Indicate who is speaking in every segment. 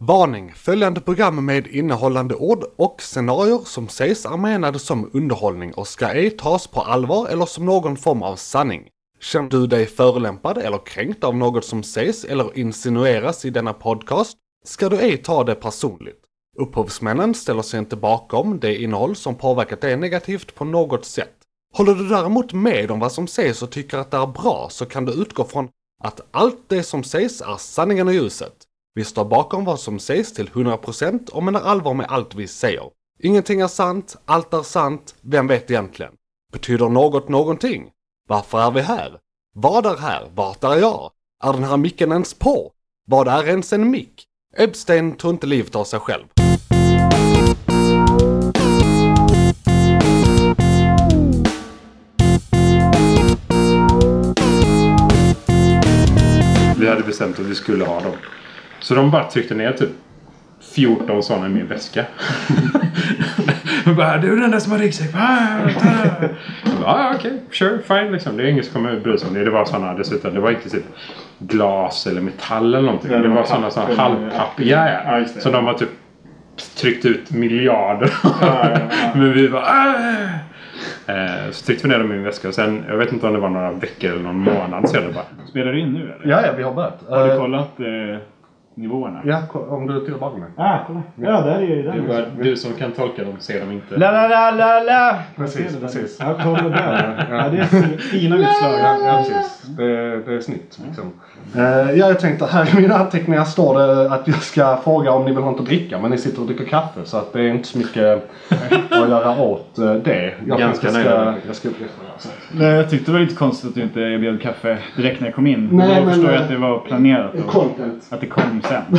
Speaker 1: Varning! Följande program med innehållande ord och scenarier som sägs är menade som underhållning och ska ej tas på allvar eller som någon form av sanning. Känner du dig förolämpad eller kränkt av något som sägs eller insinueras i denna podcast ska du ej ta det personligt. Upphovsmännen ställer sig inte bakom det innehåll som påverkat dig negativt på något sätt. Håller du däremot med om vad som sägs och tycker att det är bra så kan du utgå från att allt det som sägs är sanningen och ljuset. Vi står bakom vad som sägs till 100% och menar allvar med allt vi säger. Ingenting är sant, allt är sant, vem vet egentligen? Betyder något någonting? Varför är vi här? Vad är här? Vart är jag? Är den här micken ens på? Vad är ens en mick? Epstein tog inte livet av sig själv.
Speaker 2: Vi hade bestämt att vi skulle ha dem. Så de bara tryckte ner typ 14 sådana i min väska. Och bara, du är den där som har ryggsäck. Ah, ta det." Jag okej, sure, fine liksom. Det är ingen som kommer bry sig om det. Det var sådana dessutom. Det var inte typ glas eller metall eller någonting.
Speaker 3: Ja,
Speaker 2: det
Speaker 3: det
Speaker 2: var sådana sådana halvpapp. Ja,
Speaker 3: Ja,
Speaker 2: ja. Så de har typ tryckt ut miljarder.
Speaker 3: ja, ja.
Speaker 2: Men vi bara ah! Eh, Så tryckte vi ner dem i min väska och sen, jag vet inte om det var några veckor eller någon månad sedan bara.
Speaker 3: Spelar du in nu eller?
Speaker 1: Ja, ja, vi har börjat.
Speaker 3: Har du
Speaker 1: Eh,
Speaker 3: kollat eh, nivåerna?
Speaker 1: Ja, om du tillbaka mig.
Speaker 3: Ah, kolla. Ja, där är ju
Speaker 2: Det är bara du som kan tolka dem, ser dem inte.
Speaker 3: La, la, la, la, la.
Speaker 1: Precis, precis.
Speaker 3: Ja, kolla där. Ja, det är fina utslag.
Speaker 1: Ja, ja precis. Det, det är snyggt. Liksom. Eh, ja, jag tänkte här i mina anteckningar står det att jag ska fråga om ni vill ha något att dricka. Men ni sitter och dricker kaffe så att det är inte så mycket att göra åt eh, det. Jag
Speaker 2: Ganska nöjda.
Speaker 1: ska, jag ska
Speaker 3: Nej, jag tyckte det var lite konstigt att du inte erbjöd kaffe direkt när jag kom in.
Speaker 1: Nej,
Speaker 3: Då
Speaker 1: men,
Speaker 3: förstår jag
Speaker 1: eh,
Speaker 3: att det var planerat. Och
Speaker 1: Content.
Speaker 3: att det kom sen.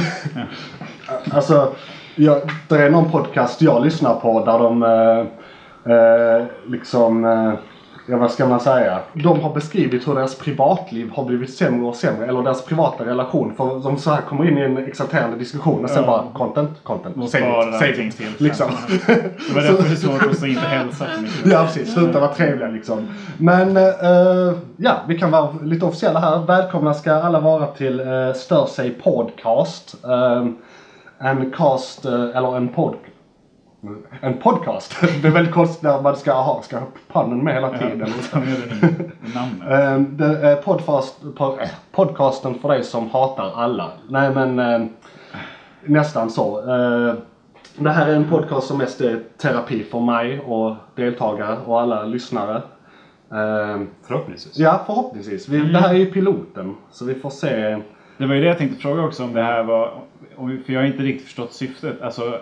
Speaker 3: Ja.
Speaker 1: Alltså, jag, det är någon podcast jag lyssnar på där de eh, liksom, eh, ja vad ska man säga? De har beskrivit hur deras privatliv har blivit sämre och sämre. Eller deras privata relation. För de så här kommer in i en exalterande diskussion och sen
Speaker 3: Ja.
Speaker 1: bara content, content. Säg
Speaker 3: allting
Speaker 1: det.
Speaker 3: till.
Speaker 1: Liksom.
Speaker 3: Det var därför det är svårt att inte hälsa för mycket.
Speaker 1: Ja precis, sluta vara trevliga liksom. Men eh, ja, vi kan vara lite officiella här. Välkomna ska alla vara till uh, Stör sig podcast. Eh, en cast, eh, eller en pod... En podcast. Det är väldigt konstigt när man ska ha, ska ha pannen med hela tiden.
Speaker 3: Ta med det
Speaker 1: är podcast, po- eh, podcasten för dig som hatar alla. Nej men eh, nästan så. Eh, det här är en podcast som mest är terapi för mig och deltagare och alla lyssnare.
Speaker 2: Förhoppningsvis.
Speaker 1: ja, förhoppningsvis. Vi, Det här är ju piloten. Så vi får se.
Speaker 3: Det var ju det jag tänkte fråga också om det här var, för jag har inte riktigt förstått syftet. Alltså,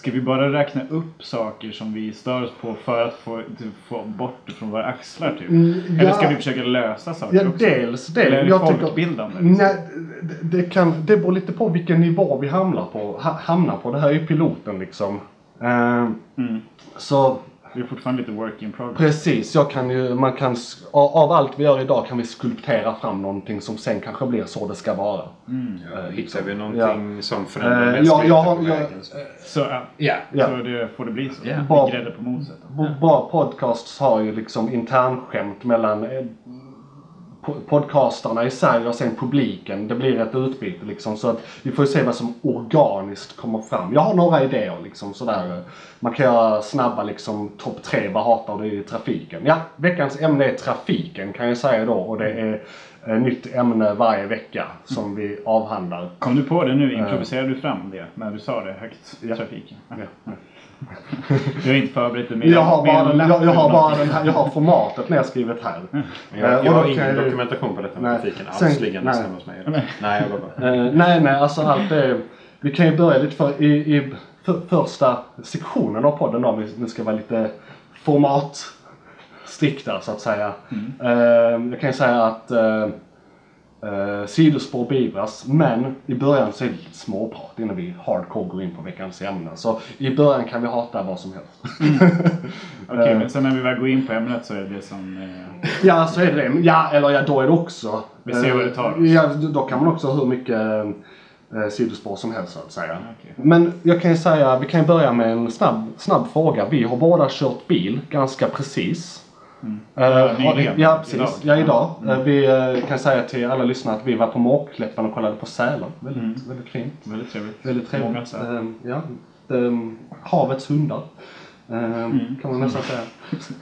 Speaker 3: ska vi bara räkna upp saker som vi stör oss på för att få, få bort det från våra axlar typ? Eller
Speaker 1: ja.
Speaker 3: ska vi försöka lösa saker
Speaker 1: Ja,
Speaker 3: också?
Speaker 1: dels det.
Speaker 3: Eller är det
Speaker 1: Jag tycker-
Speaker 3: folkbildande? liksom?
Speaker 1: Nej, det, kan, det beror lite på vilken nivå vi hamnar på. Ha, hamnar på. Det här är ju piloten liksom. Eh,
Speaker 3: Mm.
Speaker 1: så
Speaker 3: Det är fortfarande lite work in progress.
Speaker 1: Precis, jag kan ju, man kan, av allt vi gör idag kan vi skulptera fram någonting som sen kanske blir så det ska vara.
Speaker 2: Ja, hittar vi
Speaker 1: Ja.
Speaker 2: någonting som
Speaker 1: Eh,
Speaker 2: förändrar
Speaker 1: jag,
Speaker 2: mänskligheten
Speaker 1: jag har,
Speaker 2: på
Speaker 1: jag,
Speaker 2: vägen, så-
Speaker 3: Så, ja.
Speaker 2: Ja.
Speaker 1: Ja.
Speaker 3: så det får det bli så.
Speaker 2: Ja.
Speaker 1: Bara-
Speaker 3: Vi grädde på moset.
Speaker 1: bra podcasts har ju liksom internskämt mellan eh, podcastarna i sig och sen publiken. Det blir ett utbyte liksom så att vi får se vad som organiskt kommer fram. Jag har några idéer liksom sådär. Man kan göra snabba liksom topp tre, vad hatar du i trafiken? Ja, veckans ämne är trafiken kan jag säga då och det är ett nytt ämne varje vecka som vi avhandlar.
Speaker 3: Kom du på det nu? Improviserade du fram det när du sa det högt?
Speaker 1: Ja.
Speaker 3: Trafiken.
Speaker 1: Ja.
Speaker 3: Du har inte förberett mer
Speaker 1: Jag har bara, jag, jag har bara den här, jag har formatet nedskrivet här.
Speaker 2: Jag,
Speaker 1: Eh,
Speaker 2: jag
Speaker 1: då
Speaker 2: har
Speaker 1: kan
Speaker 2: ingen
Speaker 1: jag
Speaker 2: dokumentation på detta med
Speaker 1: Nej.
Speaker 2: trafiken alls liggandes
Speaker 1: nej.
Speaker 2: hemma hos mig. Nej, jag bara...
Speaker 1: Eh, nej, nej, alltså allt är... Vi kan ju börja lite för, i, i för, första sektionen av podden då, om vi nu ska vara lite formatstrikta så att säga. Eh, jag kan ju säga att eh, eh, sidospår beivras, men i början så är det lite småprat innan vi hardcore går in på veckans ämne. Så i början kan vi hata vad som helst.
Speaker 3: Okej, men sen när vi väl går in på ämnet så är det det som... Eh,
Speaker 1: Ja, så är det. Ja, eller ja, då är det också.
Speaker 3: Vi ser vad det tar oss.
Speaker 1: Ja, då kan man också ha hur mycket eh, sidospår som helst så att säga.
Speaker 3: Okej.
Speaker 1: Men jag kan ju säga, vi kan ju börja med en snabb, snabb fråga. Vi har båda kört bil ganska precis. Eh, har-
Speaker 3: nyligen.
Speaker 1: ja, precis.
Speaker 3: Idag.
Speaker 1: Ja, idag. Eh, vi eh, kan säga till alla lyssnare att vi var på Mårkläppan och kollade på sälar. Väldigt, väldigt fint.
Speaker 3: Väldigt trevligt.
Speaker 1: Väldigt
Speaker 3: Många
Speaker 1: trevligt.
Speaker 3: sälar.
Speaker 1: Eh, ja, det, havets hundar. Eh, Kan man nästan säga.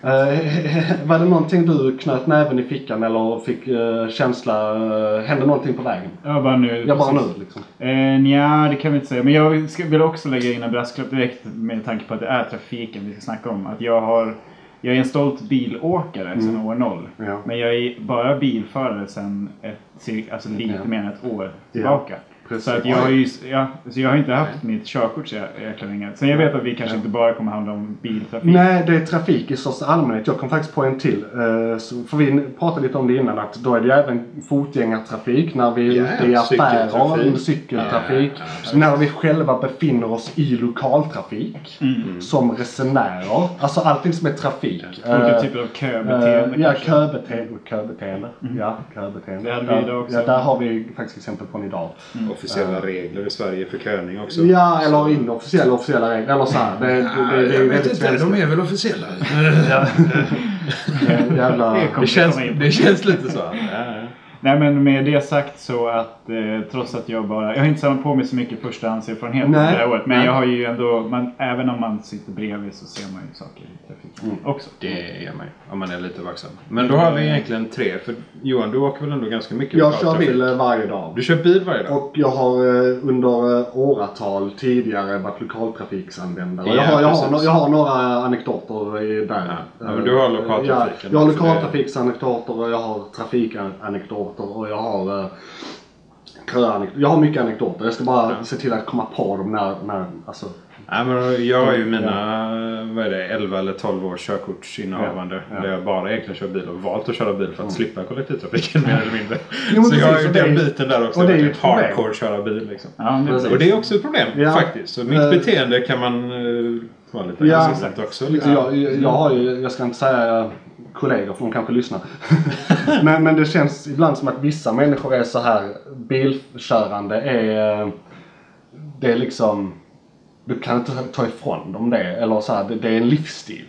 Speaker 1: Var det någonting du knöt näven i fickan eller fick känsla, hände någonting på vägen?
Speaker 3: Ja, bara nu.
Speaker 1: Ja, bara nu liksom.
Speaker 3: Eh, nja, det kan vi inte säga. Men jag vill också lägga in en brasklapp direkt med tanke på att det är trafiken vi ska snacka om. Att jag har... Jag är en stolt bilåkare sedan år noll.
Speaker 1: Ja.
Speaker 3: Men jag är bara bilförare sedan ett, alltså lite mer än ett år tillbaka.
Speaker 1: Precis.
Speaker 3: Så, att jag, har ju, ja, så jag har inte haft mitt körkort så jä- jäkla länge. Sen jag vet att vi kanske inte bara kommer handla om biltrafik.
Speaker 1: Nej, det är trafik i största allmänhet. Jag kom faktiskt på en till. Eh, så- För vi pratade lite om det innan att då är det ju även fotgängartrafik när vi är ute i affärer,
Speaker 2: cykeltrafik.
Speaker 1: cykeltrafik.
Speaker 2: Ja, ja,
Speaker 1: när vi själva befinner oss i lokaltrafik. Som resenärer. Alltså allting som är trafik.
Speaker 3: Olika
Speaker 1: Eh,
Speaker 3: typer av köbeteende
Speaker 1: Eh, ja, köbeteende. köbeteende. Ja, köbeteende.
Speaker 3: Det hade vi
Speaker 1: Där-
Speaker 3: idag också.
Speaker 1: Ja, där har vi faktiskt exempel från idag.
Speaker 2: Officiella regler i Sverige för köning också.
Speaker 1: Ja, eller inofficiella officiella regler. Eller så här. Det, det, det, det, är väldigt
Speaker 2: inte, de är väl officiella?
Speaker 1: Eh, Jävla...
Speaker 3: Det
Speaker 2: känns, det känns lite så. Ja, ja.
Speaker 3: Nej men med det sagt så att eh, trots att jag bara, jag har inte samlat på mig så mycket förstahandserfarenhet det här året. Men
Speaker 1: Nej.
Speaker 3: jag har ju ändå, man, även om man sitter bredvid så ser man ju saker i trafiken
Speaker 1: Mm.
Speaker 3: också.
Speaker 2: Det är man ju, om man är lite vaksam. Men då har vi egentligen tre. För Johan, du åker väl ändå ganska mycket
Speaker 1: Jag kör
Speaker 2: trafik?
Speaker 1: bil varje dag.
Speaker 2: Du kör bil varje dag?
Speaker 1: Och jag har eh, under eh, åratal tidigare varit lokaltrafiksanvändare.
Speaker 2: Ja,
Speaker 1: jag, har, jag, har, jag har några anekdoter i där.
Speaker 2: Ja, men du har lokaltrafiken.
Speaker 1: Ja, jag har lokaltrafiksanekdoter och jag har trafikanekdoter och jag har eh. Jag har mycket anekdoter. Jag ska bara se till att komma på dem när, när alltså,
Speaker 2: Nej, men jag har ju mina vad är det, 11 eller 12 års körkortsinnehavande.
Speaker 1: Ja, ja.
Speaker 2: Där jag bara egentligen kör bil och valt att köra bil för att slippa kollektivtrafiken mer eller mindre.
Speaker 1: Jo,
Speaker 2: så jag har
Speaker 1: precis,
Speaker 2: ju
Speaker 1: är
Speaker 2: den
Speaker 1: ju-
Speaker 2: biten där också.
Speaker 1: och det är ju ett problem.
Speaker 2: hardcore köra bil liksom.
Speaker 3: Ja,
Speaker 1: Precis.
Speaker 2: Och det är också ett problem
Speaker 1: Ja.
Speaker 2: faktiskt. Så mitt
Speaker 1: Eh,
Speaker 2: beteende kan man uh, vara lite
Speaker 1: Ja.
Speaker 2: också. Liksom.
Speaker 1: Jag, jag, jag har ju, jag ska inte säga kollegor för de kanske lyssnar. men, men det känns ibland som att vissa människor är så här bilkörande är eh, det är liksom du kan inte ta ifrån dem det eller så här, det, det är en livsstil.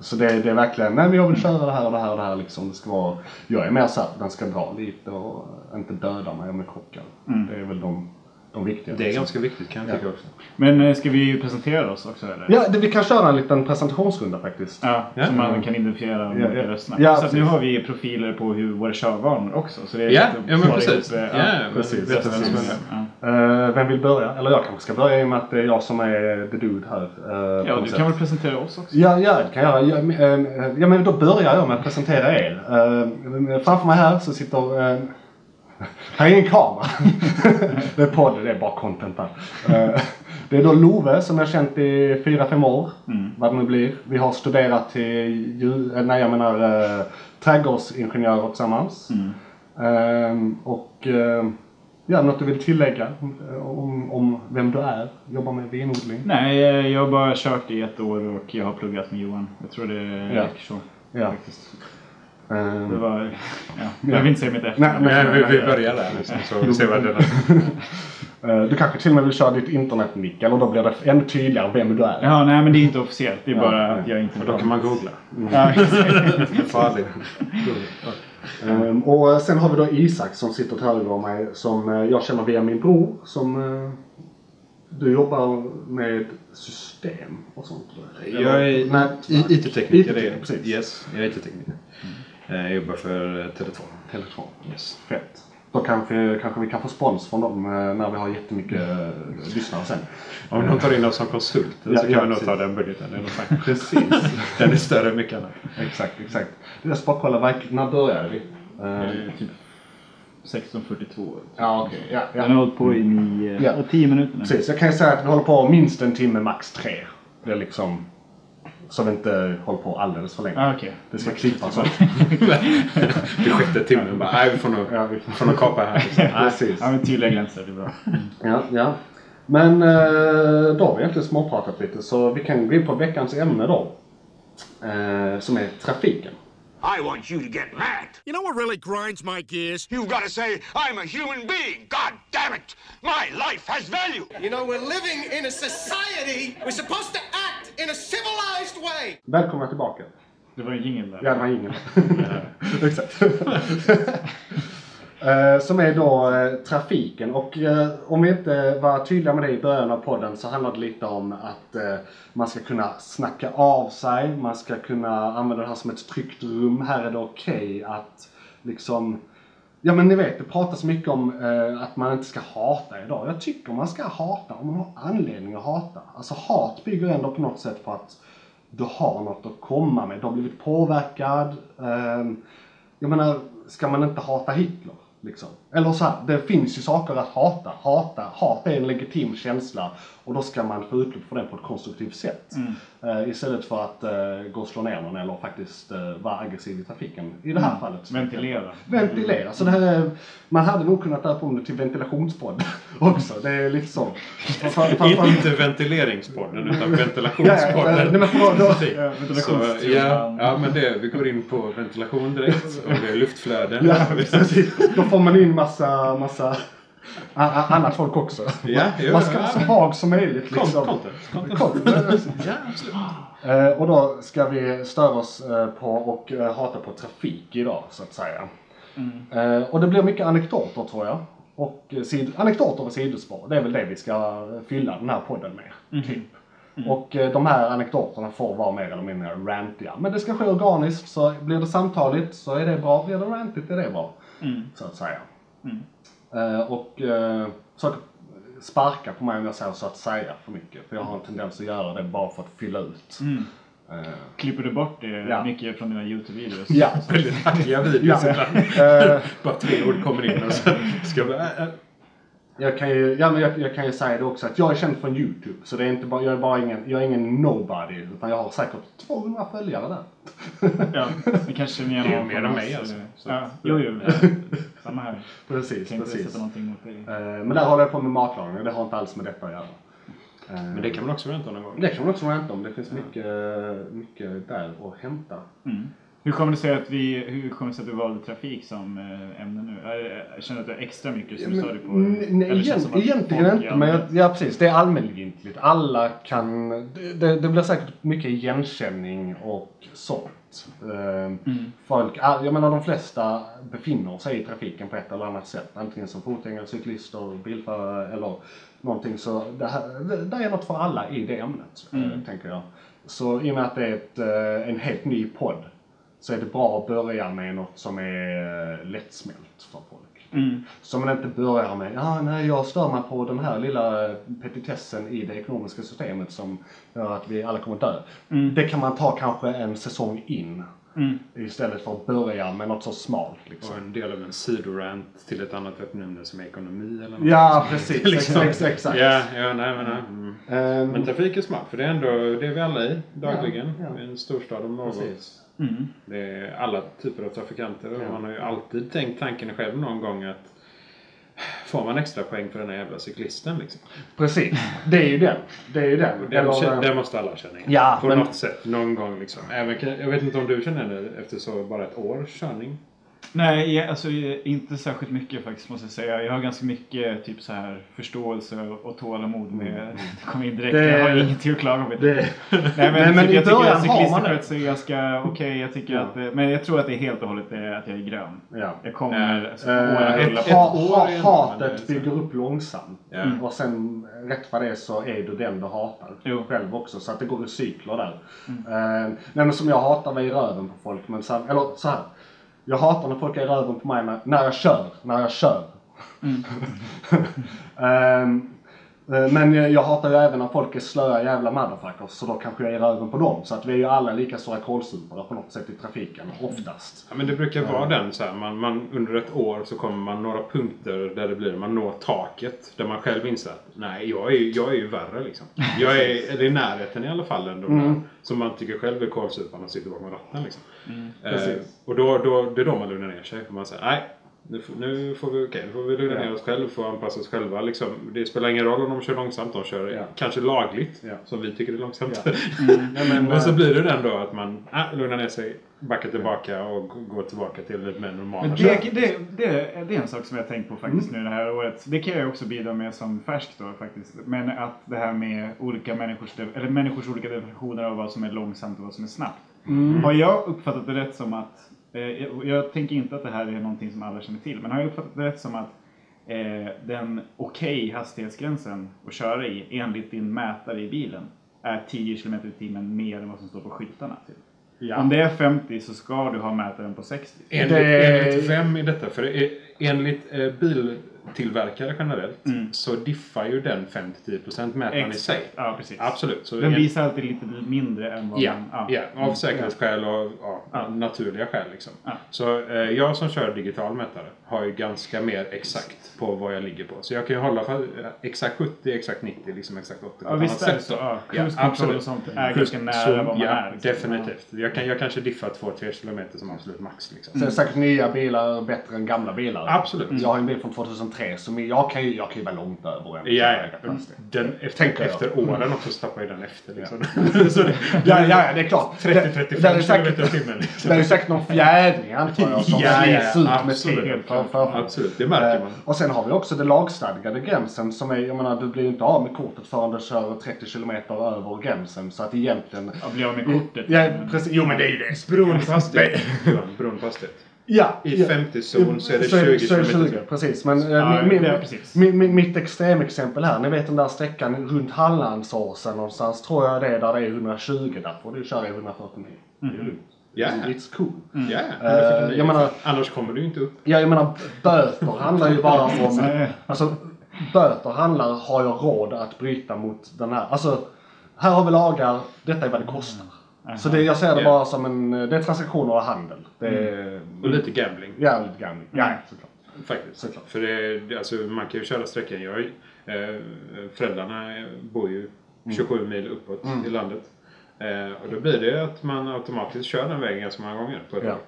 Speaker 1: Så det, det är verkligen, nej men jag vill köra det här och det här och det här liksom. Det ska vara, jag är mer såhär, den ska dra lite och inte döda mig om jag krockar. Det är väl de, de viktiga.
Speaker 2: Det är ganska viktigt kan jag tycka också.
Speaker 3: men eh, ska vi presentera oss också eller?
Speaker 1: Ja, det, vi kan köra en liten presentationsrunda faktiskt.
Speaker 3: Ja,
Speaker 2: Ja.
Speaker 3: så man kan identifiera de
Speaker 1: Ja,
Speaker 3: olika
Speaker 1: ja.
Speaker 3: rösterna.
Speaker 1: Ja,
Speaker 3: så att nu
Speaker 1: precis.
Speaker 3: har vi profiler på hur våra körvanor också. Så det är
Speaker 2: Ja,
Speaker 3: lite
Speaker 2: ja men
Speaker 3: svara
Speaker 2: precis.
Speaker 3: ihop, eh,
Speaker 2: Ja,
Speaker 1: precis,
Speaker 2: men som
Speaker 1: precis.
Speaker 2: är vem.
Speaker 3: Ja.
Speaker 1: Eh, vem vill börja? Eller jag kanske ska börja i och med att det är jag som är the dude här. eh, på
Speaker 3: ja,
Speaker 1: något
Speaker 3: du
Speaker 1: sätt.
Speaker 3: kan väl presentera oss också?
Speaker 1: Ja, ja, det kan jag göra. Ja, men, eh, ja, men då börjar jag med att presentera er. Eh, framför mig här så sitter... eh, här är ingen kamera. det är podd, det är bara content här. Eh, det är då Love som jag känt i fyra fem år. Vad det nu blir. Vi har studerat till djur, eh, nej jag menar uh, trädgårdsingenjörer tillsammans. Ehm, och uh, ja, något du vill tillägga om, om vem du är? Jobbar med vinodling?
Speaker 3: Nej, jag har bara kört i ett år och jag har pluggat med Johan. Jag tror det
Speaker 1: Ja.
Speaker 3: räcker så.
Speaker 1: Ja.
Speaker 3: Faktiskt.
Speaker 1: Ehm,
Speaker 3: Det var... Ja, jag vill inte säga mitt
Speaker 1: Nej,
Speaker 3: efternamn.
Speaker 1: nej.
Speaker 2: Nej, vi, vi börjar där liksom, så vi ser vad det är.
Speaker 1: Eh, Du kanske till och med vill köra ditt internetnick eller då blir det ännu tydligare vem du är.
Speaker 3: Ja, nej men det är inte officiellt. Det är
Speaker 1: Ja,
Speaker 3: bara
Speaker 1: nej.
Speaker 3: att jag inte
Speaker 2: Och då kan man googla.
Speaker 3: Ja, exakt.
Speaker 2: Farligt.
Speaker 1: Ehm, Och sen har vi då Isak som sitter till höger om mig som eh, jag känner via min bror som eh, du jobbar med system och sånt?
Speaker 2: Jag är IT-tekniker.
Speaker 1: IT, precis.
Speaker 2: Yes, jag är IT-tekniker. Eh, Jag jobbar för eh, Tele2.
Speaker 1: Telefon.
Speaker 2: Yes.
Speaker 1: Fett. Då kanske, kanske vi kan få spons från dem eh, när vi har jättemycket eh, lyssnare sen.
Speaker 2: Om någon tar in oss som konsult
Speaker 1: Ja,
Speaker 2: så kan
Speaker 1: ja,
Speaker 2: vi nog
Speaker 1: precis.
Speaker 2: ta den budgeten.
Speaker 1: Precis.
Speaker 2: Den är större än mycket annat.
Speaker 1: exakt, exakt. Jag ska bara kolla, när började vi? Eh,
Speaker 3: Eh, Typ 1642.
Speaker 1: Ja, okej. Ja, ja.
Speaker 3: Den har hållit på i nio,
Speaker 1: Ja.
Speaker 3: ja. tio minuter nu.
Speaker 1: Precis, jag kan ju säga att vi håller på minst en timme, max tre. Det är liksom... Så vi inte håller på alldeles för länge.
Speaker 3: Ah, okej.
Speaker 1: Det ska klippas.
Speaker 2: Vid sjätte timmen bara, nej vi får nog,
Speaker 1: Ja, vi-
Speaker 2: får nog kapa här. Liksom.
Speaker 1: Precis.
Speaker 3: Ja, men tydliga gränser. Det är bra.
Speaker 1: Ja, ja. Men eh, då har vi egentligen småpratat lite så vi kan gå in på veckans ämne då. Eh, som är trafiken.
Speaker 4: I want you to get mad.
Speaker 5: You know what really grinds my gears?
Speaker 4: You've got to say, I'm a human being. God damn it. My life has value.
Speaker 5: You know, we're living in a society. We're supposed to act in a civilized way.
Speaker 1: Välkomna tillbaka.
Speaker 3: Det var en jingel där.
Speaker 1: Ja, det var ingen. Exakt. Eh, som är då eh, trafiken och eh, om vi inte var tydliga med det i början av podden så handlar det lite om att man ska kunna snacka av sig, man ska kunna använda det här som ett tryggt rum. Här är det okej att liksom Ja men ni vet, det pratas mycket om eh, att man inte ska hata idag. Jag tycker man ska hata om man har anledning att hata. Alltså hat bygger ändå på något sätt på att du har något att komma med. Du har blivit påverkad. Eh, jag menar, ska man inte hata Hitler? Liksom? Eller så här, det finns ju saker att hata. Hata, hat är en legitim känsla och då ska man få utlopp för den på ett konstruktivt sätt. Eh, istället för att eh, gå och slå ner någon eller faktiskt eh, vara aggressiv i trafiken. I det här fallet.
Speaker 3: Ventilera.
Speaker 1: Ventilera. Så det här, är- man hade nog kunnat döpa om det till ventilationspodd också. Det är lite så.
Speaker 2: Inte ventileringspodden utan
Speaker 1: Ja, ja,
Speaker 2: ventilationspodden.
Speaker 1: nej, men för då, då,
Speaker 3: Ja,
Speaker 2: Så, ja, ja, men det, vi går in på ventilation direkt och det är luftflöden.
Speaker 1: ja, precis. då får man in massa, massa annat folk också.
Speaker 2: Ja, jo,
Speaker 1: man ska vara så vag som möjligt. Liksom.
Speaker 2: content,
Speaker 1: Content.
Speaker 2: Ja, absolut.
Speaker 1: Eh, och då ska vi störa oss eh, på och eh, hata på trafik idag så att säga. Eh, och det blir mycket anekdoter tror jag. Och sid- anekdoter och sidospår. Det är väl det vi ska fylla den här podden med. Typ. Och eh, de här anekdoterna får vara mer eller mindre rantiga. Men det ska ske organiskt så blir det samtaligt så är det bra. Blir det rantigt är det bra. Så att säga. Eh, och eh, försöker sparka på mig om jag säger så att säga för mycket. För jag har en tendens att göra det bara för att fylla ut. Eh,
Speaker 3: Klipper du bort det
Speaker 1: Ja.
Speaker 3: mycket från dina YouTube-videos?
Speaker 1: ja.
Speaker 2: Väldigt hackiga videos
Speaker 1: Ja.
Speaker 2: ibland. Bara tre ord kommer in och så ska jag bara... Äh.
Speaker 1: Jag, kan ju, ja, men jag, jag kan ju säga det också att jag är känd från YouTube. Så det är inte bara, jag är bara ingen, jag är ingen nobody. Utan jag har säkert 200 följare där.
Speaker 3: Ja, det kanske
Speaker 2: Det är mer än mig, alltså. Så-
Speaker 3: Ja, jo, jo. Samma här.
Speaker 1: Precis, precis.
Speaker 3: mot dig.
Speaker 1: Eh, men där håller jag på med matlagning och det har inte alls med detta att göra. Eh,
Speaker 2: Men det kan man också vänta någon gång.
Speaker 1: det kan man också ranta om. Det finns mycket, mycket där att hämta.
Speaker 3: Hur kommer det sig att vi, hur kommer det sig att du valde trafik som eh, ämne nu? Jag- känner att du har extra mycket som du sa det på...
Speaker 1: Nej, egent, egentligen
Speaker 3: folk
Speaker 1: inte. Men jag, ja, precis. Det är allmängiltigt. Alla kan... Det, det, det blir säkert mycket igenkänning och sånt. Eh, Folk, ah, jag menar de flesta befinner sig i trafiken på ett eller annat sätt. Antingen som fotgängare, cyklister, bilförare eller någonting. Så det, här, det, det är något för alla i det ämnet, eh, tänker jag. Så i och med att det är ett, eh, en helt ny podd så är det bra att börja med något som är eh, lättsmält för folk. Så man inte börjar med, ja nej jag stör mig på den här lilla petitessen i det ekonomiska systemet som gör att vi alla kommer dö. Det kan man ta kanske en säsong in. Istället för att börja med något så smalt liksom.
Speaker 2: Och en del av en sidorant till ett annat öppnämne som ekonomi eller något.
Speaker 1: Ja precis,
Speaker 2: Liksom.
Speaker 1: exakt. exakt.
Speaker 2: Ja, ja, nej men nej. Mm.
Speaker 1: Ehm,
Speaker 2: Men trafik är smart för det är ändå det är vi alla i dagligen.
Speaker 1: Ja, ja.
Speaker 2: I en storstad om något.
Speaker 1: Precis.
Speaker 2: Det är alla typer av trafikanter och
Speaker 1: Ja.
Speaker 2: man har ju alltid tänkt tanken själv någon gång att får man extra poäng för den här jävla cyklisten liksom?
Speaker 1: precis, det är ju den. Det är ju den.
Speaker 2: Och det,
Speaker 1: Eller,
Speaker 2: det måste alla känna igen.
Speaker 1: Ja,
Speaker 2: På
Speaker 1: men-
Speaker 2: något sätt, någon gång liksom. Även, jag vet inte om du känner det efter så bara ett års körning?
Speaker 3: Nej, jag- alltså inte särskilt mycket faktiskt måste jag säga. Jag har ganska mycket typ så här förståelse och, tålamod med... Det kommer in direkt.
Speaker 1: Mm. Det-
Speaker 3: jag har ingenting att klaga med.
Speaker 1: det,
Speaker 3: Nej men,
Speaker 1: Nej, men
Speaker 3: typ, jag tycker att cyklister sköter sig ganska okej. Jag tycker
Speaker 1: Ja.
Speaker 3: att, eh, men jag tror att det är helt och hållet att jag är grön.
Speaker 1: ja.
Speaker 3: Jag kommer...
Speaker 2: Eh,
Speaker 3: alltså, åren
Speaker 1: ett,
Speaker 3: på.
Speaker 1: ha,
Speaker 2: år
Speaker 1: hatet
Speaker 2: så.
Speaker 1: bygger upp långsamt.
Speaker 2: Ja.
Speaker 1: Och sen rätt vad det är så är du den du hatar.
Speaker 3: Jo.
Speaker 1: Själv också. Så att det går i cykler där. Eh, nej men som jag hatar mig i röven på folk. Men sen, eller så här. Jag hatar när folk är i röven på mig när, när jag kör. När jag kör. Ehm, eh, men jag hatar ju även när folk är slöa jävla motherfuckers. Så då kanske jag är i röven på dem. Så att vi är ju alla lika stora kålsupare på något sätt i trafiken. Oftast.
Speaker 2: Ja, men det brukar vara den så här, man, man, under ett år så kommer man några punkter där det blir, man når taket. Där man själv inser att nej, jag är, jag är ju värre liksom. Jag är, eller i närheten i alla fall än de där som man tycker själv är kålsuparna och sitter bakom ratten liksom. Eh,
Speaker 1: Precis.
Speaker 2: och då, då, det är då man lugnar ner sig. För man säger nej, nu, får- nu får vi, okej, nu får vi lugna ner oss själva, får anpassa oss själva. Liksom. Det spelar ingen roll om de kör långsamt, de kör
Speaker 1: Ja.
Speaker 2: kanske lagligt.
Speaker 1: Ja.
Speaker 2: Som vi tycker är långsamt.
Speaker 1: Ja.
Speaker 2: men,
Speaker 1: men,
Speaker 2: så
Speaker 1: eh,
Speaker 2: blir det den då att man äh, lugnar ner sig, backar tillbaka och går tillbaka till lite mer normala
Speaker 3: Men det, det, det, det är en sak som jag har tänkt på faktiskt
Speaker 1: Mm.
Speaker 3: nu det här året. Det kan jag också bidra med som färsk då faktiskt. Men att det här med olika människors, eller människors olika definitioner av vad som är långsamt och vad som är snabbt. Har jag uppfattat det rätt som att, jag, jag tänker inte att det här är någonting som alla känner till, men har jag uppfattat det rätt som att eh, den okej hastighetsgränsen att köra i enligt din mätare i bilen är 10 km i timmen mer än vad som står på skyltarna? Typ.
Speaker 1: Ja.
Speaker 3: Om det är 50 så ska du ha mätaren på 60.
Speaker 2: Enligt,
Speaker 1: Det-
Speaker 2: enligt vem är detta? För enligt eh, biltillverkare generellt så diffar ju den 5-10% mätaren i sig.
Speaker 3: Ja, precis.
Speaker 2: Absolut. Så
Speaker 3: Den
Speaker 2: en-
Speaker 3: visar alltid lite mindre än vad
Speaker 2: Ja,
Speaker 3: man...
Speaker 2: ja, av säkerhetsskäl och ja, naturliga skäl. Liksom.
Speaker 3: Ja.
Speaker 2: Så eh, jag som kör digital mätare har ju ganska mer exakt på vad jag ligger på. Så jag kan ju hålla för, eh, exakt 70, exakt 90, liksom exakt 80 på
Speaker 3: Ja,
Speaker 2: ett
Speaker 3: visst
Speaker 2: annat
Speaker 3: är det
Speaker 2: sätt.
Speaker 3: Ja, cruise och sånt är
Speaker 2: Cruise-
Speaker 3: ganska nära vad man
Speaker 2: ja,
Speaker 3: är. liksom.
Speaker 2: Definitivt. Jag kan, jag kanske diffar 2-3 kilometer som absolut max. Liksom.
Speaker 1: Sen är säkert nya bilar bättre än gamla bilar.
Speaker 2: Absolut.
Speaker 1: Jag har en bil från 2003 så jag kan ju, jag kan ju vara långt över en.
Speaker 2: Ja, ja. Den, efter,
Speaker 1: Tänker jag.
Speaker 2: efter åren också så tappar ju den efter. Liksom. så det,
Speaker 1: Ja, ja, ja, det är klart.
Speaker 2: 30-35
Speaker 1: det är säkert,
Speaker 2: kilometer i timmen. Liksom.
Speaker 1: det är säkert någon fjädring antar jag som
Speaker 2: Ja, ja,
Speaker 1: slits ut med tiden.
Speaker 2: Absolut, det märker man.
Speaker 1: Eh, Och sen har vi också den lagstadgade gränsen som är, jag menar du blir ju inte av med kortet förrän du kör 30 kilometer över gränsen. Så att egentligen...
Speaker 3: Jag blir av med kortet.
Speaker 1: Ja, precis. Jo men det är ju det.
Speaker 2: Beroende på hastighet. Beroende på hastighet.
Speaker 1: Ja.
Speaker 2: I
Speaker 1: ja.
Speaker 2: 50-zon så är det
Speaker 1: Så
Speaker 2: 20
Speaker 1: så är det
Speaker 2: kilometer.
Speaker 1: 20, precis. Men eh,
Speaker 3: Ja,
Speaker 1: min, min,
Speaker 3: precis.
Speaker 1: min, min, mitt extremexempel här, ni vet den där sträckan runt Hallandsåsen någonstans tror jag det är där det är 120. Där får du köra i 149. Det är lugnt.
Speaker 2: Ja.
Speaker 1: It's cool.
Speaker 2: Ja,
Speaker 1: Eh, jag menar-
Speaker 2: Annars kommer du inte upp.
Speaker 1: Ja, jag menar böter handlar ju bara om... Alltså, böter handlar, har jag råd att bryta mot den här? Alltså, här har vi lagar, detta är vad det kostar. Så det, jag ser det
Speaker 2: Ja.
Speaker 1: bara som en, det är transaktioner och handel. Det är,
Speaker 2: Och lite gambling.
Speaker 1: ja, lite gambling. Ja, såklart.
Speaker 2: Faktiskt.
Speaker 1: Såklart.
Speaker 2: För det, alltså, man kan ju köra sträckan. Jag, eh, föräldrarna bor ju 27 mil uppåt i landet. Eh, och då blir det att man automatiskt kör den vägen ganska många gånger på ett
Speaker 1: Ja,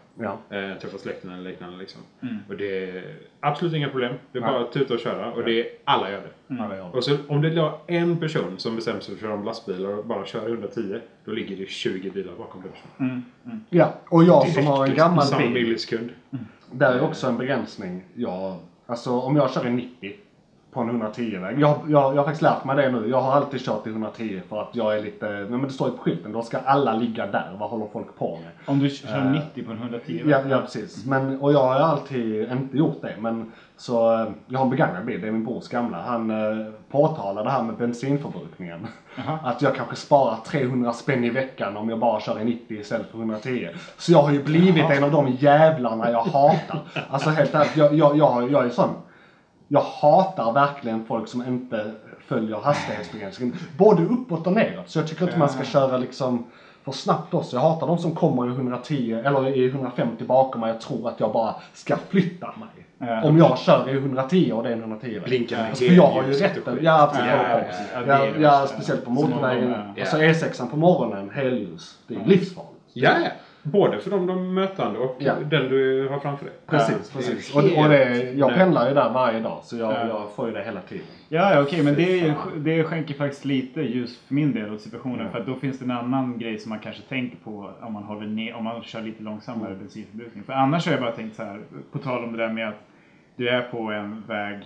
Speaker 1: ja.
Speaker 2: Eh, träffa släkten eller liknande liksom. Och det är absolut inga problem. Det är bara att tuta och köra. Och det är, alla gör det.
Speaker 1: Ja, det gör det.
Speaker 2: Och så om det är en person som bestämmer sig för att köra om lastbilar och bara kör 110. Då ligger det 20 bilar bakom den personen.
Speaker 1: ja, och jag som har en
Speaker 2: Direkt,
Speaker 1: gammal
Speaker 2: Samma
Speaker 1: bil,
Speaker 2: millisekund.
Speaker 1: där är också en begränsning. Jag, alltså om jag kör i 90 på en 110-väg. Jag, jag, jag har faktiskt lärt mig det nu. Jag har alltid kört i 110 för att jag är lite, nej men det står ju på skylten, då ska alla ligga där. Vad håller folk på med?
Speaker 3: Om du kör 90 på en 110
Speaker 1: Ja, ja precis. Men, och jag har alltid inte gjort det. Men så, eh, jag har en begagnad bil, det är min brors gamla. Han eh, påtalar det här med bensinförbrukningen. Att jag kanske sparar 300 spänn i veckan om jag bara kör i 90 istället för 110. Så jag har ju blivit en av de jävlarna jag hatar. Alltså helt ärligt, jag, jag, jag, jag är sån. Jag hatar verkligen folk som inte följer hastighetsbegränsningen. Både uppåt och neråt. Så jag tycker inte man ska köra liksom för snabbt också. Jag hatar de som kommer i 110 eller i 150 bakom mig och tror att jag bara ska flytta mig.
Speaker 3: Ja.
Speaker 1: Om jag kör i 110 och det är en 110 väg.
Speaker 2: Blinkar med
Speaker 1: Alltså, för jag har ju rätten. Ja, absolut.
Speaker 3: Ja,
Speaker 1: Ja,
Speaker 3: ja,
Speaker 1: speciellt på motorvägen. Alltså E6 på morgonen, helljus. Det är livsfarligt.
Speaker 2: Ja, ja. Både för de, de mötande och
Speaker 1: Ja.
Speaker 2: den du har framför dig.
Speaker 1: Precis,
Speaker 2: Ja,
Speaker 1: precis. Och, och det, jag pendlar ju där varje dag så jag,
Speaker 3: Ja.
Speaker 1: jag får ju det hela tiden.
Speaker 3: Ja, okej, men det, är, det skänker faktiskt lite ljus för min del åt situationen. För att då finns det en annan grej som man kanske tänker på om man, håller ner, om man kör lite långsammare bensinförbrukning. För annars har jag bara tänkt så här, på tal om det där med att du är på en väg,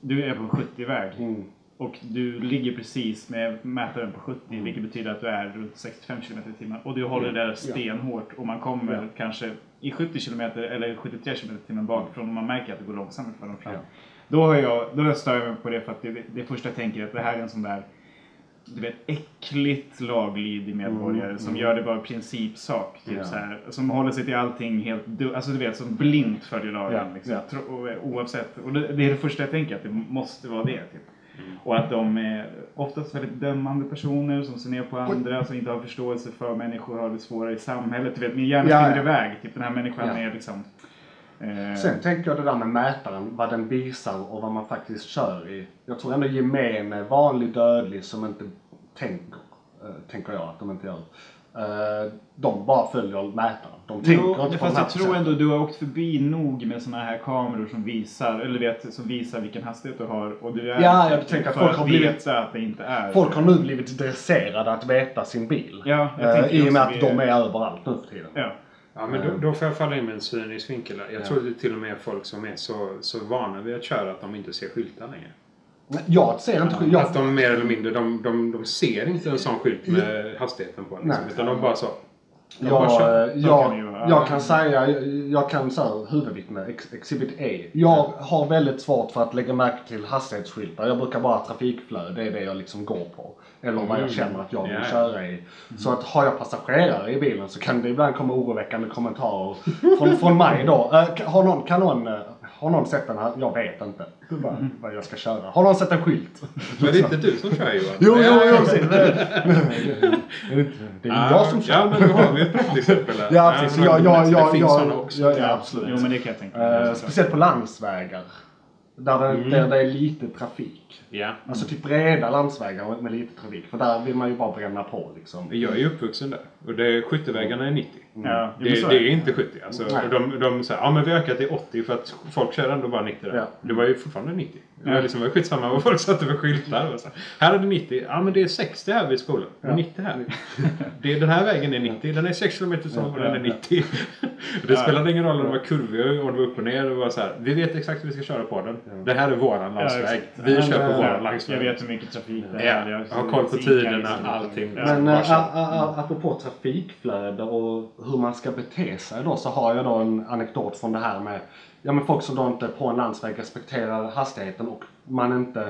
Speaker 3: du är på en 70-väg.
Speaker 1: Mm.
Speaker 3: Och du ligger precis med mätaren på 70, vilket betyder att du är runt 65 km i timmen. Och du håller det där stenhårt och man kommer
Speaker 1: Ja.
Speaker 3: kanske i 70 km eller 73 km i timmen bakifrån och man märker att det går långsammare för dem fram.
Speaker 1: Ja.
Speaker 3: Då, har jag, då stör jag mig på det för att det, det första jag tänker är att det här är en sån där du vet, äckligt laglydig medborgare som gör det bara principsak. Typ
Speaker 1: Ja.
Speaker 3: så här, som håller sig till allting helt Alltså du vet, som blint följer lagen.
Speaker 1: Ja,
Speaker 3: Liksom, och, eh, oavsett. Och det, det är det första jag tänker, att det måste vara det. Typ. Och att de är oftast väldigt dömande personer som ser ner på andra, som inte har förståelse för människor har det svårare i samhället. Du vet, min hjärna
Speaker 1: Ja,
Speaker 3: springer
Speaker 1: ja.
Speaker 3: iväg. Typ den här människan
Speaker 1: Ja.
Speaker 3: är liksom... Eh,
Speaker 1: Sen tänker jag det där med mätaren, vad den visar och vad man faktiskt kör i. Jag tror ändå gemene, vanlig dödlig som inte tänker, eh, tänker jag att de inte gör. Eh, de bara följer mätaren. De tänker
Speaker 3: Jo,
Speaker 1: inte på
Speaker 3: fast jag tror ändå du har åkt förbi nog med såna här kameror som visar, eller vet, som visar vilken hastighet du har. Och du är
Speaker 1: Ja, jag tänker att folk har blivit-
Speaker 3: att det inte är
Speaker 1: Folk har nu blivit dresserade att veta sin bil.
Speaker 3: Ja, jag
Speaker 1: Eh, I och med att de är överallt nu för tiden.
Speaker 3: Ja.
Speaker 2: Ja, men då, då får jag falla in med en cynisk vinkel. Jag
Speaker 1: Ja.
Speaker 2: tror det till och med folk som är så, så vana vid att köra att de inte ser skyltar längre.
Speaker 1: Jag ser inte jag,
Speaker 2: Att de mer eller mindre, de, de, de ser inte en sån skylt med hastigheten på. Liksom, utan de bara så. De
Speaker 1: Jag, jag,
Speaker 3: kan ju
Speaker 1: jag kan säga, jag, jag kan säga huvudvittne, ex, Exhibit E. Jag har väldigt svårt för att lägga märke till hastighetsskyltar. Jag brukar bara trafikflöde, det är det jag liksom går på. Eller vad jag känner att jag vill köra i. Så att har jag passagerare i bilen så kan det ibland komma oroväckande kommentarer från, från mig då. Eh, har, någon, kan någon, eh, har någon sett den här? Jag vet inte vad, vad jag ska köra. Har någon sett en skylt?
Speaker 2: Men det är inte du som kör Johan.
Speaker 1: Jo, jo,
Speaker 2: Ja,
Speaker 1: jo. precis. Det är jag som kör.
Speaker 2: Ja, men då har vi ett praktexempel här.
Speaker 1: Ja, precis.
Speaker 2: men
Speaker 1: Ja, ja, ja,
Speaker 2: det finns
Speaker 1: ja,
Speaker 2: sådana också.
Speaker 1: ja, ja, absolut.
Speaker 3: Jo men det kan jag tänka mig.
Speaker 1: Eh, speciellt på landsvägar. Där det,
Speaker 2: Mm.
Speaker 1: där det är lite trafik.
Speaker 2: Ja.
Speaker 1: Alltså typ breda landsvägar med- lite trafik. För där vill man ju bara bränna på liksom.
Speaker 2: Jag är ju uppvuxen där. Och det, skyttevägarna är 90.
Speaker 3: Ja, jo,
Speaker 2: Det, det
Speaker 3: är
Speaker 2: är inte 70. Alltså,
Speaker 1: Nej.
Speaker 2: de, de säger ja men vi har ökat till 80 för att folk kör ändå bara 90 där.
Speaker 1: Ja.
Speaker 2: Det var ju fortfarande 90. Det var liksom var skitsamma vad folk satte för skyltar. Och så. Här är det 90. Ja men det är 60 här vid skolan. Är 90 här. Det, den här vägen är 90. Den är 6 km som och den är 90. Det spelade ingen roll om det var kurvor, om det var upp och ner. Det var så här, vi vet exakt hur vi ska köra på den. Det här är våran landsväg. vi kör på
Speaker 1: eh,
Speaker 2: våran
Speaker 3: Jag vet hur mycket trafik det
Speaker 2: Ja,
Speaker 3: är.
Speaker 2: jag har koll på tiderna,
Speaker 3: liksom.
Speaker 2: allting.
Speaker 3: Ja.
Speaker 1: Men äh, ä, apropå trafikflöde och hur man ska bete sig då så har jag då en anekdot från det här med ja, men folk som då inte på en landsväg respekterar hastigheten och man inte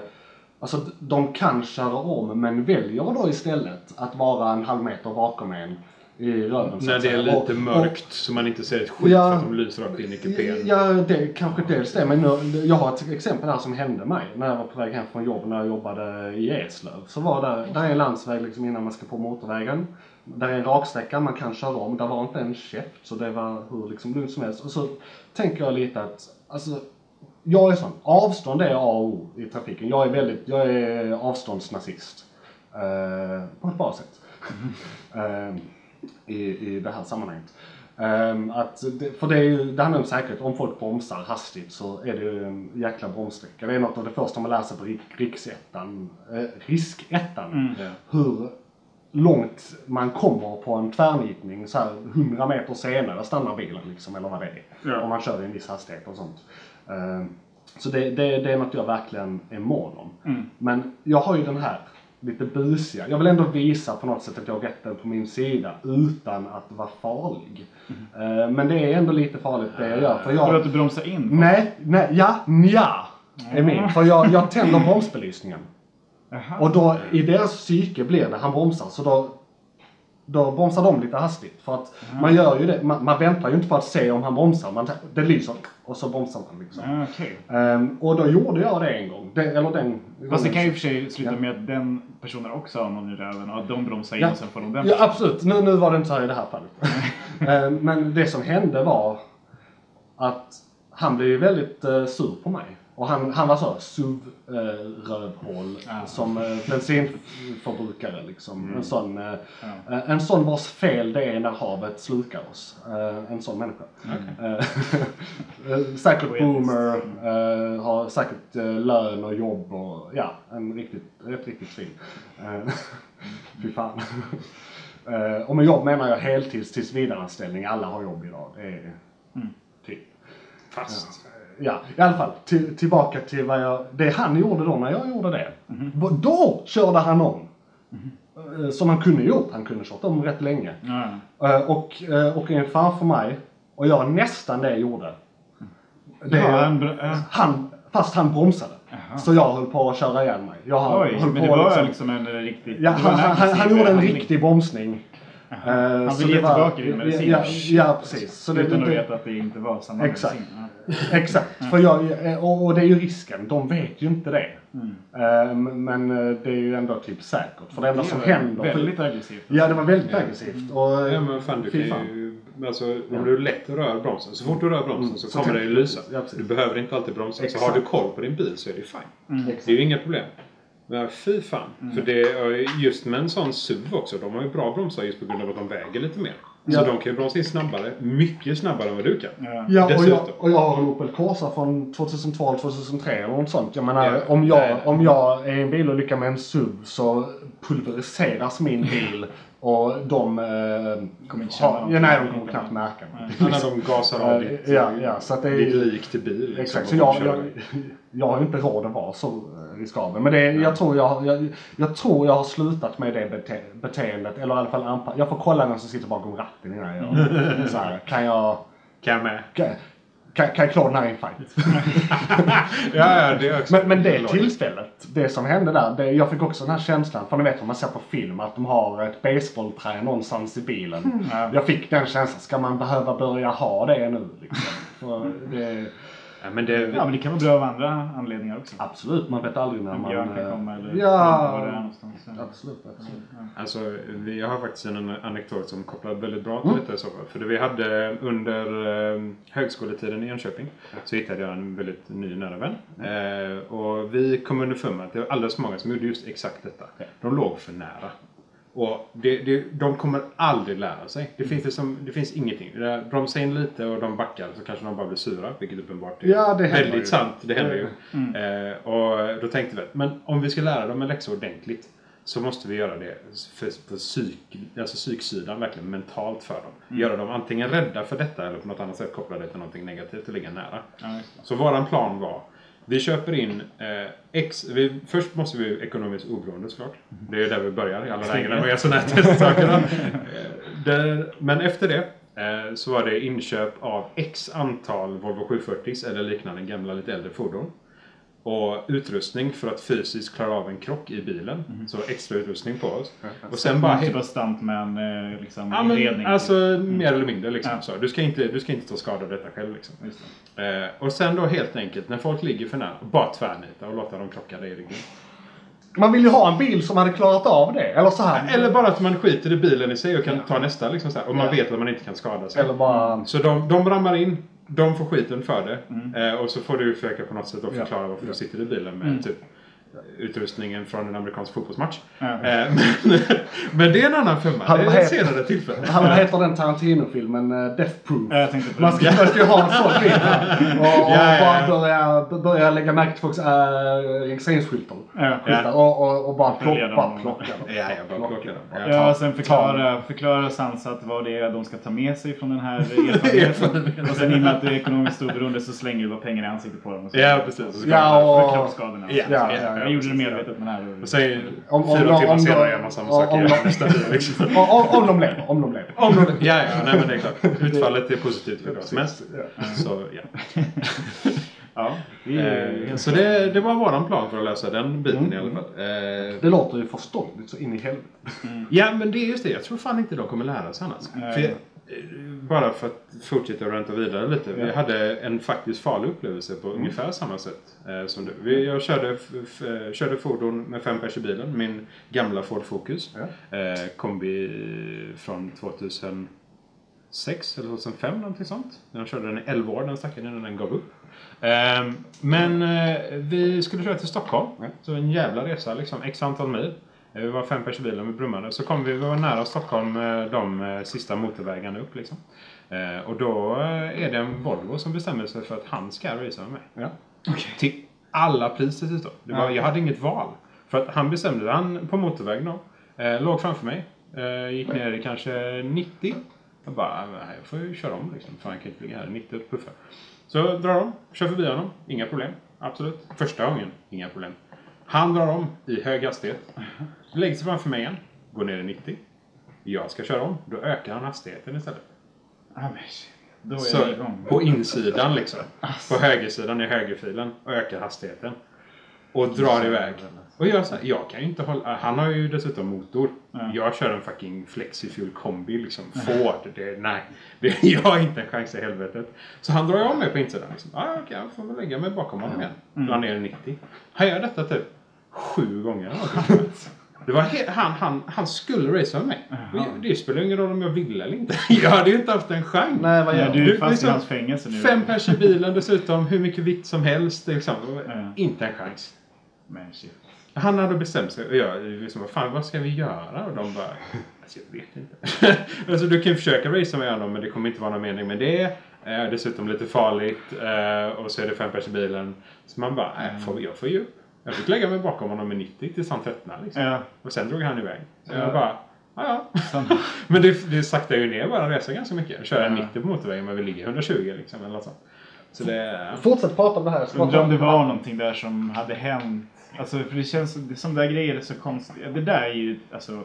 Speaker 1: Alltså de kan köra om men väljer då istället att vara en halv meter bakom en i röven.
Speaker 2: När det är lite
Speaker 1: Och- och-
Speaker 2: mörkt så man inte ser ett skit
Speaker 1: Ja.
Speaker 2: för att de lyser rakt in i kupén.
Speaker 1: Ja, det kanske dels det. Men nu, jag har ett exempel här som hände mig när jag var på väg hem från jobb när jag jobbade i Eslöv. Så var där, där är en landsväg liksom innan man ska på motorvägen. Där är en raksträcka, man kan köra om. Där var inte en käft så det var hur liksom lugnt som helst. Och så tänker jag lite att, alltså, jag är sån. Avstånd är A och O i trafiken. Jag är väldigt, jag är avståndsnazist. Eh, på ett bra sätt. Eh, i, I det här sammanhanget. Ehm, att det, för det, är ju, det handlar om säkerhet. Om folk bromsar hastigt så är det ju en jäkla bromssträcka. Det är något av det första man lär sig på rik, riksettan, eh, riskettan. Hur långt man kommer på en tvärnitning så här 100 meter senare stannar bilen liksom, eller vad det är.
Speaker 3: Ja.
Speaker 1: Om man kör i en viss hastighet och sånt. Ehm, så det, det, det är något jag verkligen är mån om. Men jag har ju den här lite busiga. Jag vill ändå visa på något sätt att jag har rätten på min sida utan att vara farlig. Ehm, men det är ändå lite farligt det jag gör. För
Speaker 3: För
Speaker 1: jag,
Speaker 3: att du bromsar in?
Speaker 1: nej, nej, ja, nja. Är min. För jag, jag tänder bromsbelysningen.
Speaker 3: Jaha.
Speaker 1: Och då i deras psyke blir det, han bromsar, så då, då bromsar de lite hastigt. För att man gör ju det, man, man väntar ju inte på att se om han bromsar. Man, det lyser och så bromsar man liksom.
Speaker 3: Ja, Okej.
Speaker 1: Ehm, och då gjorde jag det en gång. Det, eller den
Speaker 3: Fast det kan ju i och för sig sluta
Speaker 1: Ja.
Speaker 3: med att den personen också har någon i röven och att de bromsar in
Speaker 1: Ja.
Speaker 3: och sen får de den
Speaker 1: Ja absolut, nu, nu var det inte så här i det här fallet. Ehm, men det som hände var att han blev väldigt uh, sur på mig. Och han, han var så SUV-rövhål
Speaker 3: Ja.
Speaker 1: som uh, bensinförbrukare liksom. En sån, eh,
Speaker 3: Ja.
Speaker 1: eh, en sån vars fel det är när havet slukar oss. Eh, en sån människa. Eh, eh, säkert
Speaker 3: Poetiskt.
Speaker 1: boomer, eh, har säkert eh, lön och jobb och ja, en riktigt, ett riktigt svin. Fy fan. Eh, och med jobb menar jag heltids tillsvidareanställning. Alla har jobb idag. Det är typ.
Speaker 2: Fast.
Speaker 1: Ja, i alla fall. Till, tillbaka till vad jag, det han gjorde då när jag gjorde det.
Speaker 3: Mhm.
Speaker 1: Då körde han om. Eh, Som han kunde gjort. Han kunde kört om rätt länge.
Speaker 3: Ja.
Speaker 1: Eh, Och, eh, och en framför mig. Och jag nästan det jag gjorde. Det,
Speaker 3: Ja, han ja.
Speaker 1: han, fast han bromsade. Så jag höll på att köra ihjäl mig. Jag
Speaker 3: Oj,
Speaker 1: höll
Speaker 3: men
Speaker 1: på
Speaker 3: det var
Speaker 1: liksom-
Speaker 3: liksom en riktig...
Speaker 1: Ja, han, han, han, han gjorde en riktig bromsning. Eh,
Speaker 3: Han
Speaker 1: så det
Speaker 3: ge
Speaker 1: var-
Speaker 3: tillbaka din medicin.
Speaker 1: Ja, ja precis. Så det,
Speaker 3: Utan att veta att det inte var samma
Speaker 1: Exakt.
Speaker 3: medicin.
Speaker 1: Exakt, för jag, och, och det är ju risken. De vet ju inte det. Eh, men eh, det är ju ändå typ säkert. För det enda som
Speaker 3: Det var
Speaker 1: händer...
Speaker 3: Väldigt aggressivt.
Speaker 1: Ja, det var väldigt aggressivt. Och,
Speaker 2: Ja men fan du kan ju... Alltså om du lätt rör bromsen. Så fort du rör bromsen så
Speaker 1: så
Speaker 2: kommer
Speaker 1: tänker
Speaker 2: det ju lysa.
Speaker 1: Ja.
Speaker 2: Du behöver inte alltid bromsa. Så
Speaker 1: Exakt.
Speaker 2: har du koll på din bil så är det fine.
Speaker 1: Exakt.
Speaker 2: Det är ju inga problem. Men fy fan. För det är just med en sån SUV också. De har ju bra bromsar just på grund av att de väger lite mer.
Speaker 1: Ja.
Speaker 2: Så de kan ju bromsa in snabbare. Mycket snabbare än vad du kan.
Speaker 3: Ja.
Speaker 1: Ja, och jag, och jag har en Opel Corsa från 2002 2003 eller något sånt. Jag menar,
Speaker 2: Ja,
Speaker 1: om, jag, om jag är i en bilolycka med en SUV så pulveriseras min bil Och de... Eh,
Speaker 3: Kommer inte känna någonting.
Speaker 1: ja, Nej, de kommer knappt märka det.
Speaker 2: Ja, när de gasar av
Speaker 1: Eh,
Speaker 2: ditt,
Speaker 1: ja, ja, så att det är-
Speaker 2: ditt lik till bil. Liksom,
Speaker 1: Exakt, så jag, jag, jag har inte råd att vara så riskabel. Men det, jag, tror jag, jag, jag tror jag har slutat med det bete, beteendet. Eller i alla fall anpa- Jag får kolla vem som sitter bakom ratten innan jag gör det. Kan jag...
Speaker 2: Kan jag med?
Speaker 1: Kan, kan, kan jag klara den här i en fight?
Speaker 2: Ja, ja, det är också.
Speaker 1: Men, men det tillfället, det som hände där, det, jag fick också den här känslan, för ni vet vad man ser på film, att de har ett baseballträ någonstans i bilen. Jag fick den känslan, ska man behöva börja ha det nu liksom? Det,
Speaker 2: Ja, men det,
Speaker 3: Ja, men det kan vara bra av andra anledningar också.
Speaker 1: absolut, man vet aldrig när
Speaker 3: En
Speaker 1: man...
Speaker 3: björn kan
Speaker 1: eh,
Speaker 3: komma eller
Speaker 1: ja,
Speaker 3: var det är någonstans. Ja.
Speaker 1: Absolut, absolut.
Speaker 2: Alltså, vi, jag har faktiskt en anekdot som kopplar väldigt bra till
Speaker 1: Mm.
Speaker 2: detta i så fall. För det vi hade under eh, högskoletiden i Jönköping så hittade jag en väldigt ny nära vän.
Speaker 1: Mm.
Speaker 2: Eh, och vi kom underfund med att det var alldeles för många som gjorde just exakt detta. De låg för nära. Och det, det, de kommer aldrig lära sig. Det finns, liksom, det finns ingenting. Det- Bromsa in lite och de backar så kanske de bara blir sura. Vilket uppenbart är
Speaker 1: Ja, det
Speaker 2: väldigt
Speaker 1: ju.
Speaker 2: sant. Det händer ju. Eh, och då tänkte vi, men om vi ska lära dem en läxa ordentligt så måste vi göra det för, för psyk, alltså psyksidan, verkligen mentalt för dem. Göra dem antingen rädda för detta eller på något annat sätt koppla det till någonting negativt och ligga nära.
Speaker 3: Ja, det.
Speaker 2: Så våran plan var vi köper in eh, X, vi, först måste vi ekonomiskt oberoende såklart. Det är där vi börjar i alla lägen gör sådana här testsakerna. Eh, där- Men efter det eh, så var det inköp av X antal Volvo 740 eller liknande gamla lite äldre fordon. Och utrustning för att fysiskt klara av en krock i bilen. Så extra utrustning på oss. Och sen bara...
Speaker 3: Typ av stuntman liksom
Speaker 2: Ja, men,
Speaker 3: inredning.
Speaker 2: alltså mer eller mindre liksom.
Speaker 3: Ja.
Speaker 2: Så. Du, ska inte, du ska inte ta skada av detta själv liksom.
Speaker 3: Just det.
Speaker 2: Eh, och sen då helt enkelt när folk ligger för nära, bara tvärnita och låta dem krocka dig i ryggen.
Speaker 1: Man vill ju ha en bil som hade klarat av det. Eller så här.
Speaker 2: Eller bara att man skiter i bilen i sig och kan ta nästa liksom så här, och man
Speaker 1: Ja.
Speaker 2: vet att man inte kan skada sig.
Speaker 1: Eller bara...
Speaker 2: Så de, de ramar in, de får skiten för det. Eh, och så får du försöka på något sätt att
Speaker 1: Ja.
Speaker 2: förklara varför du sitter i bilen med typ utrustningen från en amerikansk fotbollsmatch.
Speaker 3: Ja.
Speaker 2: Eh, men, men det är en annan femma.
Speaker 1: Han-
Speaker 2: Det är ett
Speaker 1: heter-
Speaker 2: senare tillfälle.
Speaker 1: Han vad heter den Tarantino-filmen? Uh, Death Proof.
Speaker 3: Ja, jag tänkte på
Speaker 1: Man
Speaker 3: det.
Speaker 1: ska, man ska ju ha en sån här. Och, och
Speaker 2: Ja, ja,
Speaker 1: bara börja, börja lägga märke till folks äh, registreringsskyltar.
Speaker 3: Ja.
Speaker 1: Skyltar. Och, och, och bara,
Speaker 3: Följa
Speaker 1: plock, bara
Speaker 3: dem.
Speaker 1: plocka dem.
Speaker 2: Ja, bara dem. Ja.
Speaker 3: Ja, sen förklara, förklara Sansat vad det är de ska ta med sig från den här erfarenheten. och sen i och med att du är ekonomiskt oberoende så slänger du bara pengar i ansiktet på dem. Och så
Speaker 2: Ja, precis. Så ska
Speaker 1: Ja, och-
Speaker 3: För kroppsskadorna.
Speaker 2: Ja,
Speaker 1: Ja,
Speaker 2: ja,
Speaker 1: ja,
Speaker 3: Jag gjorde det medvetet men här.
Speaker 2: Och sen
Speaker 1: Om- om-
Speaker 2: fyra
Speaker 1: om-
Speaker 2: timmar
Speaker 1: om-
Speaker 2: senare gör man samma sak
Speaker 1: om-
Speaker 2: igen. Nästa liksom.
Speaker 1: Om, om, om de lever. Om de lever.
Speaker 2: Om de, ja, ja, nej men det är klart. Utfallet är positivt för vad som helst. Så, ja.
Speaker 3: Ja, det
Speaker 2: Eh, så det, det var våran plan för att lösa den biten i alla fall. Eh,
Speaker 1: Det låter ju förståndigt så in i helvete.
Speaker 2: ja, men det är just det. Jag tror fan inte de kommer lära sig annars.
Speaker 3: Nej.
Speaker 2: För, bara för att fortsätta och ränta vidare lite. Vi hade en faktiskt farlig upplevelse på ungefär samma sätt eh, som du. Vi, jag körde, eh, körde fordon med fem pers i bilen. Min gamla Ford Focus. Eh, kombi från 2006 eller 2005 någonting sånt. Jag körde den i 11 år den stackaren innan den gav upp. Ehm, men eh, vi skulle köra till Stockholm. Så en jävla resa liksom. X antal mil. Eh, Vi var fem pers i bilen, vi brummade. Så kom vi, vi var nära Stockholm de eh, sista motorvägarna upp liksom. Eh, och då är det en Volvo som bestämmer sig för att han ska racea med mig.
Speaker 1: Ja.
Speaker 2: Till alla priser dessutom. Det var, Jag hade inget val. För att han bestämde det. Han på motorväg då. Låg framför mig. Gick ner i kanske 90. Jag bara, "Nej, jag får ju köra om liksom. För han kan inte ligga här i 90 och puffa. Så drar de, kör förbi honom. Inga problem. Absolut. Första gången, inga problem. Han drar om i hög hastighet. Lägger sig framför mig igen. Går ner i 90. Jag ska köra om. Då ökar han hastigheten istället.
Speaker 3: Ja, men Då är
Speaker 2: Så,
Speaker 3: jag igång.
Speaker 2: på insidan liksom. På högersidan i högerfilen. Och ökar hastigheten. Och drar iväg. Och jag, så här, jag kan ju inte hålla... Han har ju dessutom motor. Jag kör en fucking Flexifuel kombi liksom. Ford. Det, nej. Det, jag har inte en chans i helvetet. Så han drar ju om mig på insidan. Liksom. Ah, okej, jag får väl lägga mig bakom honom igen. Drar ner i 90. Han gör detta typ sju gånger. Det var han, han, han skulle racea med mig. Och Det spelar ingen roll om jag ville eller inte. Jag hade ju inte haft en chans.
Speaker 1: Nej, vad
Speaker 3: Ja,
Speaker 1: gör
Speaker 3: du
Speaker 1: du?
Speaker 3: är fast
Speaker 2: liksom
Speaker 3: i hans fängelse nu.
Speaker 2: Fem pers i bilen dessutom, hur mycket vikt som helst. Liksom.
Speaker 3: Ja.
Speaker 2: Inte en chans.
Speaker 3: Men shit.
Speaker 2: Han hade bestämt sig och jag liksom, vad fan vad ska vi göra? Och de bara, alltså jag vet inte. alltså du kan försöka racea med honom men det kommer inte vara någon mening med det. Eh, dessutom lite farligt eh, och så är det fem pers i bilen. Så man bara, äh, får, jag får ju upp. Jag fick lägga mig bakom honom med 90 tills han tröttnade. Liksom.
Speaker 3: Ja.
Speaker 2: Och sen drog han iväg. Så jag bara, Ja, ja.
Speaker 3: Sen,
Speaker 2: Men det, det saktar ju ner vår resa ganska mycket. Köra
Speaker 3: Ja.
Speaker 2: 90 på motorvägen men vi ligger 120 liksom. Eller något sånt. Så det...
Speaker 1: Fortsätt prata om det här.
Speaker 3: Undrar om det var någonting där som hade hänt. Alltså för det känns det, som där grejer är så konstigt. Det där är ju alltså.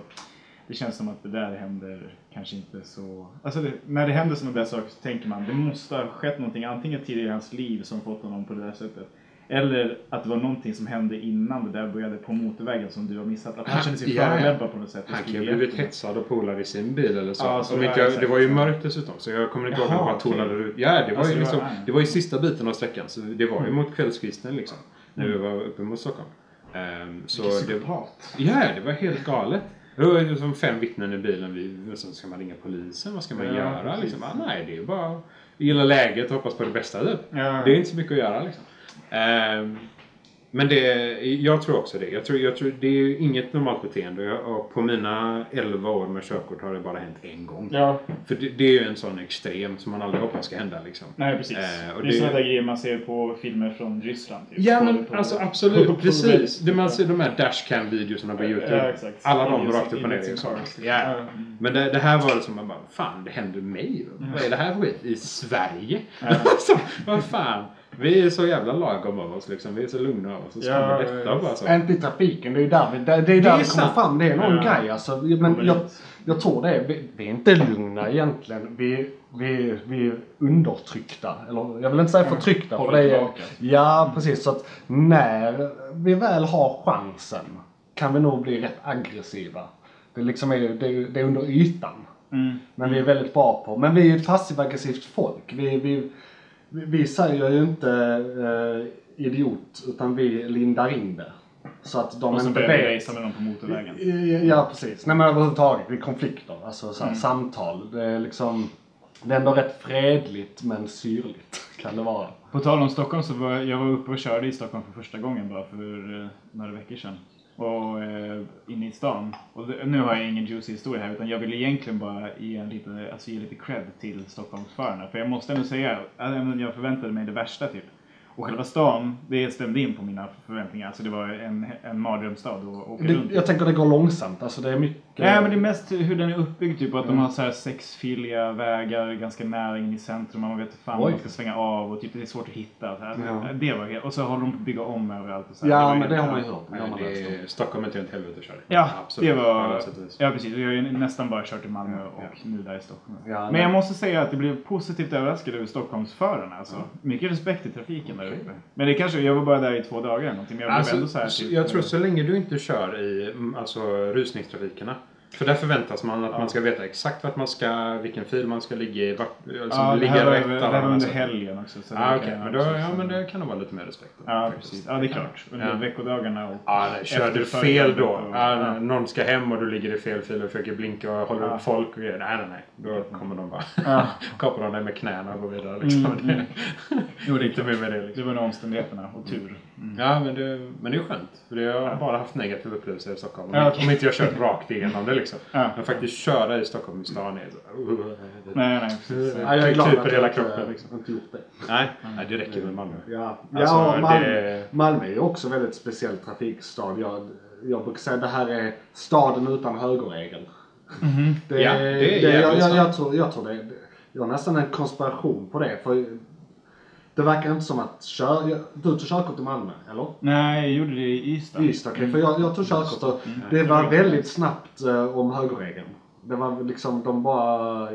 Speaker 3: Det känns som att det där händer kanske inte så... Alltså det, när det händer sådana där saker så tänker man det måste ha skett någonting antingen tidigare i hans liv som fått honom på det där sättet. Eller att det var någonting som hände innan det där började på motorvägen som du har missat. Att han kände sig
Speaker 2: Ja,
Speaker 3: förolämpad på något sätt.
Speaker 2: Han kan ju blivit hetsad av polare i sin bil eller så.
Speaker 3: Ja, så
Speaker 2: inte jag, det var ju mörkt dessutom så jag kommer inte ihåg om det
Speaker 3: okej.
Speaker 2: tonade ut. Ja, det var,
Speaker 3: Alltså,
Speaker 2: ju
Speaker 3: det
Speaker 2: liksom, det var ju sista biten av sträckan. Så det var ju mot kvällskvisten liksom. När vi var uppe mot Stockholm. Ehm, så det, ja, det var helt galet. Det var ju som fem vittnen i bilen. Vi, så ska man ringa polisen? Vad ska man
Speaker 3: Ja,
Speaker 2: göra? Liksom? Ah, nej, det är bara att gilla läget och hoppas på det bästa. Typ.
Speaker 3: Ja.
Speaker 2: Det är inte så mycket att göra liksom. Ehm, men det, jag tror också det. Jag tror, jag tror, det är inget normalt beteende. Och på mina 11 år med körkort har det bara hänt en gång.
Speaker 3: Ja,
Speaker 2: För det, det är ju en sån extrem som man aldrig hoppas ska hända. Liksom.
Speaker 3: nej precis.
Speaker 2: Eh, och
Speaker 3: det är sådana där grejer man ser på filmer från Ryssland. Typ.
Speaker 2: Ja
Speaker 3: På-
Speaker 2: men
Speaker 3: på-
Speaker 2: alltså
Speaker 3: på-
Speaker 2: absolut,
Speaker 3: på-
Speaker 2: precis. Det man ser de här dashcam-videorna på Youtube.
Speaker 3: Ja.
Speaker 2: Alla de rakt upp och ner. Liksom. Ja.
Speaker 3: Ja.
Speaker 2: Men det, det här var det som man bara, fan det händer mig. Vad är det här för skit? I Sverige? Alltså, vad fan. Vi är så jävla lagom av oss liksom. Vi är så lugna av oss. Och så
Speaker 3: Ja,
Speaker 2: kommer detta
Speaker 3: visst.
Speaker 2: bara så.
Speaker 1: Inte i trafiken, det är ju där vi, det, det är där vi
Speaker 2: är
Speaker 1: kommer
Speaker 2: sant.
Speaker 1: fram. Det är någon
Speaker 3: Ja.
Speaker 1: grej alltså. Men
Speaker 3: Kommer
Speaker 1: jag, jag tror det. är- Vi, vi är inte lugna egentligen. Vi, vi, vi är undertryckta. Eller jag vill inte säga förtryckta. För
Speaker 3: Håller
Speaker 1: det är, ja, precis. Så att när vi väl har chansen kan vi nog bli rätt aggressiva. Det, liksom är, det, det är under ytan.
Speaker 3: Mm.
Speaker 1: Men vi är väldigt bra på. Men vi är ett passiv-aggressivt folk. Vi, vi, vi, säger ju inte eh, idiot, utan vi lindar in det. Så att de
Speaker 3: Och så
Speaker 1: inte vet.
Speaker 3: racea med någon på motorvägen.
Speaker 1: Ja, precis. Nej men överhuvudtaget, vid konflikter. Alltså så här,
Speaker 3: Mm.
Speaker 1: samtal. Det är liksom... Det är ändå rätt fredligt men syrligt kan det vara.
Speaker 3: På tal om Stockholm så var jag var uppe och körde i Stockholm för första gången bara för eh, några veckor sedan. Och eh, inne i stan. Och det, nu har jag ingen juicy historia här utan jag vill egentligen bara ge, en lite, alltså ge lite cred till Stockholmsförarna. För jag måste ändå säga att jag förväntade mig det värsta typ. Och själva stan, det stämde in på mina förväntningar. Alltså det var en, en mardrömsstad att åka
Speaker 1: Det,
Speaker 3: runt
Speaker 1: jag tänker det går långsamt. Alltså det är mycket...
Speaker 3: Nej men det är mest hur den är uppbyggd typ. Att de har så här sexfiliga vägar ganska nära in i centrum. Man vet fan var man ska svänga av och typ det är svårt att hitta. Så här.
Speaker 1: Ja.
Speaker 3: Det var helt, och så håller de på att bygga om överallt. Och så här.
Speaker 1: Ja
Speaker 3: var
Speaker 1: men det har man ju hört. Det
Speaker 2: Nej,
Speaker 1: man
Speaker 2: det är, Stockholm är inte ett helvete att köra.
Speaker 3: Ja,
Speaker 2: Absolut.
Speaker 3: det var... Ja precis. Jag har ju nästan bara kört i Malmö och
Speaker 2: Ja.
Speaker 3: nu där i Stockholm.
Speaker 1: Ja,
Speaker 3: men jag måste säga att det blev positivt överraskad över Stockholmsförarna. Alltså. Mycket respekt i trafiken där uppe. Men det kanske, jag var bara där i två dagar eller någonting. Men jag blev
Speaker 2: Alltså,
Speaker 3: ändå så här, typ,
Speaker 2: jag tror så länge du inte kör i mm, alltså, rusningstrafikerna. För där förväntas man att man ska veta exakt vart man ska, vilken fil man ska ligga i, vart, liksom,
Speaker 3: Ja,
Speaker 2: ligga
Speaker 3: här
Speaker 2: rätt.
Speaker 3: det här var under helgen också. Så
Speaker 2: Ah,
Speaker 3: kan-
Speaker 2: men, då, ja, men det kan nog vara lite mer respekt. då,
Speaker 3: Ja,
Speaker 2: faktiskt.
Speaker 3: precis. Ja, det är klart. Under
Speaker 2: Ja.
Speaker 3: veckodagarna och
Speaker 2: Ja, nej, kör du fel då,
Speaker 3: och-
Speaker 2: ja,
Speaker 3: ja.
Speaker 2: någon ska hem och du ligger i fel fil och försöker blinka och håller
Speaker 3: Ja.
Speaker 2: upp folk och grejer. Nej, nej, nej. Då kommer de bara
Speaker 3: Ja.
Speaker 2: kapar de dig med knäna och går vidare. Liksom.
Speaker 3: Mm, mm.
Speaker 2: Jo, det är inte mer med det. Liksom.
Speaker 3: Det var omständigheterna och tur.
Speaker 2: Ja, men det, men det är skönt. För jag har bara haft negativa upplevelser i Stockholm.
Speaker 3: Ja,
Speaker 2: Om-
Speaker 3: okej.
Speaker 2: Om inte jag kört rakt igenom det liksom.
Speaker 3: Ja.
Speaker 2: Men faktiskt köra i Stockholm i stan är så... Uh,
Speaker 3: Nej, nej, precis.
Speaker 1: Ja, jag är glad
Speaker 2: Typer
Speaker 1: att
Speaker 2: hela
Speaker 1: jag
Speaker 2: kroppen,
Speaker 1: inte,
Speaker 2: liksom.
Speaker 1: inte gjort det.
Speaker 2: Nej, nej, det räcker med Malmö.
Speaker 1: Ja,
Speaker 2: Alltså,
Speaker 1: ja Malmö,
Speaker 2: det-
Speaker 1: Malmö är ju också väldigt speciell trafikstad. Jag, jag brukar säga att det här är staden utan högerregel. Det,
Speaker 2: Ja, det är
Speaker 1: det, jag, jag, jag, tror, jag tror det. det- Jag har nästan en konspiration på det. För det verkar inte som att kör, du tog körkort i Malmö, eller?
Speaker 3: Nej, jag gjorde det i Ystad.
Speaker 1: Ystad, okej. För jag, jag tog körkort och det
Speaker 3: jag
Speaker 1: var
Speaker 3: tror
Speaker 1: väldigt snabbt eh, om högerregeln. Det var liksom, de bara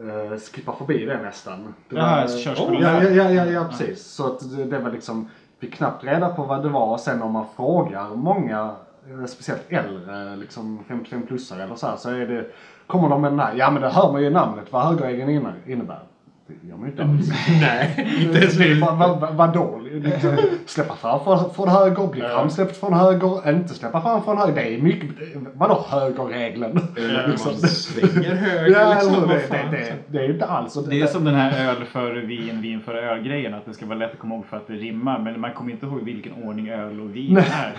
Speaker 1: uh, skippar förbi det nästan. Det var,
Speaker 3: så körskolan
Speaker 1: ja, ja, ja, ja, ja, precis. Så att det, det var liksom, fick knappt reda på vad det var. Och sen om man frågar många, eh, speciellt äldre, liksom 55-plussare eller så här, så är det, kommer de med den här, ja men det hör man ju i namnet vad högerregeln inne- innebär. Det gör man ju inte alls.
Speaker 2: Nej, inte ens
Speaker 1: va, vadå? Liksom, släppa fram från, från höger, bli framsläppt från höger, inte släppa fram från höger. Det är mycket, vadå högerregeln?
Speaker 2: Liksom. Man svänger höger
Speaker 1: Ja,
Speaker 2: liksom.
Speaker 1: det, det, det, det är inte alls.
Speaker 3: Det är som den här öl före vin, vin före öl-grejen. Att det ska vara lätt att komma ihåg för att det rimmar. Men man kommer inte ihåg vilken ordning öl och vin är.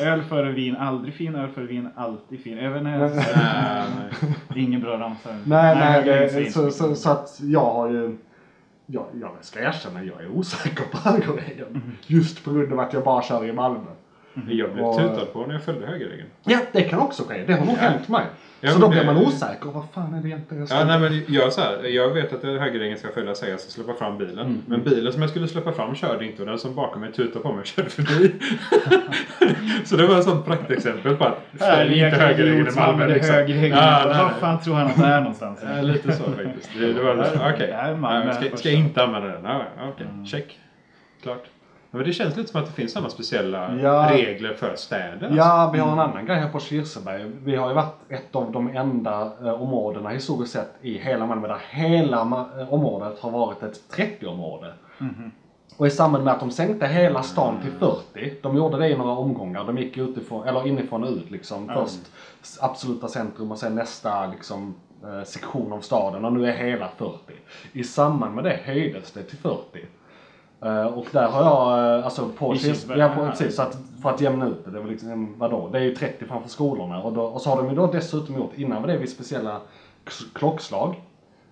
Speaker 3: Öl före vin, aldrig fin. Öl före vin, alltid fin. Jag inte.
Speaker 2: Nej, nej.
Speaker 3: Ingen bra ramsa.
Speaker 1: Nej, nej,
Speaker 3: jag
Speaker 1: det,
Speaker 3: inte
Speaker 1: så,
Speaker 3: så
Speaker 1: så, så att jag har ju... Jag, jag ska erkänna, jag är osäker på högerregeln. Just på grund av att jag bara kör i Malmö.
Speaker 2: Jag blev
Speaker 1: Och-
Speaker 2: tutad på när jag följde högerregeln.
Speaker 1: Ja, det kan också ske. Det har nog hänt mig.
Speaker 2: Ja,
Speaker 1: så då blir man osäker. Vad fan är det egentligen jag ska
Speaker 2: Ja, nej, men jag, så här, jag vet att högerregeln ska följas, säger jag ska släppa fram bilen.
Speaker 1: Mm.
Speaker 2: Men bilen som jag skulle släppa fram körde inte och den som bakom mig tutade på mig körde förbi. så det var ett sånt praktexempel på att följ inte högerregeln i Malmö. Liksom.
Speaker 3: Högerregeln.
Speaker 2: Ja, nej, nej.
Speaker 3: fan tror han att det är någonstans?
Speaker 2: Ja, lite så faktiskt. Det, det var okej.
Speaker 3: Det här är Malmö
Speaker 2: Ja, ska, ska jag inte använda den? Ja, okej.
Speaker 1: Mm.
Speaker 2: Check. Klart. Ja, Men det känns lite som att det finns sådana speciella
Speaker 1: Ja.
Speaker 2: regler för städer. alltså.
Speaker 1: Ja, vi har en annan grej här på Kirseberg. Vi har ju varit ett av de enda eh, områdena historiskt sett i hela Malmö där hela eh, området har varit ett 30-område. Och i samband med att de sänkte hela stan till 40, de gjorde det i några omgångar. De gick utifrån, eller inifrån och ut liksom. Först s- absoluta centrum och sen nästa liksom, eh, sektion av staden och nu är hela 40. I samband med det höjdes det till 40. Eh, och där har jag, eh, alltså på ja,
Speaker 3: Ja.
Speaker 1: precis, så att, för att jämna ut det. Det, var liksom, vadå? det är ju 30 framför skolorna och, då, och så har de ju då dessutom gjort, innan var det vid speciella klockslag.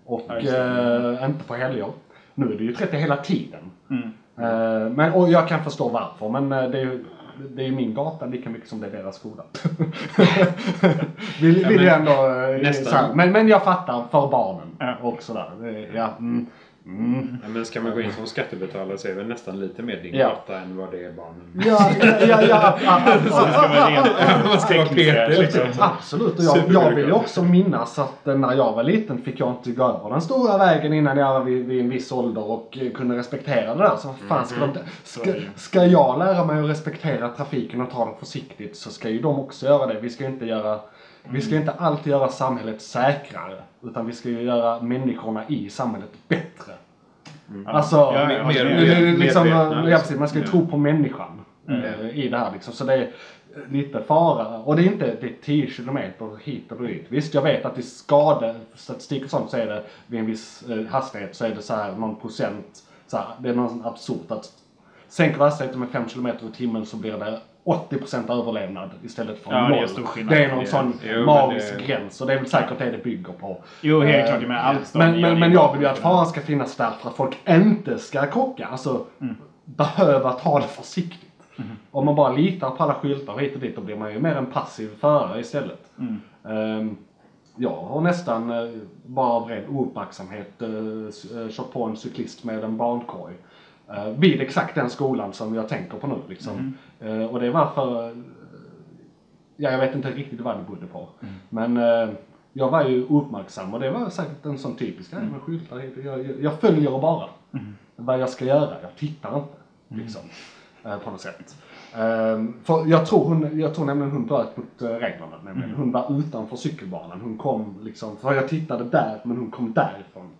Speaker 1: Och
Speaker 3: Ja,
Speaker 1: eh, inte på helger. Nu är det ju 30 hela tiden.
Speaker 3: Mm.
Speaker 1: Men, och jag kan förstå varför, men det är ju det är ju min gata lika mycket som det är deras skola. vill, vill ändå...
Speaker 2: nästan.
Speaker 1: så här, men, men jag fattar för barnen
Speaker 3: Ja.
Speaker 1: och sådär. Ja, mm, mm.
Speaker 2: Men ska man gå in som skattebetalare så är det väl nästan lite mer din
Speaker 1: Ja.
Speaker 2: än vad det är barnen.
Speaker 1: Ja, ja, ja,
Speaker 2: Man ska vara petig
Speaker 3: liksom.
Speaker 2: liksom.
Speaker 1: Absolut, och jag, jag vill ju också minnas att eh, när jag var liten fick jag inte gå över den stora vägen innan jag var vid, vid en viss ålder och eh, kunde respektera det där. Så fan ska, de, ska, ska jag lära mig att respektera trafiken och ta det försiktigt så ska ju de också göra det. Vi ska ju inte göra vi ska inte alltid göra samhället säkrare. Utan vi ska ju göra människorna i samhället bättre. Alltså,
Speaker 3: Ja,
Speaker 2: mer-
Speaker 3: ja,
Speaker 2: mer-
Speaker 1: liksom,
Speaker 2: medvetna,
Speaker 1: ja, precis, man ska ju tro på människan eh, i det här liksom. Så det är lite fara. Och det är inte det är 10 kilometer hit och dit. Visst, jag vet att i skadestatistik och sånt så är det vid en viss eh, hastighet så är det så här någon procent. Så här, det är någon absurt att sänker hastigheten med 5 kilometer i timmen så blir det 80% överlevnad istället för
Speaker 3: Ja, det är
Speaker 1: noll.
Speaker 3: stor skillnad.
Speaker 1: Det är någon
Speaker 3: Det är-
Speaker 1: sån
Speaker 2: Jo,
Speaker 1: magisk
Speaker 2: det-
Speaker 1: gräns och det är väl säkert det det bygger på.
Speaker 3: Jo, helt
Speaker 1: Eh,
Speaker 3: klart. Men allt
Speaker 1: men, men, men jag vill ju att faran ska finnas där för att folk inte ska krocka. Alltså behöva ta det försiktigt. Om man bara litar på alla skyltar hit och dit då blir man ju mer en passiv förare istället. Ehm, jag har nästan eh, bara av ren ouppmärksamhet eh, kört på en cyklist med en barnkorg. Eh, vid exakt den skolan som jag tänker på nu. Liksom. Eh, och det var för eh, Ja, jag vet inte riktigt vad det berodde på. Men eh, jag var ju uppmärksam och det var säkert en sån typisk grej med skyltar. Jag, jag, jag följer bara vad jag ska göra. Jag tittar inte. Liksom. Eh, på något sätt. Ehm, för jag tror, hon, jag tror nämligen hon bröt mot reglerna. Nämligen. Hon var utanför cykelbanan. Hon kom liksom, för jag tittade där men hon kom därifrån.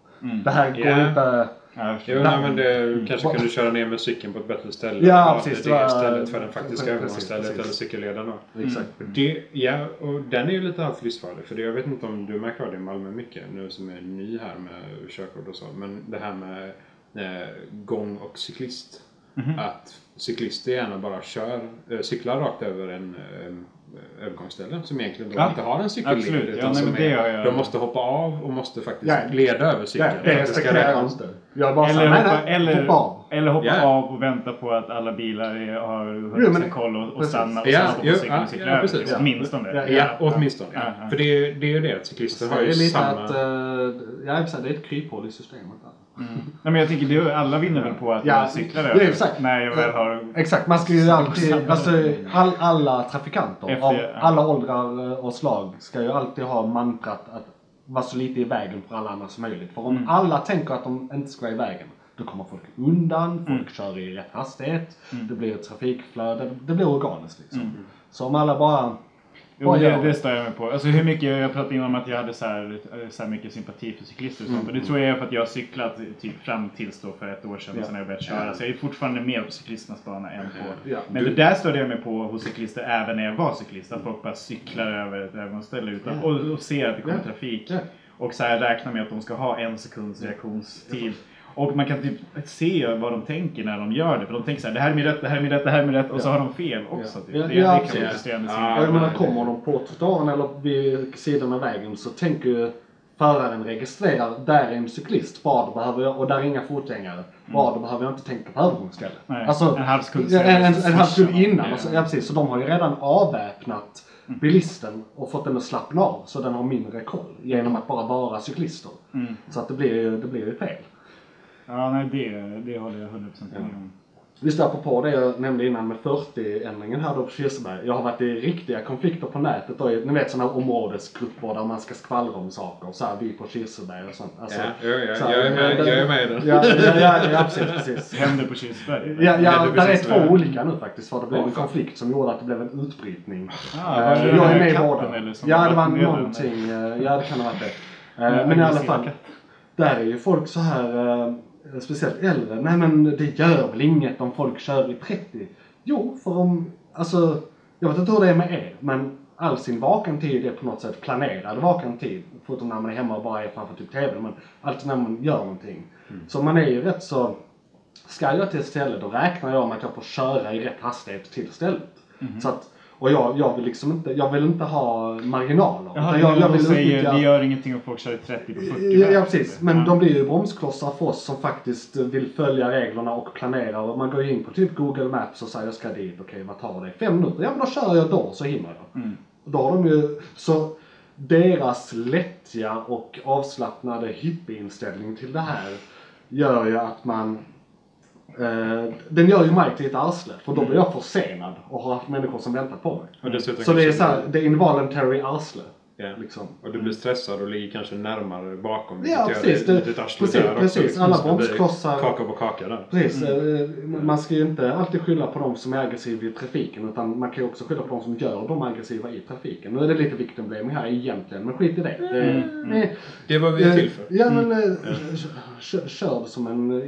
Speaker 1: Det här går
Speaker 2: Ja.
Speaker 1: inte...
Speaker 3: Ja.
Speaker 2: Jo, nej, men det kanske kunde köra ner med cykeln på ett bättre ställe.
Speaker 1: Ja, precis,
Speaker 2: Det
Speaker 1: det
Speaker 2: är
Speaker 1: var-
Speaker 2: stället för den faktiska övergångsstället eller cykelleden. Då.
Speaker 1: Exakt.
Speaker 2: Det, ja, och den är ju lite alltför livsfarlig. För det, jag vet inte om du märker av det i Malmö mycket, nu som är ny här med körkort och så. Men det här med eh, gång och cyklist. Att cyklister gärna bara kör, eh, cyklar rakt över en eh, övergångsställe som egentligen då
Speaker 3: Ja,
Speaker 2: inte har en cykelled.
Speaker 3: absolut. Ja,
Speaker 2: Utan
Speaker 3: nej,
Speaker 2: som är,
Speaker 3: jag-
Speaker 2: De måste hoppa av och måste faktiskt
Speaker 1: Ja.
Speaker 2: leda över cykeln.
Speaker 1: Ja, det
Speaker 2: ska
Speaker 1: respekterar jag bara
Speaker 3: Eller
Speaker 1: nej,
Speaker 3: hoppa,
Speaker 1: nej,
Speaker 3: eller,
Speaker 1: hoppa av.
Speaker 3: eller hoppa
Speaker 2: Ja.
Speaker 3: av och vänta på att alla bilar är, har ja, koll och, och
Speaker 1: precis.
Speaker 3: stanna och
Speaker 2: Ja,
Speaker 3: sen hoppa på cykeln
Speaker 2: ja,
Speaker 3: och cykla
Speaker 2: ja,
Speaker 3: över. Åtminstone.
Speaker 1: Ja,
Speaker 2: Ja, åtminstone.
Speaker 3: Ja,
Speaker 2: Ja.
Speaker 3: ja.
Speaker 2: För det är, det är ju det att cyklister har
Speaker 1: det
Speaker 2: ju
Speaker 1: är lite
Speaker 2: samma...
Speaker 1: att, eh, ja, det är ett kryphål i systemet. Där.
Speaker 3: Nej, men jag tänker, det är, alla vinner väl på att
Speaker 1: Ja,
Speaker 3: man cyklar över.
Speaker 1: exakt.
Speaker 3: När jag väl har...
Speaker 1: Exakt, man ska ju alltid, alltså all, alla trafikanter
Speaker 3: Efter-
Speaker 1: av
Speaker 3: ja.
Speaker 1: alla åldrar eh, och slag ska ju alltid ha mantrat att vara så lite i vägen för alla andra som möjligt. För om
Speaker 3: Mm.
Speaker 1: alla tänker att de inte ska vara i vägen, då kommer folk undan, folk
Speaker 3: Mm.
Speaker 1: kör i rätt hastighet, det blir ett trafikflöde, det blir organiskt liksom. Så om alla bara...
Speaker 3: Jo, det, det stör jag mig på. Alltså hur mycket, jag pratade innan om att jag hade så här, så här mycket sympati för cyklister och sånt.
Speaker 1: Mm.
Speaker 3: Och det tror jag är för att jag har cyklat typ fram tills då för ett år sedan,
Speaker 1: Ja.
Speaker 3: sen har jag börjat köra. Så jag är fortfarande mer på cyklisternas bana än på...
Speaker 1: Ja,
Speaker 3: Men det där störde jag mig på hos cyklister även när jag var cyklist. Att folk bara cyklar över ett övergångsställe utan, och, och ser att det kommer
Speaker 1: Ja.
Speaker 3: trafik.
Speaker 1: Ja.
Speaker 3: Och så här räknar med att de ska ha en sekunds reaktionstid. Och man kan typ se vad de tänker när de gör det. För de tänker så här, det här är min rätt, det här är min rätt, det här är min rätt. Och så har de fel också. Typ. Det,
Speaker 1: ja,
Speaker 3: det kan vara frustrerande.
Speaker 2: Ja,
Speaker 1: jag menar,
Speaker 2: men-
Speaker 1: kommer de på trottoaren eller vid sidan av vägen så tänker ju föraren registrerar, där är en cyklist, vad behöver jag, och där är inga fotgängare, vad behöver jag inte tänka på övergångsstället. Alltså,
Speaker 3: en halv sekund
Speaker 1: en, en, en halv sekund innan.
Speaker 3: Ja.
Speaker 1: Alltså, ja, precis. Så de har ju redan avväpnat
Speaker 3: Mm.
Speaker 1: bilisten och fått den att slappna av så den har mindre koll genom att bara vara cyklister.
Speaker 3: Mm.
Speaker 1: Så att det blir ju, det blir ju fel.
Speaker 3: Ja, nej det, det håller jag 100% med om.
Speaker 1: Visst apropå det jag nämnde innan med 40-ändringen här då på Kirseberg. Jag har varit i riktiga konflikter på nätet då. i- Ni vet sådana här områdesgrupper där man ska skvallra om saker. Så här, vi på Kirseberg och sånt. Alltså,
Speaker 2: Ja, ja, ja,
Speaker 1: så här,
Speaker 2: jag är med- jag är med i den.
Speaker 1: Ja, ja, ja, ja precis, precis.
Speaker 3: Händer på Kilsberg?
Speaker 1: Ja, ja där är två olika nu faktiskt. För det blev en konflikt som gjorde att det blev en utbrytning.
Speaker 3: Ah, var
Speaker 1: Eh,
Speaker 3: det den
Speaker 1: jag är med i båda. Ja, det var någonting. eh, Ja, det kan ha varit det.
Speaker 3: Ja,
Speaker 1: Eh, Men i alla fall. Där är ju folk så här, speciellt äldre. Nej men det gör väl inget om folk kör i 30? Jo, för om, alltså, jag vet inte hur det är med er, men all sin vaken tid är på något sätt planerad vaken tid. Förutom när man är hemma och bara är framför typ TV, men alltid när man gör någonting. Så man är ju rätt så, ska jag till ett ställe då räknar jag med att jag får köra i rätt hastighet till stället. Så att, och jag, jag vill liksom inte, jag vill inte ha marginaler.
Speaker 3: Jaha,
Speaker 1: jag, jag vill
Speaker 3: säger
Speaker 1: utnyttja-
Speaker 3: det gör ingenting om folk kör i 30 på 40
Speaker 1: Ja, ja precis, men
Speaker 3: Ja.
Speaker 1: de blir ju bromsklossar för oss som faktiskt vill följa reglerna och planera. Och man går ju in på typ Google Maps och säger jag ska dit, okej vad tar det? Fem minuter? Ja men då kör jag då så hinner jag.
Speaker 3: Mm.
Speaker 1: Då har de ju, så deras lättja och avslappnade hippieinställning till det här gör ju att man Eh, den gör ju mig till ett arsle för då blir jag försenad och har haft människor som väntar på mig. Så det är såhär, det är involuntary arsle.
Speaker 2: Ja.
Speaker 1: Liksom.
Speaker 2: Och du blir stressad och ligger kanske närmare bakom.
Speaker 1: Ja, precis.
Speaker 2: Gör
Speaker 1: Det-
Speaker 2: det lite arsle
Speaker 1: precis,
Speaker 2: där också.
Speaker 1: precis. Alla
Speaker 2: Så det blir
Speaker 1: bromsklossar-
Speaker 2: Kaka på kaka där.
Speaker 1: Precis,
Speaker 3: Mm.
Speaker 1: eh, man ska ju inte alltid skylla på de som är aggressiva i trafiken utan man kan ju också skylla på de som gör dem aggressiva i trafiken. Nu är det lite victim blaming här egentligen, men skit i det.
Speaker 3: Mm.
Speaker 1: det eh,
Speaker 2: Det är vad vi till för.
Speaker 1: Ja men eh, kör, det som en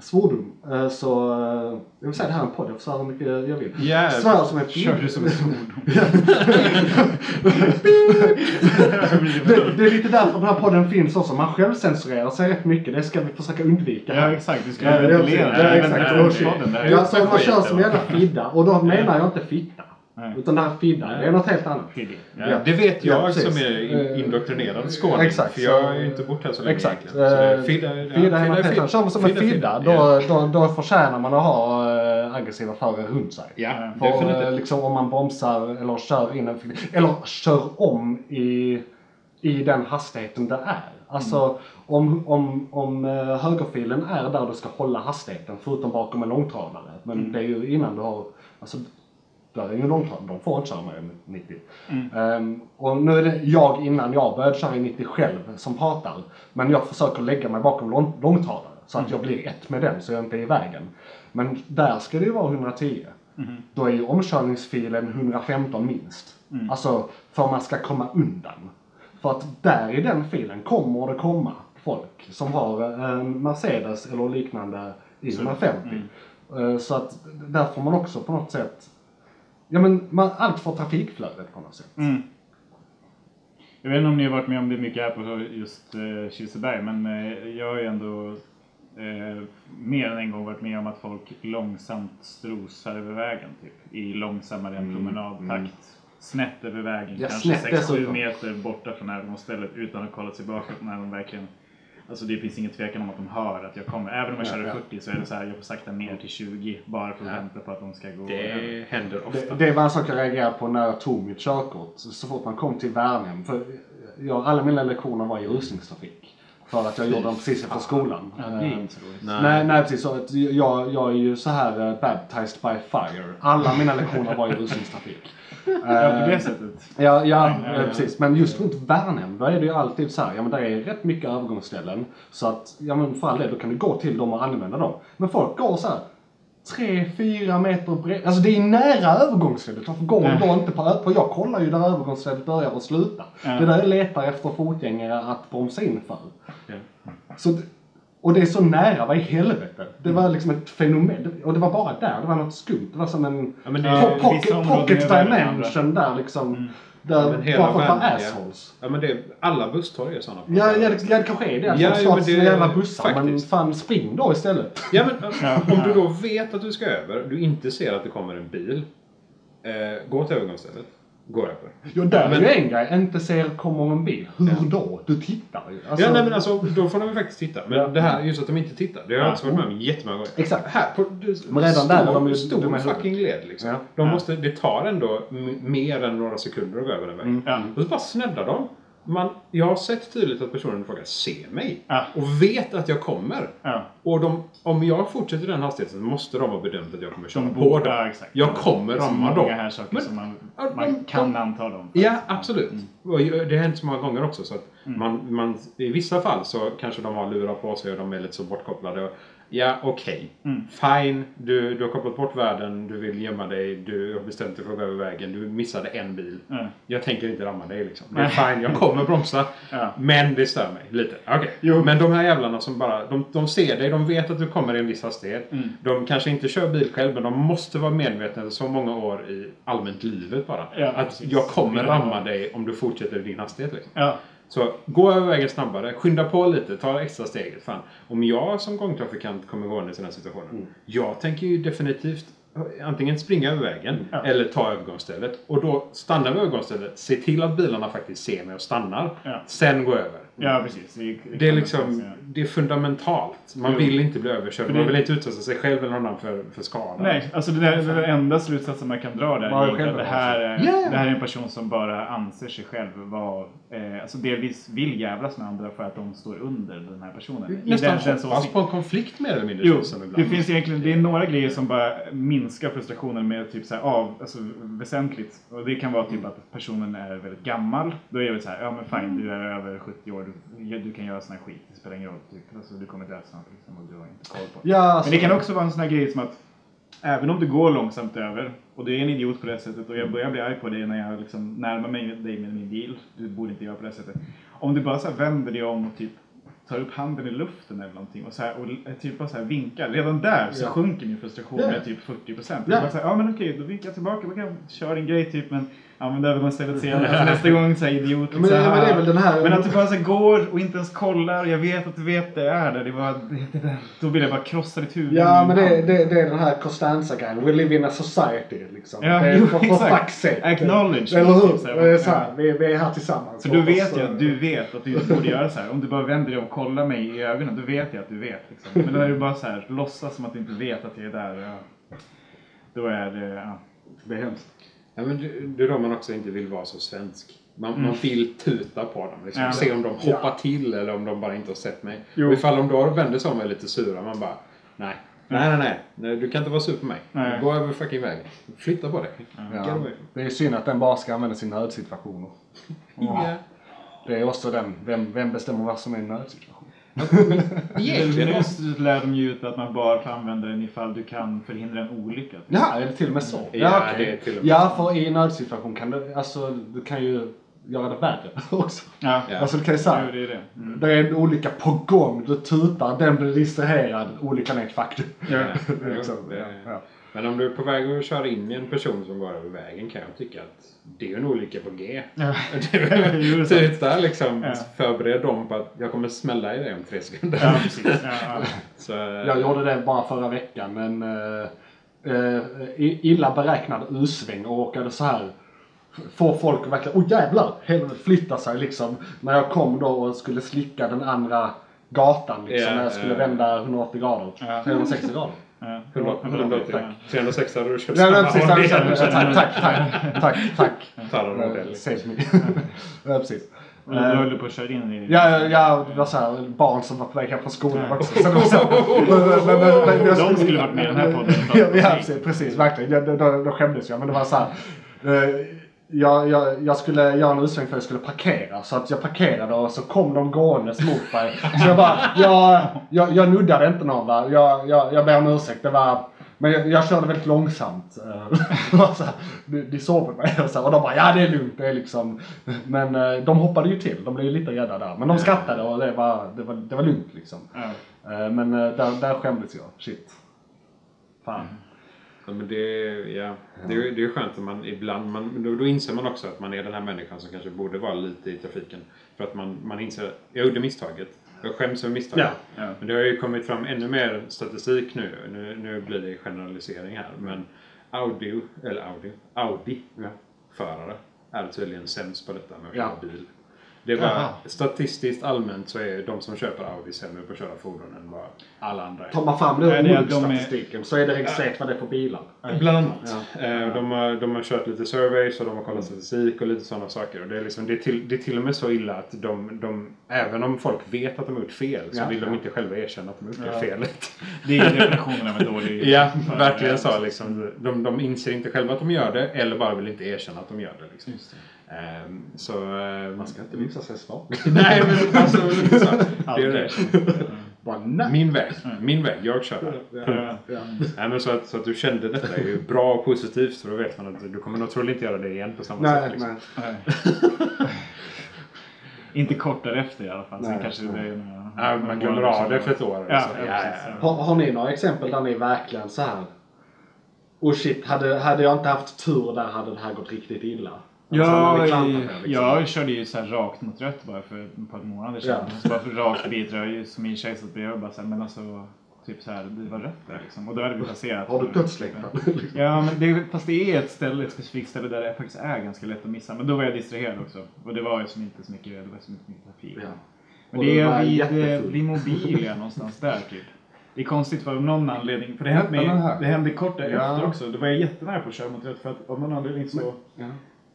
Speaker 1: svordom. Eh, Så eh, jag vill säga det här är en podd, jag får säga hur mycket jag vill.
Speaker 2: Ja,
Speaker 1: Svär som ett
Speaker 3: Kör du som en svordom?
Speaker 1: det, det är lite därför den här podden finns också. Man självcensurerar sig rätt mycket. Det ska vi försöka undvika.
Speaker 3: Ja exakt, du ska ventilera.
Speaker 1: ja, exakt.
Speaker 3: exakt.
Speaker 1: Och-
Speaker 3: podden där.
Speaker 1: Ja, så man kör som en jävla fidda. Och då menar jag inte fitta.
Speaker 3: Nej.
Speaker 1: Utan det här fidda, det är något helt annat.
Speaker 3: Fiddy.
Speaker 1: Ja.
Speaker 3: Ja.
Speaker 2: Det vet jag
Speaker 1: Ja,
Speaker 2: som är
Speaker 1: Eh,
Speaker 2: indoktrinerad skåning.
Speaker 1: exakt,
Speaker 2: För jag har ju inte bott här så länge
Speaker 1: Exakt.
Speaker 2: egentligen. Så det
Speaker 1: Eh,
Speaker 2: Fidda,
Speaker 1: Fidda är något helt annat. Kör man som en fidda, då, då, då förtjänar man att ha äh, aggressiva förare runt sig.
Speaker 2: Ja,
Speaker 1: För, eh,
Speaker 2: definitivt.
Speaker 1: liksom, om man bromsar eller kör in en fidda, eller kör om i, i den hastigheten det är. Alltså
Speaker 2: Mm.
Speaker 1: om, om, om eh, högerfilen är där du ska hålla hastigheten, förutom bakom en långtradare. Men
Speaker 2: Mm.
Speaker 1: det är ju innan du har, alltså där är ju långtradare, de får inte köra med 90. Ehm, och nu är det jag innan jag började köra i 90 själv som pratar. Men jag försöker lägga mig bakom lång, långtradare så att jag blir ett med den så jag inte är i vägen. Men där ska det ju vara 110. Då är ju omkörningsfilen 115 minst. Alltså för man ska komma undan. För att där i den filen kommer det komma folk som har en Mercedes eller liknande i 150. Eh, Så att där får man också på något sätt Ja men man, allt för trafikflödet på något sätt.
Speaker 3: Mm. Jag vet inte om ni har varit med om det mycket här på just eh, Kirseberg, men eh, jag har ju ändå eh, mer än en gång varit med om att folk långsamt strosar över vägen, typ. I långsammare än promenadtakt. Snett över vägen,
Speaker 1: Mm, Ja,
Speaker 3: kanske
Speaker 1: snett
Speaker 3: 6-7
Speaker 1: dessutom.
Speaker 3: meter borta från övergångsstället utan att kolla tillbaka när de verkligen Alltså det finns ingen tvekan om att de hör att jag kommer. Även om jag
Speaker 1: Ja,
Speaker 3: kör
Speaker 1: ja.
Speaker 3: 40 så är det så här, jag får sakta ner till 20 bara för att vänta på att de ska gå över.
Speaker 2: Det händer ofta.
Speaker 1: Det, det var en sak jag reagerade på när jag tog mitt körkort. Så, så fort man kom till Värnhem. För jag, alla mina lektioner var i rusningstrafik. För att jag gjorde dem precis efter skolan.
Speaker 3: Ja, det är
Speaker 1: Eh,
Speaker 3: inte så roligt.
Speaker 2: Nej.
Speaker 1: Nej, nej precis. Så jag, jag är ju så här uh, baptized by fire. Alla mina lektioner var i rusningstrafik.
Speaker 3: Ja, på det sättet.
Speaker 1: Ja, ja,
Speaker 3: Ja,
Speaker 1: eh, precis. Men just runt Värnhem, då är det ju alltid så här, ja men där är rätt mycket övergångsställen. Så att, ja men för all del, då kan du gå till dem och använda dem. Men folk går så här tre, fyra meter bred. Alltså det är nära övergångsstället. Varför går man då inte på För jag kollar ju där övergångsstället börjar och slutar.
Speaker 3: Ja.
Speaker 1: Det är där jag letar efter fotgängare att bromsa in för.
Speaker 2: Ja.
Speaker 1: Så och det är så nära, vad i helvete? Det var liksom ett fenomen. Och det var bara där, det var något skumt. Det var som en
Speaker 2: Ja, men
Speaker 3: Ja,
Speaker 1: po- pocket, pocket dimension där liksom.
Speaker 3: Mm.
Speaker 1: Där,
Speaker 2: men hela
Speaker 1: bara för att vara
Speaker 2: ja.
Speaker 1: assholes.
Speaker 2: ja, men det är, alla busstorg är sådana.
Speaker 1: Ja, ja, det, ja, det kanske är det. Att
Speaker 2: Ja, men
Speaker 1: startar
Speaker 2: det-
Speaker 1: sina jävla bussar. Men
Speaker 2: faktiskt.
Speaker 1: fan, spring då istället.
Speaker 2: Ja, men om du då vet att du ska över, du inte ser att det kommer en bil, eh, gå till övergångsstället. Gå över.
Speaker 1: Jo, där är
Speaker 2: Men-
Speaker 1: ju en grej. Inte ser kommer en bil. Hur då? Du tittar ju. Alltså,
Speaker 2: ja, nej men alltså då får de ju faktiskt titta. Men
Speaker 1: Ja.
Speaker 2: det här, just att de inte tittar, det har jag
Speaker 1: Ja.
Speaker 2: också varit med om jättemånga gånger.
Speaker 1: Exakt.
Speaker 2: Här, på, du,
Speaker 1: Men redan där är de ju
Speaker 2: stor
Speaker 1: i huvudet.
Speaker 2: fucking led liksom.
Speaker 1: Ja.
Speaker 2: De
Speaker 3: Ja.
Speaker 2: måste, det tar ändå mer än några sekunder att gå över den vägen.
Speaker 3: Ja.
Speaker 2: Och så bara sneddar de. Man, jag har sett tydligt att personen i fråga ser mig.
Speaker 3: Ja.
Speaker 2: Och vet att jag kommer.
Speaker 3: Ja.
Speaker 2: Och de, om jag fortsätter i den hastigheten så måste de ha bedömt att jag kommer köra
Speaker 3: De
Speaker 2: på dem.
Speaker 3: ja.
Speaker 2: Jag kommer
Speaker 3: Det är så
Speaker 2: ramma
Speaker 3: många
Speaker 2: dem.
Speaker 3: här saker
Speaker 2: Men-
Speaker 3: som man, man
Speaker 2: de-
Speaker 3: kan
Speaker 2: de-
Speaker 3: anta dem.
Speaker 2: Ja, absolut.
Speaker 3: Mm.
Speaker 2: Det har hänt så många gånger också. Så att man, man, I vissa fall så kanske de har lurar på sig och de är lite så bortkopplade. Och, ja, okej.
Speaker 3: Mm.
Speaker 2: Fine. Du, du har kopplat bort världen. Du vill gömma dig. Du har bestämt dig för att gå över vägen. Du missade en bil.
Speaker 3: Ja.
Speaker 2: Jag tänker inte ramma dig liksom. Det är fine. Jag kommer bromsa.
Speaker 3: Ja.
Speaker 2: Men det stör mig lite. Okej.
Speaker 3: Jo.
Speaker 2: Men de här jävlarna som bara... De, de ser dig. De vet att du kommer i en viss hastighet.
Speaker 3: Mm.
Speaker 2: De kanske inte kör bil själv men de måste vara medvetna över så många år i allmänt livet bara.
Speaker 3: Ja,
Speaker 2: att
Speaker 3: precis.
Speaker 2: jag kommer ramma dig om du fortsätter i din hastighet. Liksom.
Speaker 3: Ja.
Speaker 2: Så gå över vägen snabbare, skynda på lite, ta extra steget. Fan. Om jag som gångtrafikant kommer gående i den här situationen.
Speaker 3: Mm.
Speaker 2: Jag tänker ju definitivt antingen springa över vägen
Speaker 3: Ja.
Speaker 2: eller ta övergångsstället. Och då stanna vid övergångsstället, se till att bilarna faktiskt ser mig och stannar.
Speaker 3: Ja.
Speaker 2: Sen gå över.
Speaker 3: Ja, precis. Det,
Speaker 2: Det är
Speaker 3: kan
Speaker 2: liksom,
Speaker 3: säga.
Speaker 2: det är fundamentalt. Man
Speaker 3: Jo.
Speaker 2: vill inte bli överkörd. Man
Speaker 3: det-
Speaker 2: vill inte utsätta sig själv eller någon annan för, för skada.
Speaker 3: Nej, alltså det där, den enda slutsatsen man kan dra där är att det här, är,
Speaker 2: Ja.
Speaker 3: det här är en person som bara anser sig själv vara, eh, alltså delvis vill jävlas med andra för att de står under den här personen.
Speaker 2: Nästan
Speaker 3: den-
Speaker 2: hoppas på en konflikt mer eller mindre.
Speaker 3: Jo, det finns egentligen det är några grejer som bara minskar frustrationen med typ så här av, alltså väsentligt. Och det kan vara typ att personen är väldigt gammal. Då är det så här, ja men fine, du är över 70 år, du, du kan göra sån här skit, det spelar ingen roll. Typ. Alltså, du kommer dö snart liksom, och du har inte koll på det.
Speaker 1: Ja, alltså,
Speaker 3: Men det kan också vara en sån här grej som att även om du går långsamt över och du är en idiot på det sättet och jag börjar bli arg på dig när jag liksom närmar mig dig med min bil. Du borde inte göra på det sättet. Om du bara så här vänder dig om och typ tar upp handen i luften eller någonting och, så här, och typ bara så här vinkar. Redan där så
Speaker 1: Ja.
Speaker 3: sjunker min frustration
Speaker 1: Ja.
Speaker 3: med typ 40 procent.
Speaker 1: Ja.
Speaker 3: Ja. ja men okej, då vinkar jag tillbaka. Då kan köra din grej typ men använd övergångsstället senare. Alltså, nästa gång så här idiot.
Speaker 1: Men, ja, men det är väl den här...
Speaker 3: Men att du bara så här går och inte ens kollar. Jag vet att du vet det är där. Det var, det, det. Då vill jag bara krossa ditt huvud.
Speaker 1: Ja, men det, det, det är den här Costanza-grejen. We live in a society, liksom.
Speaker 3: Ja,
Speaker 1: det är
Speaker 3: jo,
Speaker 1: för, för
Speaker 3: exakt.
Speaker 1: fuck's sake.
Speaker 3: Acknowledge.
Speaker 1: Eller hur?
Speaker 3: Så här.
Speaker 1: Det är så här,
Speaker 3: Ja.
Speaker 1: vi, vi är här tillsammans.
Speaker 3: För
Speaker 1: oss,
Speaker 3: vet jag
Speaker 1: eh,
Speaker 3: att du vet att du inte borde göra så här. Om du bara vänder dig och kollar mig i ögonen, då vet jag att du vet. Liksom. Men när du bara så här, låtsas som att du inte vet att jag är där. Ja. Då är det... Ja.
Speaker 1: Det är hemskt.
Speaker 2: Ja, men det, är då man också inte vill vara så svensk. Man, man vill tuta på dem. Liksom.
Speaker 3: Mm. Ja.
Speaker 2: Se om de hoppar till eller om de bara inte har sett mig.
Speaker 3: Jo.
Speaker 2: Och ifall de då vänder sig om och är lite sura, man bara nej. Nej, nej, nej, nej. Du kan inte vara sur på mig.
Speaker 3: Nej.
Speaker 2: Gå över fucking vägen. Flytta på dig.
Speaker 1: Ja. Det är synd att den bara ska användas i nödsituationer.
Speaker 2: Ja.
Speaker 1: Det är också den, vem, vem bestämmer vad som är en nödsituation?
Speaker 2: Egentligen.
Speaker 3: Nu lär de ju ut att man bara får använda den ifall du kan förhindra en olycka.
Speaker 1: Ja, det till och med så?
Speaker 2: Ja, det är till och med
Speaker 1: Ja,
Speaker 2: så.
Speaker 1: för i en nödsituation kan du, alltså, du kan ju göra det värre också.
Speaker 3: Ja,
Speaker 2: Ja.
Speaker 1: Alltså du kan ju säga,
Speaker 3: det är det. Mm.
Speaker 1: det är en olycka på gång, du tutar, den blir distraherad, olyckan är ett faktum.
Speaker 2: Ja,
Speaker 1: liksom, ja, ja.
Speaker 2: Men om du är på väg att köra in i en person som går över vägen kan jag tycka att det är en olycka på G.
Speaker 3: Ja. Sant.
Speaker 2: Tuta liksom.
Speaker 3: Ja.
Speaker 2: Förbered dem på att jag kommer smälla i dig om tre sekunder.
Speaker 3: Ja, precis. Ja, ja.
Speaker 2: Så,
Speaker 1: Jag gjorde det bara förra veckan, men eh, eh, illa beräknad U-sväng och råkade så här få folk att verkligen, oh jävlar, helvete flytta sig liksom. När jag kom då och skulle slicka den andra gatan liksom,
Speaker 2: Ja,
Speaker 1: när jag skulle
Speaker 2: ja.
Speaker 1: vända 180 grader.
Speaker 3: Ja.
Speaker 1: 360 grader.
Speaker 3: Ja.
Speaker 2: 100, 180,
Speaker 3: Ja.
Speaker 2: 360 hade du
Speaker 1: men
Speaker 2: samma
Speaker 1: tack, tack, tack, tack, tack, tack.
Speaker 2: Tar en modell.
Speaker 1: Eh. Save me. ja, precis.
Speaker 3: Och då höll du på att köra in i...
Speaker 1: Ja, ja, det var så här, barn som var på väg hem från skolan också. Så så men, men, men,
Speaker 3: De skulle varit med i den här podden.
Speaker 1: ja, precis, verkligen. Ja, då, då, då skämdes jag. Men det var så här. Jag, jag, jag skulle göra en utsväng för att jag skulle parkera. Så att jag parkerade och så kom de gåendes mot mig. Så jag bara, jag, jag, jag nuddade inte någon va. Jag, jag, jag ber om ursäkt. Det var, men jag, jag körde väldigt långsamt. Eh, så här, de, de såg på mig och, så här, och de bara, ja det är lugnt. Det är liksom. Men eh, de hoppade ju till. De blev ju lite rädda där. Men de skrattade och det var, det var, det var lugnt liksom. Eh, Men där, där skämdes jag. Shit. Fan.
Speaker 2: Ja, men det, ja, det, är- det är skönt att man ibland, man, då, då inser man också att man är den här människan som kanske borde vara lite i trafiken. För att man, man inser jag gjorde misstaget. Jag skäms för misstaget.
Speaker 3: Ja, ja.
Speaker 2: Men det har ju kommit fram ännu mer statistik nu. Nu, nu blir det generalisering här. Men Audi, eller Audi, Audi förare är tydligen sämst på detta med att
Speaker 1: Ja.
Speaker 2: köra bil. Det var,
Speaker 1: Jaha.
Speaker 2: statistiskt allmänt så är de som köper Audi sämre på att köra fordon än vad alla andra är.
Speaker 1: Tar man fram det ur
Speaker 3: är att de är-
Speaker 1: statistiken så är det registrerat vad det är för bilar.
Speaker 2: Bland annat. Eh, De, har, de har kört lite surveys och de har kollat statistik och lite sådana saker. Och det, är liksom, det, är till, det är till och med så illa att de, de, även om folk vet att de har gjort fel så
Speaker 1: Ja,
Speaker 2: vill de
Speaker 1: ja.
Speaker 2: inte själva erkänna att de har gjort
Speaker 3: Ja.
Speaker 2: det felet.
Speaker 3: Det är definitionen av en dålig...
Speaker 2: Ja, verkligen så. Liksom. De, de inser inte själva att de gör det eller bara vill inte erkänna att de gör det. Liksom. Ehm, så... ehm,
Speaker 1: Man ska inte visa sig svag.
Speaker 2: Nej, men alltså så. Det är det.
Speaker 1: Nej.
Speaker 2: Min väg. Min väg. Jag kör.
Speaker 3: Ja.
Speaker 1: Ja.
Speaker 2: Nej, men så, att, så att du kände detta är ju bra och positivt så då vet man att du kommer nog troligen inte göra det igen på samma
Speaker 1: Nej,
Speaker 2: sätt. Liksom.
Speaker 1: nej.
Speaker 3: Nej. Inte kort därefter i alla fall. Sen
Speaker 1: Nej,
Speaker 3: kanske det är några,
Speaker 2: Ja, man glömmer av det för ett år. eller
Speaker 3: Ja,
Speaker 2: så.
Speaker 3: ja, precis,
Speaker 1: Har, har ni några exempel där ni verkligen så här... Oh shit, hade, hade jag inte haft tur där hade det här gått riktigt illa.
Speaker 3: Ja,
Speaker 1: med, liksom.
Speaker 3: jag körde ju så rakt mot rött bara för ett par månader sedan.
Speaker 1: Ja.
Speaker 3: Så bara för rakt och jag som min tjej satt bredvid och bara så här, men alltså typ så här, det var rött där liksom. Och då hade vi passerat.
Speaker 1: Har du dödslängtan?
Speaker 3: Ja, men det, fast det är ett ställe, ett specifikt ställe där det faktiskt är ganska lätt att missa. Men då var jag distraherad också. Och det var ju som inte så mycket, det var så mycket, trafik.
Speaker 1: Ja.
Speaker 3: Men
Speaker 1: Och
Speaker 3: det är vid,
Speaker 1: jättefull.
Speaker 3: vid Mobilia någonstans där typ. Det är konstigt för av någon anledning. För det hände, det hände kort därefter
Speaker 1: Ja.
Speaker 3: också. Då var jag jättenära på att köra mot rött för att av någon anledning så,
Speaker 1: Ja.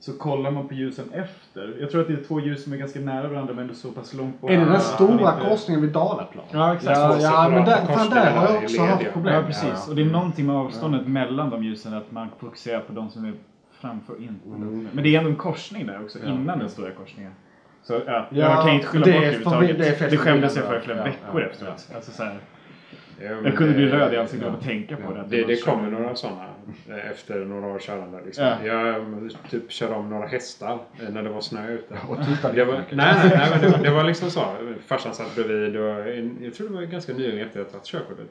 Speaker 3: Så kollar man på ljusen efter. Jag tror att det är två ljus som är ganska nära varandra men ändå så pass långt bort.
Speaker 1: Är det den stora
Speaker 3: inte-
Speaker 1: korsningen vid Dalaplan?
Speaker 3: Ja, exakt.
Speaker 1: Ja, ja men där, fan, där har jag också haft
Speaker 2: ja.
Speaker 1: problem.
Speaker 3: Ja, precis.
Speaker 1: Ja.
Speaker 3: Och det är någonting med avståndet mellan de ljusen att man fokuserar på de som är framför inte. Men det är ändå en korsning där också, innan den stora korsningen. Så ja,
Speaker 1: Ja,
Speaker 3: jag kan inte skylla bort det överhuvudtaget.
Speaker 1: det
Speaker 3: Det skämdes jag för flera
Speaker 1: ja,
Speaker 3: veckor
Speaker 1: ja,
Speaker 3: efteråt. Alltså, så här,
Speaker 2: Ja, men
Speaker 3: jag kunde bli
Speaker 2: det-
Speaker 3: röd i ansiktet av att tänka på det.
Speaker 2: Det, det kommer några sådana eh, efter några år körande. Liksom.
Speaker 3: Ja.
Speaker 2: Jag typ körde om några hästar eh, när det var snö ute.
Speaker 1: Och tittade
Speaker 2: Det var, nej, nej, nej, men det, det var liksom så. Farsan satt bredvid och jag tror det var ganska nyligen efter att jag tagit körkortet.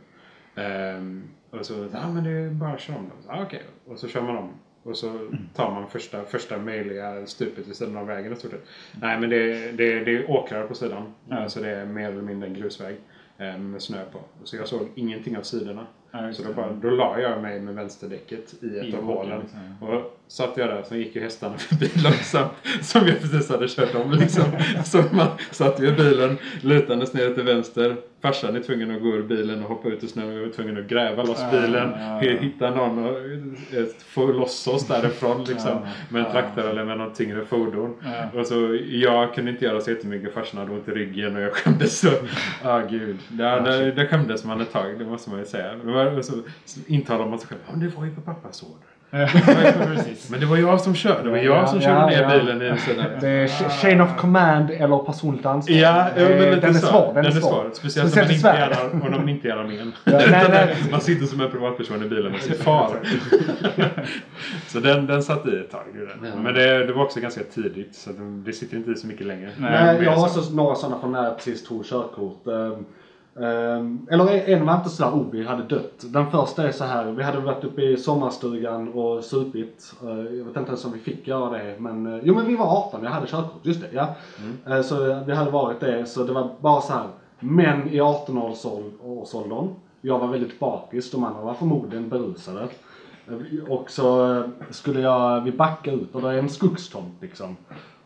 Speaker 2: Ehm, och så, ja men det är bara att köra om dem. Ja, okej. Och så kör man om. Och så tar man första, första möjliga stupet vid sidan av vägen i stort sett. Nej men det, det, det är åkrar på sidan.
Speaker 3: Ja.
Speaker 2: Så det är mer eller mindre en grusväg. Med snö på. Så jag såg ingenting av sidorna.
Speaker 3: Ja,
Speaker 2: Så då, bara, då la jag mig med vänsterdäcket i ett
Speaker 3: I
Speaker 2: av
Speaker 3: hålen, liksom.
Speaker 2: Och satt jag där, så gick ju hästarna förbi långsamt. Som jag precis hade kört om liksom. Så man satt ju i bilen lutandes ner till vänster. Farsan är tvungen att gå ur bilen och hoppa ut ur snön. Jag var tvungen att gräva loss
Speaker 3: Ja,
Speaker 2: bilen.
Speaker 3: ja, ja.
Speaker 2: Hitta någon och eh, få loss oss därifrån liksom.
Speaker 3: Ja,
Speaker 2: Med en
Speaker 3: ja.
Speaker 2: traktor eller med något tyngre fordon.
Speaker 3: Ja.
Speaker 2: Och så, jag kunde inte göra så jättemycket. Farsan hade ont i ryggen och jag skämdes så. Ah gud. Ja, det, det skämdes man ett tag, det måste man ju säga. Och så intalar man sig själv. Ja, men det var ju på pappas order. Men det var jag som körde. Det var jag som körde
Speaker 1: ja,
Speaker 2: ner
Speaker 1: ja.
Speaker 2: bilen i sådär.
Speaker 1: Det är ch- chain of command eller personligt ansvar.
Speaker 2: Ja, men
Speaker 1: den är
Speaker 2: så.
Speaker 1: svår. Den, är svår.
Speaker 2: svår. Speciellt om man, inte är, om man inte är armén.
Speaker 1: nej, nej.
Speaker 2: Man sitter som en privatperson i bilen med sin far. så den, den satt i ett tag. gjorde den.
Speaker 1: Ja.
Speaker 2: Men det, det var också ganska tidigt. Så det, det sitter inte i så mycket längre.
Speaker 3: Nej,
Speaker 1: jag har
Speaker 2: så.
Speaker 1: också några sådana från när jag precis tog körkort. Ehm, eller en var inte sådär, oh vi hade dött. Den första är så här, vi hade varit uppe i sommarstugan och supit. Eh, jag vet inte ens om vi fick göra det, men eh, jo men vi var 18, jag hade körkort, just det. Ja. Eh, så vi hade varit det, så det var bara så här, män i 18-årsåldern. Jag var väldigt bakis, de andra var förmodligen berusade. Och så skulle jag, vi backa ut och det är en skogstomt liksom.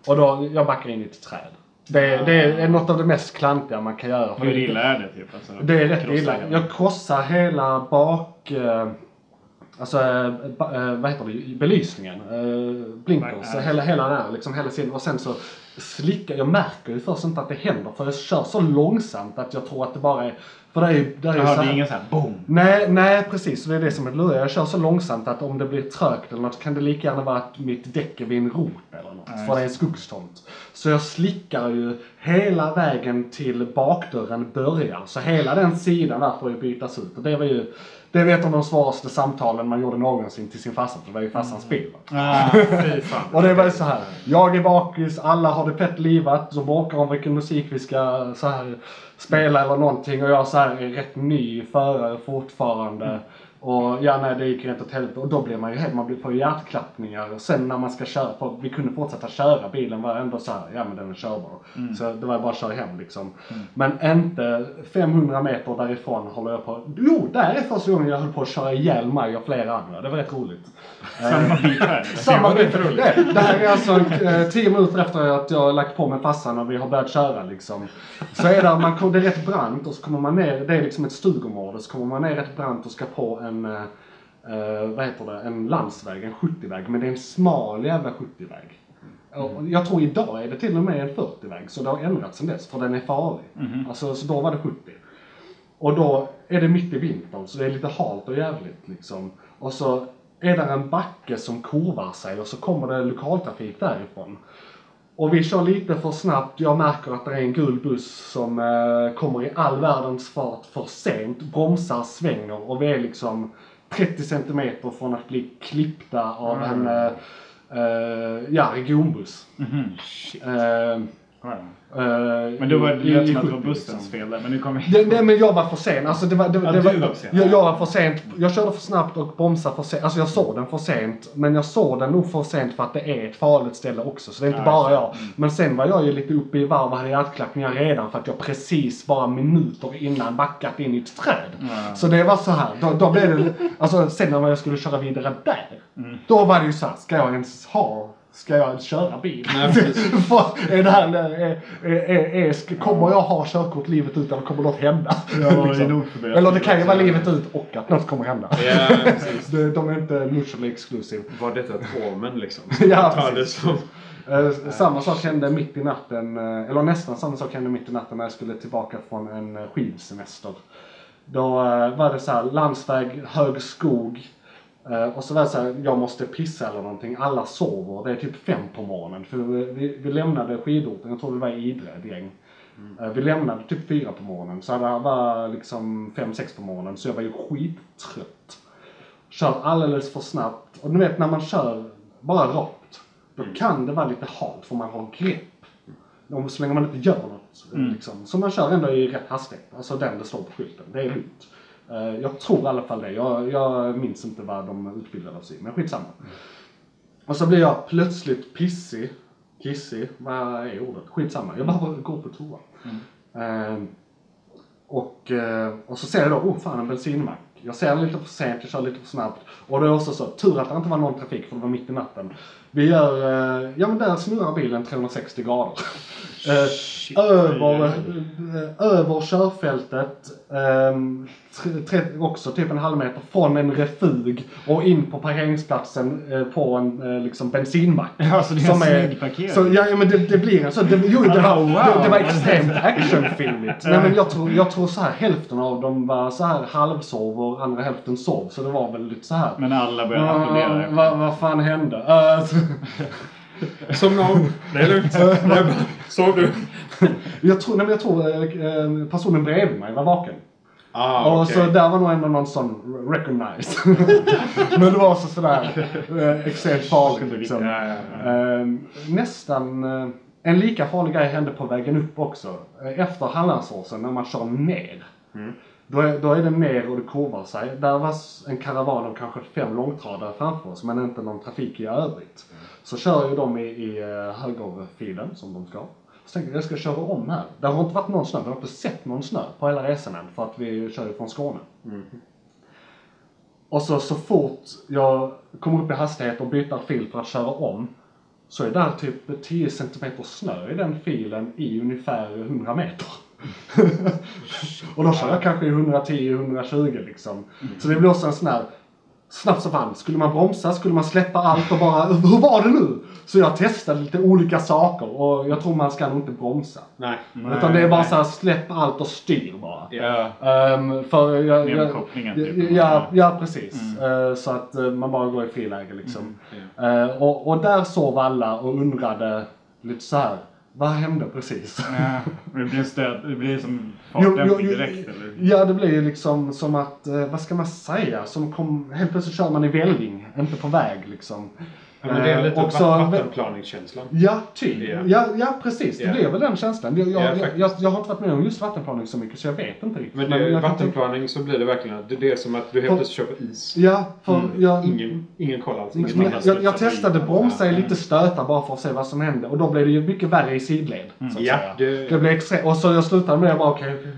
Speaker 1: Och då, jag backar in i ett träd. Det, det är något av det mest klantiga man kan göra.
Speaker 3: Hur
Speaker 1: det-
Speaker 3: illa är det typ? Alltså,
Speaker 1: det är rätt illa.
Speaker 3: hela?
Speaker 1: Jag krossar hela bak... Eh, alltså, eh, eh, vad heter det? Belysningen. Blinkers. Hela, hela där. Liksom hela sidan. Och sen så slickar jag. märker ju först inte att det händer. För jag kör så långsamt att jag tror att det bara är... För det är. Det är
Speaker 3: Jaha,
Speaker 1: så
Speaker 3: det är
Speaker 1: här-
Speaker 3: ingen sån här boom.
Speaker 1: Nej, nej precis. Så det är det som är lurigt. Jag kör så långsamt att om det blir trögt eller något kan det lika gärna vara att mitt däck är vid en rot eller något.
Speaker 3: Nej,
Speaker 1: för det är en skogstomt. Så jag slickar ju hela vägen till bakdörren börjar. Så hela den sidan där får ju bytas ut. Och det var ju det var ett av de svåraste samtalen man gjorde någonsin till sin farsa. för Det var ju farsans bil. va?
Speaker 3: Ah.
Speaker 1: Och det var ju så här. Jag är bakis, alla har det fett livat. Så bråkar om vilken musik vi ska så här, spela eller någonting. Och jag så här, är rätt ny förare fortfarande. Och ja, nej, det gick rätt åt helvete. Och då blir man ju helt, man får hjärtklappningar. Och sen när man ska köra, för vi kunde fortsätta köra. Bilen var ändå så här, ja men den är körbar. Så det var bara att köra hem liksom. Men inte 500 meter därifrån håller jag på. Jo, där är första gången jag höll på att köra ihjäl mig och flera andra. Det var rätt roligt.
Speaker 3: Samma bit här.
Speaker 1: Samma bit. Det, det här är alltså eh, tio minuter efter att jag lagt på med farsan och vi har börjat köra liksom. Så är det, man, det är rätt brant och så kommer man ner, det är liksom ett stugområde, så kommer man ner rätt brant och ska på en, eh, eh, vad heter det, en landsväg, en 70-väg. Men det är en smal jävla 70-väg. Och Jag tror idag är det till och med en 40-väg, så det har ändrats sen dess, för den är farlig. Alltså, så då var det 70. Och då är det mitt i vintern, så det är lite halt och jävligt liksom. Och så är det en backe som kurvar sig och så kommer det lokaltrafik därifrån. Och vi kör lite för snabbt. Jag märker att det är en gul buss som eh, kommer i all världens fart för sent, bromsar, svänger och vi är liksom 30 centimeter från att bli klippta av en eh, eh, ja, regionbuss. Eh,
Speaker 3: Ja.
Speaker 1: eh,
Speaker 3: Men då var det lät som att det var
Speaker 1: 70
Speaker 3: bussens
Speaker 1: liksom.
Speaker 3: fel där. Men nu kommer
Speaker 1: Det, det, men jag var för sen. Alltså det var, det,
Speaker 3: Ja,
Speaker 1: det
Speaker 3: du
Speaker 1: var,
Speaker 3: var för sen.
Speaker 1: Jag, jag var för sent. Jag körde för snabbt och bromsade för sent. Alltså jag såg den för sent. Men jag såg den nog för sent för att det är ett farligt ställe också. Så det är inte bara
Speaker 3: jag
Speaker 1: jag. Men sen var jag ju lite uppe i varv och hade hjärtklappningar redan för att jag precis bara minuter innan backat in i ett träd. Så det var så här. Då, då blev det, alltså sen när jag skulle köra vidare där. Då var det ju så här, ska jag ens ha Ska jag köra bil? För är det här, är, är, är, kommer jag ha körkort livet ut eller kommer något hända?
Speaker 3: Ja, det.
Speaker 1: Eller det kan ju vara livet ut och att något kommer hända.
Speaker 2: Ja, precis.
Speaker 1: De, de är inte mutually exclusive.
Speaker 2: Var detta Tormen liksom?
Speaker 1: Ja, precis. Eh, samma sak hände mitt i natten, eh, eller nästan samma sak hände mitt i natten när jag skulle tillbaka från en skidsemester. Då eh, var det så här, landsväg, hög skog. Eh, och så var det så här, jag måste pissa eller någonting. Alla sover. Det är typ fem på morgonen. För vi, vi, vi lämnade skidorten, jag tror det var i Idre, ett gäng. Eh, vi lämnade typ fyra på morgonen. Så det var liksom fem, sex på morgonen. Så jag var ju skittrött. Kör alldeles för snabbt. Och du vet när man kör bara rakt. Då kan det vara lite halt för man har grepp. Om, så länge man inte gör något. Liksom. Så man kör ändå i rätt hastighet. Alltså den det står på skylten. Det är lugnt. Eh, jag tror i alla fall det. Jag, jag minns inte vad de utbildade oss i. Men skitsamma. Och så blir jag plötsligt pissig. Kissig. Vad är ordet? Skitsamma. Jag behöver gå på toa. Eh, och, eh, och så ser jag då, oh fan en bensinmack. Jag ser lite för sent, jag kör lite för snabbt. Och det är också så, tur att det inte var någon trafik för det var mitt i natten. Vi gör, eh, ja men där snurrar bilen 360 grader. Eh, över, eh, över körfältet, ehm, tre, också typ en halv meter från en refug och in på parkeringsplatsen eh, på en eh, liksom bensinmack.
Speaker 3: Ja, så det är en snygg parkering.
Speaker 1: Så, ja, men det, det blir en så. Det, jo, det, var,
Speaker 3: Ah, wow.
Speaker 1: det, var extremt actionfilmigt. Nej, men jag, tror, jag tror så här hälften av dem var så här halvsov och andra hälften sov. Så det var väl lite så här.
Speaker 3: Men alla började applådera.
Speaker 1: vad- vad fan hände? Uh,
Speaker 2: Som någon. Det är lugnt. Är. Sov du?
Speaker 1: jag tror, nej, jag tror eh, personen bredvid mig var vaken.
Speaker 2: Ah,
Speaker 1: och
Speaker 2: okej.
Speaker 1: så där var nog ändå någon sån recognize. men det var så sådär eh, extremt farligt liksom.
Speaker 2: Ja, ja, ja.
Speaker 1: Eh, nästan eh, en lika farlig grej hände på vägen upp också. Eh, Efter Hallandsåsen när man kör ner. Då, är, då är det ner och det kurvar sig. Där var en karavan av kanske fem långtradare framför oss men inte någon trafik i övrigt. Så kör ju de i, i eh, högerfilen som de ska. Så tänker jag, jag ska köra om här. Det har inte varit någon snö, vi har inte sett någon snö på hela resan än för att vi kör från Skåne. Och så, så fort jag kommer upp i hastighet och byter fil för att köra om så är där typ 10 cm snö i den filen i ungefär 100 meter. och då kör jag kanske i 110-120 liksom. Så det blir också en sån här snabbt som fan. Skulle man bromsa? Skulle man släppa allt och bara hur var det nu? Så jag testade lite olika saker och jag tror man ska nog inte bromsa.
Speaker 2: Nej.
Speaker 1: Utan det är bara så här släpp allt och styr bara.
Speaker 3: Ja.
Speaker 1: Ehm, för jag, jag,
Speaker 3: kopplingen, typ.
Speaker 1: ja, ja, precis. Eh, så att eh, man bara går i friläge liksom. Eh, och, och där sov alla och undrade lite så här. Vad hände precis?
Speaker 3: Ja. Det blir, stöd, det blir som fartdämpning direkt eller?
Speaker 1: Ja, det blir liksom som att, eh, vad ska man säga? Som kom, helt plötsligt kör man i välling, inte på väg liksom.
Speaker 2: Ja, men det är lite
Speaker 1: Eh,
Speaker 2: också,
Speaker 1: också-
Speaker 2: vattenplaningskänslan.
Speaker 1: Ja, typ.
Speaker 2: Ja.
Speaker 1: Ja, ja precis. Det
Speaker 2: Ja.
Speaker 1: blir väl den känslan. Jag, jag,
Speaker 2: Ja,
Speaker 1: jag, jag, jag har inte varit med om just vattenplaning så mycket så jag vet inte riktigt.
Speaker 2: Men det,
Speaker 1: tänka-
Speaker 2: vattenplaning så blir det verkligen det, det är som att du helt plötsligt på is.
Speaker 1: Ja, för jag,
Speaker 2: Ingen, ingen koll alls.
Speaker 1: men,
Speaker 2: Ingen
Speaker 1: men, jag, jag testade bromsa i lite stötar bara för att se vad som hände och då blev det ju mycket värre i sidled. Så att
Speaker 2: Ja,
Speaker 1: säga.
Speaker 2: det-
Speaker 1: det blev extremt. Och så jag slutade med det bara okej. okej.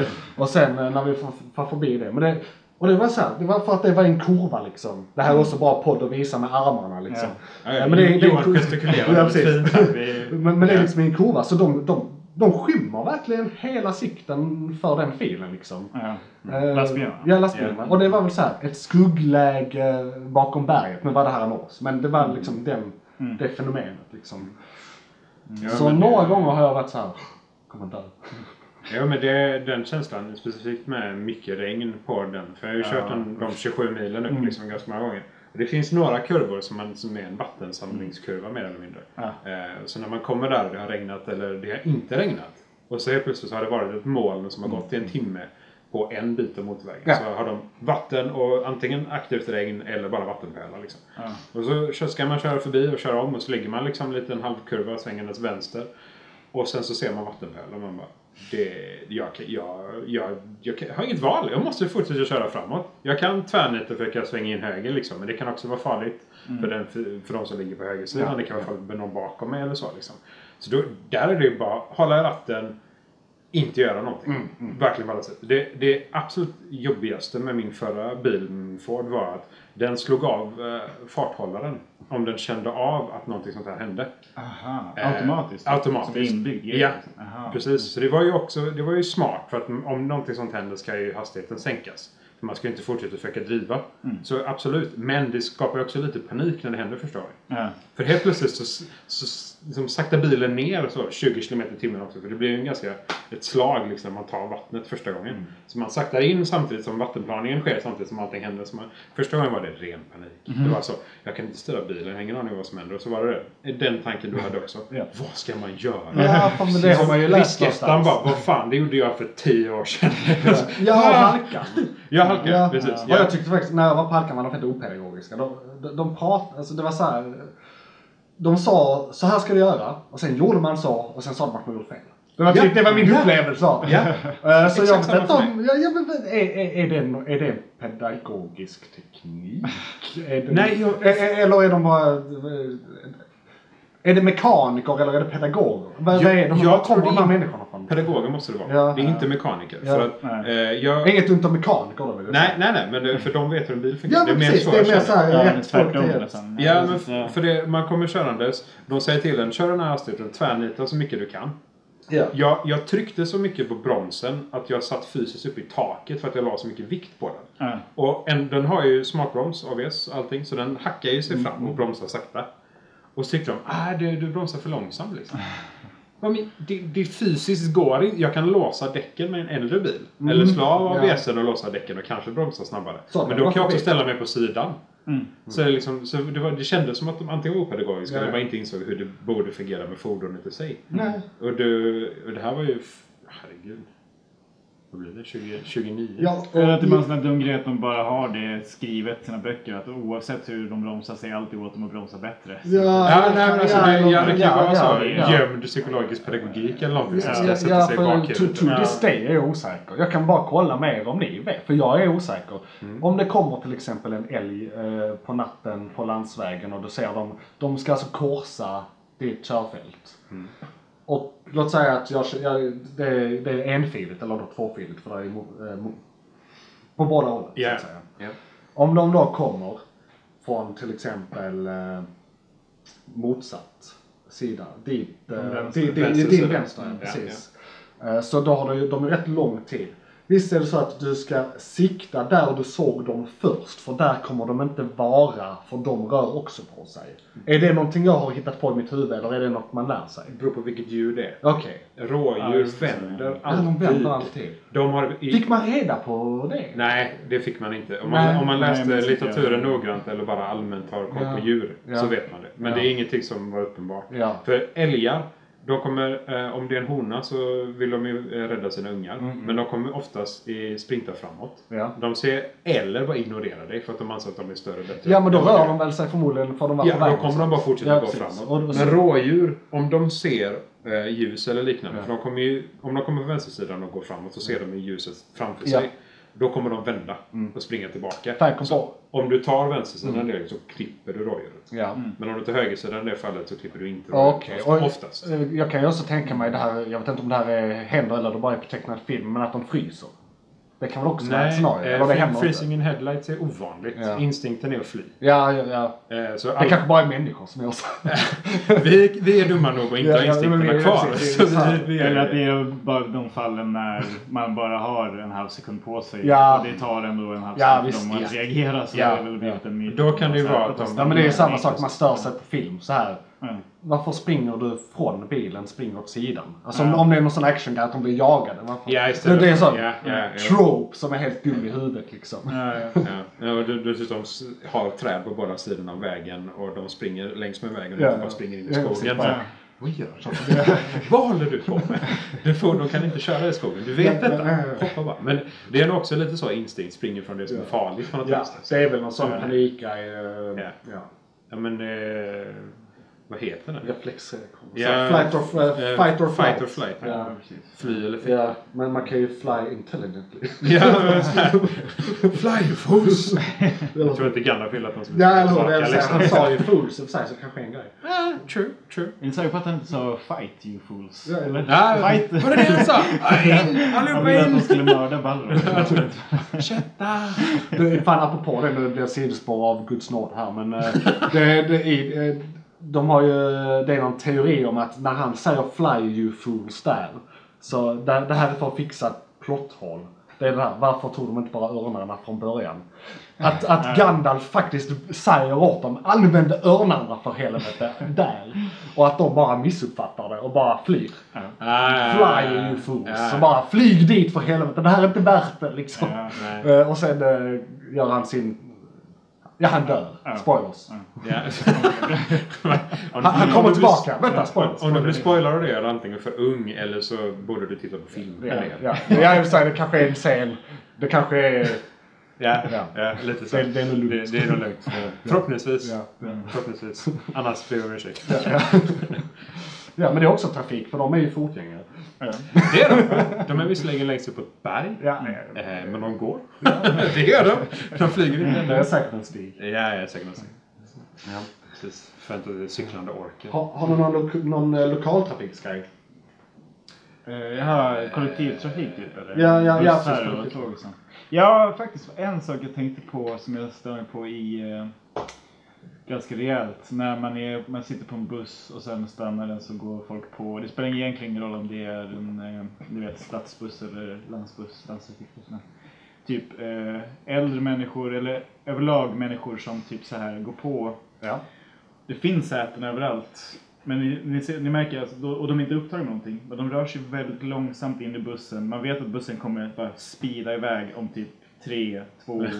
Speaker 1: och sen eh, när vi får, får förbi det. Men det och det var så här, det var för att det var en kurva liksom. Det här är också bra podd att visa med armarna liksom.
Speaker 2: Ja, ja,
Speaker 1: men det,
Speaker 2: Johan gestikulerar
Speaker 1: Ja,
Speaker 2: fint här.
Speaker 1: Men, men det är liksom en kurva så de, de, de skymmer verkligen hela sikten för den filen liksom.
Speaker 3: Ja.
Speaker 1: Eh,
Speaker 3: Lastbilarna?
Speaker 1: Ja, lastbilarna. Och det var väl så här ett skuggläge bakom berget. Nu var det här en ås. Men det var liksom den, det fenomenet liksom.
Speaker 2: Ja,
Speaker 1: så några gånger har jag varit så här. Kommer dö.
Speaker 2: Ja men det, den känslan specifikt med mycket regn på den. För jag har ju kört den, de 27 milen upp liksom ganska många gånger. Och det finns några kurvor som, man, som är en vattensamlingskurva mer eller mindre.
Speaker 3: Ja.
Speaker 2: Eh, så när man kommer där och det har regnat eller det har inte regnat. Och så helt plötsligt så har det varit ett moln som har gått i en timme på en bit av motorvägen.
Speaker 1: Ja.
Speaker 2: Så har de vatten och antingen aktivt regn eller bara vattenpölar. Liksom. Och så ska man köra förbi och köra om och så ligger man liksom lite en halvkurva svängandes vänster. Och sen så ser man vattenpölar och man bara det, jag, jag, jag, jag, har inget val. Jag måste fortsätta köra framåt. Jag kan tvärnita och försöka svänga in höger liksom. Men det kan också vara farligt för, den, för, för de som ligger på högersidan.
Speaker 1: Ja.
Speaker 2: Det kan vara farligt för någon bakom mig eller så. Liksom. Så då, där är det ju bara hålla i ratten. Inte göra någonting. Verkligen på alla sätt. Det, det absolut jobbigaste med min förra bil, Ford, var att den slog av eh, farthållaren. Om den kände av att någonting sånt här hände.
Speaker 3: Aha,
Speaker 2: Eh,
Speaker 3: automatiskt?
Speaker 2: Automatiskt.
Speaker 3: Som inbyggd
Speaker 2: Ja,
Speaker 3: liksom. Aha.
Speaker 2: precis. Så det var ju också det var ju smart. För att om någonting sånt händer ska ju hastigheten sänkas. För man ska ju inte fortsätta försöka driva.
Speaker 3: Mm.
Speaker 2: Så absolut. Men det skapar ju också lite panik när det händer förstår jag.
Speaker 3: Ja.
Speaker 2: För helt plötsligt så, så liksom saktar bilen ner så 20 km i timmen också. För det blir ju en ganska, ett slag liksom man tar vattnet första gången.
Speaker 3: Mm.
Speaker 2: Så man saktar in samtidigt som vattenplaningen sker samtidigt som allting händer. Så man, första gången var det ren panik.
Speaker 3: Mhm.
Speaker 2: Det var så, jag kan inte styra bilen, jag har ingen aning vad som händer. Och så var det det. Den tanken du hade också.
Speaker 3: Ja.
Speaker 2: Vad ska man göra?
Speaker 1: Ja, men det har man ju läst någonstans.
Speaker 2: bara, vad fan, det gjorde jag för tio år sedan.
Speaker 1: Jag har halkan.
Speaker 2: jag halkade,
Speaker 1: Ja,
Speaker 2: precis.
Speaker 1: Och jag tyckte faktiskt när jag var på halkan var de fett opedagogiska. De, de, de prat, alltså det var så här. De sa så här ska du göra och sen gjorde man så och sen sa de att man gjorde fel. Det var,
Speaker 2: Ja.
Speaker 1: typ, det var min
Speaker 2: Ja.
Speaker 1: upplevelse av.
Speaker 2: Ja.
Speaker 1: Eh, Så jag vet inte om, ja, ja, men är, är, är, det en, är det en pedagogisk teknik? Det,
Speaker 2: Nej, jag-
Speaker 1: är, är- eller är de bara... eh, Är det mekaniker eller är det pedagoger? Vad, vad är de,
Speaker 2: jag
Speaker 1: var kommer de här människorna?
Speaker 2: Pedagoger måste det vara.
Speaker 1: Ja.
Speaker 2: det är inte mekaniker.
Speaker 1: Ja.
Speaker 2: För att, eh, jag,
Speaker 1: Inget ont om mekaniker då
Speaker 2: nej, nej, nej, men det, för de vet hur en bil fungerar.
Speaker 1: Ja men precis, det är mer
Speaker 2: att
Speaker 1: såhär
Speaker 3: Ja,
Speaker 1: rätt folk rätt.
Speaker 3: nästan.
Speaker 2: Ja, men
Speaker 3: ja.
Speaker 2: för det, man kommer körandes. De säger till en, kör den här hastigheten, tvärnita så mycket du kan.
Speaker 1: Ja.
Speaker 2: Jag, jag tryckte så mycket på bromsen att jag satt fysiskt uppe i taket för att jag la så mycket vikt på den.
Speaker 3: Ja.
Speaker 2: Och en, den har ju smartbroms, ABS, allting. Så den hackar ju sig fram och bromsar sakta. Och så tyckte de, ah, du, du bromsar för långsamt liksom. Ja, men det, det fysiskt går inte. Jag kan låsa däcken med en äldre bil. Eller slå av. ABSen och låsa däcken och kanske bromsa snabbare.
Speaker 1: Så,
Speaker 2: men då kan jag också ställa mig på sidan.
Speaker 3: Mm.
Speaker 2: Så, det, liksom, så det, var, det kändes som att de antingen var opedagogiska
Speaker 1: Ja.
Speaker 2: eller bara inte insåg hur det borde fungera med fordonet i sig.
Speaker 1: Nej.
Speaker 2: Och, det, och det här var ju... Herregud. Vad blir det? 20, 29?
Speaker 1: Ja,
Speaker 3: Det är
Speaker 1: och,
Speaker 3: typ en sån dum grej att de bara har det skrivet i sina böcker. Att oavsett hur de bromsar sig alltid åt dem att bromsa bättre.
Speaker 1: ja,
Speaker 2: Ja, nej, men alltså, det, ja, det kan ju
Speaker 1: ja,
Speaker 2: vara så.
Speaker 1: ja.
Speaker 2: Gömd psykologisk pedagogik eller någonting som ska
Speaker 1: Ja,
Speaker 2: sätta
Speaker 1: ja,
Speaker 2: sig i
Speaker 1: för to,
Speaker 2: bakhuvudet.
Speaker 1: to this day är jag osäker. Jag kan bara kolla med er om ni vet, för jag är osäker.
Speaker 2: Mm.
Speaker 1: Om det kommer till exempel en älg eh, på natten på landsvägen och du ser dem, de ska alltså korsa ditt körfält.
Speaker 2: Mm.
Speaker 1: Och låt säga att jag, jag, det, är, det är enfiligt eller tvåfiligt för det är eh, på båda hållen.
Speaker 2: Ja.
Speaker 1: Så att säga.
Speaker 2: Ja.
Speaker 1: Om de då kommer från till exempel eh, motsatt sida, dit, eh, din vänster,
Speaker 2: Mm,
Speaker 1: precis. Eh, Så då har du, de är rätt lång tid. Visst är det så att du ska sikta där du såg dem först, för där kommer de inte vara, för de rör också på sig. Är det någonting jag har hittat på i mitt huvud, eller är det något man lär sig?
Speaker 2: Det beror på vilket djur det är.
Speaker 1: Okej.
Speaker 3: Ja,
Speaker 2: Rådjur
Speaker 3: det.
Speaker 2: vänder
Speaker 1: Ja, de
Speaker 2: alltid.
Speaker 1: vänder alltid.
Speaker 2: De har... I,
Speaker 1: Fick man reda på det?
Speaker 2: Nej, det fick man inte. Om man,
Speaker 1: Nej.
Speaker 2: om man
Speaker 3: Nej,
Speaker 2: läste
Speaker 3: så-
Speaker 2: litteraturen noggrant eller bara allmänt har koll
Speaker 1: Ja.
Speaker 2: på djur
Speaker 1: Ja.
Speaker 2: så vet man det. Men
Speaker 1: Ja.
Speaker 2: det är ingenting som var uppenbart.
Speaker 1: Ja.
Speaker 2: För älgar De kommer, eh, om det är en hona så vill de ju eh, rädda sina ungar. Men de kommer oftast i sprinta framåt.
Speaker 1: Ja.
Speaker 2: De ser, eller bara ignorera dig för att de anser att de är större och bättre.
Speaker 1: Ja men då rör de väl sig förmodligen för de var
Speaker 2: Ja,
Speaker 1: på väg
Speaker 2: då kommer de bara fortsätta
Speaker 1: Ja,
Speaker 2: gå
Speaker 1: precis.
Speaker 2: framåt.
Speaker 1: Och,
Speaker 2: Men rådjur, om de ser eh, ljus eller liknande. För de kommer ju, om de kommer på vänstersidan och går framåt så ser de ju ljuset framför
Speaker 1: Ja.
Speaker 2: sig. Då kommer de vända och springa tillbaka. Så om du tar vänstersidan där så klipper du rådjuret.
Speaker 1: ja.
Speaker 2: Men om du tar högersidan i det fallet så klipper du inte rådjuret.
Speaker 1: och-
Speaker 2: Oftast.
Speaker 1: Eh, Jag kan ju också tänka mig det här, jag vet inte om det här är, händer eller det bara är på tecknad film, men att de fryser. Det kan väl också vara ett scenario? Det
Speaker 2: eh, freezing in headlights är ovanligt.
Speaker 1: Ja.
Speaker 2: Instinkten är att fly.
Speaker 1: Ja, ja, ja.
Speaker 2: Eh, så
Speaker 1: Det
Speaker 2: all...
Speaker 1: kanske bara är människor som gör så.
Speaker 2: vi, vi är dumma nog att inte
Speaker 1: Ja,
Speaker 2: ha
Speaker 1: ja,
Speaker 2: instinkterna
Speaker 1: vi är-
Speaker 2: kvar. Så
Speaker 1: det
Speaker 2: vi, vi
Speaker 3: Eller att det är bara de fallen när man bara har en halv sekund på sig.
Speaker 1: Ja.
Speaker 3: Och det tar ändå en halv
Speaker 1: Ja,
Speaker 3: sekund
Speaker 1: visst,
Speaker 3: för dem att
Speaker 1: ja.
Speaker 3: reagera. Så
Speaker 1: Ja,
Speaker 3: är det väl blivit en myt.
Speaker 2: Då kan det ju vara att de-
Speaker 1: Ja men det är ju samma sak, man stör sig på film så här.
Speaker 3: Ja.
Speaker 1: Varför springer du från bilen, springer åt sidan? Alltså
Speaker 3: Ja.
Speaker 1: om, om det är någon sån actiongrej att de blir jagade. Varför?
Speaker 2: Ja,
Speaker 1: det, det är en sån
Speaker 2: ja, ja,
Speaker 1: trope som är helt dum i huvudet liksom.
Speaker 3: Ja, ja.
Speaker 2: Ja, och du- dessutom har träd på båda sidorna av vägen och de springer längs med vägen och
Speaker 1: Ja,
Speaker 2: bara springer in i skogen. Vad gör du? Vad håller du på med? Du får, de kan inte köra i skogen. Du vet detta. Hoppa bara. Men det är nog också lite så instinkt. Springer från det som är farligt på något
Speaker 1: Ja,
Speaker 2: vänster.
Speaker 1: det är väl någon sån panikgrej. eh,
Speaker 2: Ja.
Speaker 1: Ja.
Speaker 2: Ja men... Eh, vad heter den?
Speaker 1: Reflexreaktion.
Speaker 2: Ja,
Speaker 1: Så Flight or, eh,
Speaker 2: eh,
Speaker 1: fight or flight.
Speaker 2: Fight or flight.
Speaker 1: Ja.
Speaker 3: Ja.
Speaker 2: Fly eller fly.
Speaker 1: Ja, men man kan ju fly intelligently.
Speaker 2: Ja. Fly fools! Jag tror inte Gandalf ville att de skulle
Speaker 1: Ja, eller hur? är
Speaker 2: liksom.
Speaker 1: Han sa ju fools i och för sig, så kanske en grej.
Speaker 2: Ja, true, true.
Speaker 3: Är ni säkra på att han inte sa fight you fools?
Speaker 1: Ja, ja.
Speaker 3: Eller?
Speaker 2: Ja,
Speaker 3: Fight!
Speaker 2: var det det han sa? Aj,
Speaker 3: Han
Speaker 2: Allihopa
Speaker 3: ville att de
Speaker 2: in!
Speaker 3: skulle mörda Balrog.
Speaker 2: Kötta!
Speaker 1: Det är fan apropå det, nu blir det sidospår av Guds nåd här men eh, det, det är, eh, de har ju, det är någon teori om att när han säger fly you fools där, så det, det här är för att fixa ett plotthål. Det är det här, varför tog de inte bara örnarna från början? Att, att Gandalf faktiskt säger åt dem, använd örnarna för helvete, där. Och att de bara missuppfattar det och bara flyr. Fly you fools. Så bara flyg dit för helvete, det här är inte värt det liksom. Eh, och sen eh, gör han sin... Ja, han dör.
Speaker 3: Ja.
Speaker 1: Spoilers.
Speaker 2: Ja.
Speaker 1: Han, han kommer tillbaka. Vänta, spoilers.
Speaker 2: Om du blir spoilad av det är du antingen för ung eller så borde du titta på film.
Speaker 1: Ja,
Speaker 2: det.
Speaker 1: ja. Jag säga, det kanske är en scen. Det kanske är...
Speaker 2: Ja,
Speaker 1: Ja.
Speaker 2: ja. lite så.
Speaker 1: Det- det är nog lugnt.
Speaker 2: Det, det är nog lugnt. Förhoppningsvis.
Speaker 1: Ja.
Speaker 2: Förhoppningsvis. Annars ber jag om ursäkt.
Speaker 1: Ja, men det är också trafik för de är ju fotgängare.
Speaker 2: Det är de. De är visserligen längst upp på ett berg.
Speaker 1: Ja,
Speaker 2: Eh, men de går. det gör de. De flyger inte
Speaker 1: det är säkert en stig.
Speaker 2: Ja, ja, säkert någonting. Ja. Precis. För att det är cyklande orker.
Speaker 1: Har, har du någon, lo någon eh, lokaltrafiksgrej?
Speaker 3: Eh, Jaha, kollektivtrafik typ eller?
Speaker 1: Ja, ja, ja, precis.
Speaker 3: Ja, faktiskt en sak jag tänkte på som jag stör mig på i eh, ganska rejält. När man, är, man sitter på en buss och sen stannar den så går folk på. Det spelar egentligen ingen roll om det är en eh, du vet, stadsbuss eller landsbuss, landstrafikbuss. Typ eh, äldre människor eller överlag människor som typ så här går på
Speaker 1: Ja.
Speaker 3: det finns säten överallt. Men ni, ni, ser, ni märker, alltså, och de är inte upptagna med någonting. Men de rör sig väldigt långsamt in i bussen. Man vet att bussen kommer att bara speeda iväg om typ 3, 2, 1.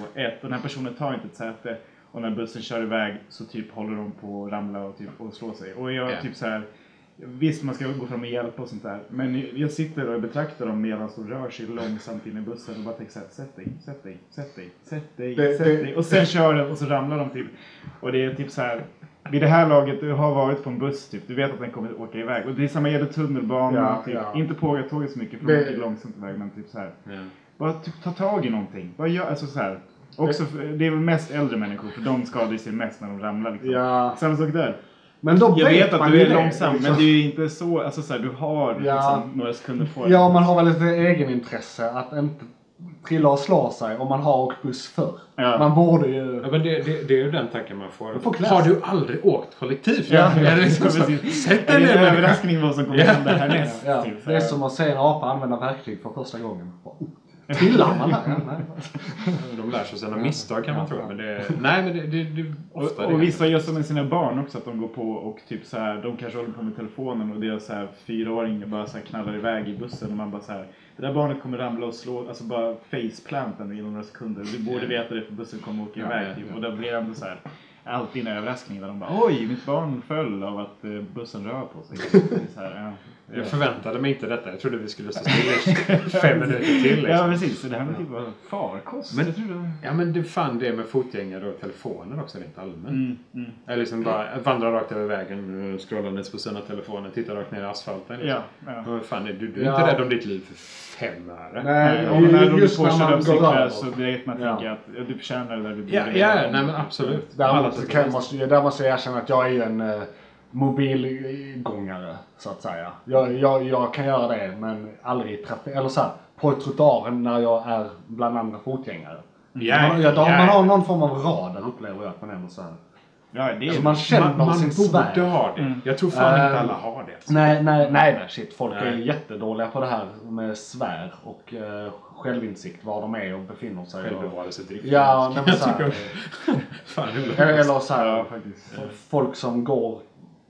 Speaker 3: Och den här personen tar inte ett säte. Och när bussen kör iväg så typ håller de på att ramla och, typ, och slå sig. Och jag
Speaker 2: Ja.
Speaker 3: typ så här. Visst, man ska gå fram och hjälpa och sånt där. Men jag sitter och betraktar dem medan de rör sig långsamt in i bussen och bara tänker såhär, sätt dig, sätt dig, sätt dig, sätt dig,
Speaker 1: Det-
Speaker 3: sätt dig. Och sen kör den och så ramlar de typ. Och det är typ så här. Vid det här laget, du har varit på en buss typ. Du vet att den kommer att åka iväg. Och det är samma gäller tunnelbanan.
Speaker 1: Ja,
Speaker 3: typ.
Speaker 1: ja.
Speaker 3: Inte pågatåget så mycket för de åker långsamt iväg. Men typ så här.
Speaker 2: Ja.
Speaker 3: Bara typ, ta tag i någonting. Bara gör, alltså så här. Också, för, det är väl mest äldre människor för de skadar sig mest när de ramlar. Liksom.
Speaker 1: Ja.
Speaker 3: Samma sak där.
Speaker 1: Men då
Speaker 3: Jag vet att du
Speaker 1: ju
Speaker 3: är
Speaker 1: det,
Speaker 3: långsam
Speaker 1: liksom.
Speaker 3: men det är ju inte så, alltså så här, du har
Speaker 1: Ja.
Speaker 3: liksom, några sekunder på dig.
Speaker 1: Ja, man har väl lite egenintresse att inte trilla och slå sig om man har åkt buss förr.
Speaker 3: Ja.
Speaker 1: Man borde ju...
Speaker 2: Ja, men det, det, det är ju den tanken man får.
Speaker 1: får.
Speaker 2: Har du aldrig åkt kollektivt?
Speaker 1: Ja.
Speaker 2: Det liksom. Sätt
Speaker 3: Det
Speaker 2: dig
Speaker 3: är
Speaker 2: ner
Speaker 3: en
Speaker 2: människa.
Speaker 3: överraskning vad som kommer
Speaker 2: Ja.
Speaker 3: hända härnäst.
Speaker 1: Ja,
Speaker 3: typ,
Speaker 1: det är som att se en apa använda verktyg för första gången. Trillar man nej.
Speaker 2: De lär sig sina misstag kan man tro. Men det, nej, men det, det, det ofta
Speaker 3: Och, och vissa gör så med sina barn också, att de går på och typ så här, de kanske håller på med telefonen och deras så här fyraåring bara så här knallar iväg i bussen och man bara så här, det där barnet kommer ramla och slå, alltså bara faceplanten inom några sekunder. Du borde veta det för bussen kommer åka iväg
Speaker 2: ja,
Speaker 3: typ.
Speaker 2: ja.
Speaker 3: Och då blir det ändå så här, alltid en överraskning där de bara oj, mitt barn föll av att eh, bussen rör på sig. Så här, ja.
Speaker 2: Jag förväntade mig inte detta. Jag trodde vi skulle stå still i fem minuter till.
Speaker 3: ja,
Speaker 2: Liksom.
Speaker 3: precis. Så det här med typ av farkost.
Speaker 2: Men-
Speaker 3: jag trodde...
Speaker 2: Ja men du fann det med fotgängare och telefoner också rent allmänt.
Speaker 3: Mm, mm.
Speaker 2: Eller liksom bara vandra rakt över vägen, scrollandes på sina telefoner, titta rakt ner i asfalten. Liksom.
Speaker 3: Ja, ja.
Speaker 2: Vad fan är du, du är
Speaker 1: Ja.
Speaker 2: inte rädd om ditt liv för fem öre.
Speaker 1: Nej,
Speaker 3: Och när de
Speaker 1: just
Speaker 3: får
Speaker 1: när man går över.
Speaker 3: så vet man
Speaker 1: Ja.
Speaker 3: tänka att ja, du förtjänar det där du borde
Speaker 2: Ja, ja, nej men absolut.
Speaker 1: Däremot
Speaker 2: och
Speaker 1: måste, jag- där måste jag erkänna att jag är en uh, mobilgångare, så att säga. Jag, jag, jag kan göra det, men aldrig i trafik, eller så här, på trottoaren när jag är bland andra fotgängare.
Speaker 2: Ja,
Speaker 1: man, ja, då,
Speaker 2: ja.
Speaker 1: man har någon form av radar upplever jag att man ändå så här.
Speaker 3: Ja, det är...
Speaker 1: Alltså man känner
Speaker 2: man, man
Speaker 1: sin
Speaker 2: borde
Speaker 1: sfär.
Speaker 2: ha det. Jag tror fan
Speaker 1: Eh,
Speaker 2: inte alla har det. alltså.
Speaker 1: Nej, nej, nej, nej, shit. Folk är
Speaker 2: Nej.
Speaker 1: jättedåliga på det här med svär och uh, självinsikt, var de är och befinner sig.
Speaker 2: Självbevarelsedrift.
Speaker 1: ja, nej, men så
Speaker 2: Jag tycker...
Speaker 1: här,
Speaker 2: Fan,
Speaker 1: eller så här, folk som går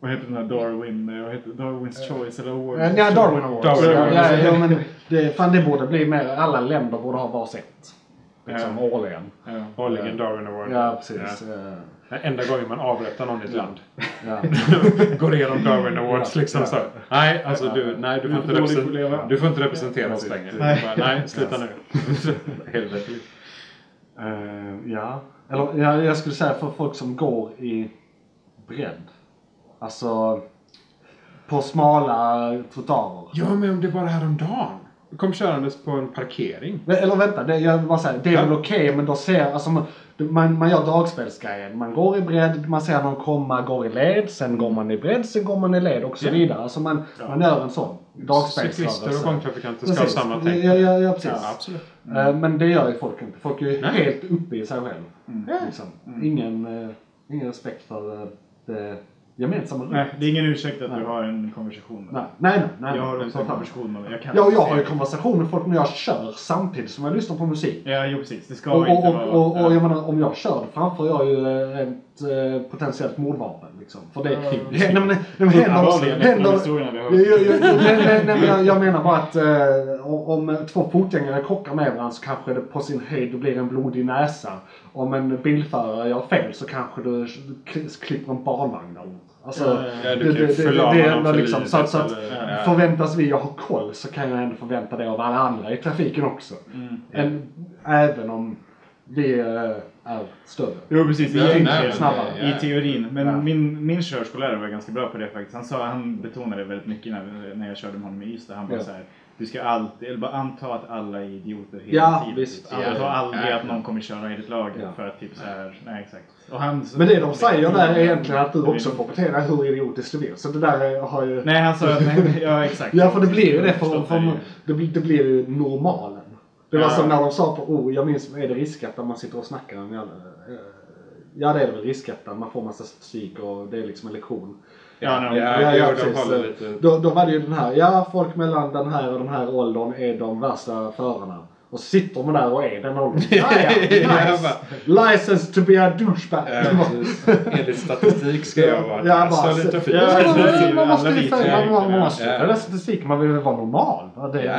Speaker 3: Vad heter den här Darwin? eh, Vad heter Darwins Choice eller Award?
Speaker 1: Ja, ja, Darwin Awards.
Speaker 2: Darwin
Speaker 1: ja,
Speaker 2: Awards.
Speaker 1: ja, ja, men det, fan, det borde bli mer. Alla länder borde ha varsitt. Liksom
Speaker 3: Ja.
Speaker 1: årligen.
Speaker 3: Ja.
Speaker 2: Årligen Darwin Award.
Speaker 1: Ja, precis. Ja.
Speaker 2: Ja. Enda gången man avrättar någon i ett land.
Speaker 1: Ja.
Speaker 2: Går igenom Darwin Awards
Speaker 1: Ja.
Speaker 2: liksom så. Nej, alltså du, nej, du, får inte representera, du får inte representera oss längre.
Speaker 3: Nej.
Speaker 2: Bara, Nej, sluta nu. Helvete.
Speaker 1: Eh, ja. Eller ja, jag skulle säga för folk som går i bredd. Alltså på smala trottoarer.
Speaker 2: Ja, men om det bara häromdagen. Kom körandes på en parkering.
Speaker 1: Eller vänta, det, jag vill bara säga, det är
Speaker 2: Ja.
Speaker 1: väl okej men då ser, alltså man, man, man gör dragspelsgrejen. Man går i bredd, man ser någon komma, går i led, sen går man i bredd, sen går man i led och så
Speaker 2: Ja.
Speaker 1: vidare. Alltså man, man gör en sån
Speaker 2: Cyklister och
Speaker 1: dragspelsrörelse.
Speaker 2: gångtrafikanter ska ha samma tänk.
Speaker 1: Ja, ja, ja, precis.
Speaker 2: Ja, absolut.
Speaker 1: Eh, Men det gör ju folk inte. Folk är ju
Speaker 2: Nej.
Speaker 1: helt uppe i sig själv.
Speaker 2: Ja.
Speaker 1: Liksom. Ingen, eh, ingen respekt för gemensamma rummet.
Speaker 3: Nej, det är ingen ursäkt att
Speaker 1: Nej.
Speaker 3: du har en konversation.
Speaker 1: Nej, nej, nej. nej
Speaker 3: Jag har också en konversation och jag kan
Speaker 1: Ja,
Speaker 3: inte
Speaker 1: jag har ju konversation med folk när jag kör samtidigt som jag lyssnar på musik.
Speaker 3: Ja, jo precis. Det ska
Speaker 1: Och, och,
Speaker 3: inte
Speaker 1: och,
Speaker 3: vara...
Speaker 1: och, och
Speaker 3: ja.
Speaker 1: jag menar, om jag kör framför jag ju eh, ett eh, potentiellt mordvapen. Liksom. För det,
Speaker 3: Ja,
Speaker 1: nej, men, händer, händer, jag, menar bara att eh, om två fotgängare krockar med varandra så kanske det på sin höjd blir en blodig näsa. Om en bilförare gör fel så kanske du kli- klipper en barnvagn. Alltså,
Speaker 3: Ja,
Speaker 2: du
Speaker 1: det, det, det, är ändå liksom, så, så att
Speaker 2: eller- ja.
Speaker 1: förväntas vi ha koll så kan jag ändå förvänta det av alla andra i trafiken också.
Speaker 3: Mm.
Speaker 1: En, även om vi eh, är större.
Speaker 3: Jo precis,
Speaker 2: Ja,
Speaker 3: egentligen
Speaker 2: nej,
Speaker 1: snabbare.
Speaker 3: i teorin. Men
Speaker 1: Ja.
Speaker 3: min, min körskollärare var ganska bra på det faktiskt. Han, sa, han betonade väldigt mycket när, när jag körde med honom i Ystad. Han bara
Speaker 1: Ja.
Speaker 3: så här, du ska alltid, eller bara anta att alla är idioter hela
Speaker 1: Ja,
Speaker 3: tiden.
Speaker 1: visst.
Speaker 3: Typ. Anta
Speaker 2: ja.
Speaker 3: aldrig
Speaker 2: Ja.
Speaker 3: att någon kommer köra i ditt lag
Speaker 1: Ja.
Speaker 3: för att typ så här, nej exakt. Och han,
Speaker 1: Men det de säger där är egentligen att du också får dig hur idiotiskt du vill. Så det där har ju...
Speaker 3: Nej han sa att, nej, ja exakt.
Speaker 1: Ja, för det blir ju det. För, för, det, blir, det blir ju normalen. Det var
Speaker 3: Ja.
Speaker 1: som när de sa på oh, jag minns, är det riskat man sitter och snackar om eh, Ja, det är det väl riskat man får massa statistik och det är liksom en lektion.
Speaker 3: Ja, de,
Speaker 2: Ja,
Speaker 1: Ja, ja,
Speaker 2: de
Speaker 1: precis.
Speaker 2: lite...
Speaker 1: Då, då var det ju den här, ja folk mellan den här och den här åldern är de värsta förarna. Och så sitter man där och är den åldern. Ja, ja,
Speaker 2: Ja,
Speaker 1: nice. License to be a douchebag.
Speaker 2: Ja. Enligt statistik ska jag vara
Speaker 1: Ja,
Speaker 2: ja,
Speaker 1: bara-
Speaker 2: lite trafik.
Speaker 3: Ja,
Speaker 1: Ja, man, måste ju säga, man, man, man
Speaker 3: egentligen,
Speaker 1: måste
Speaker 2: ja.
Speaker 1: följa statistiken, man vill väl vara normal. Det,
Speaker 2: Ja,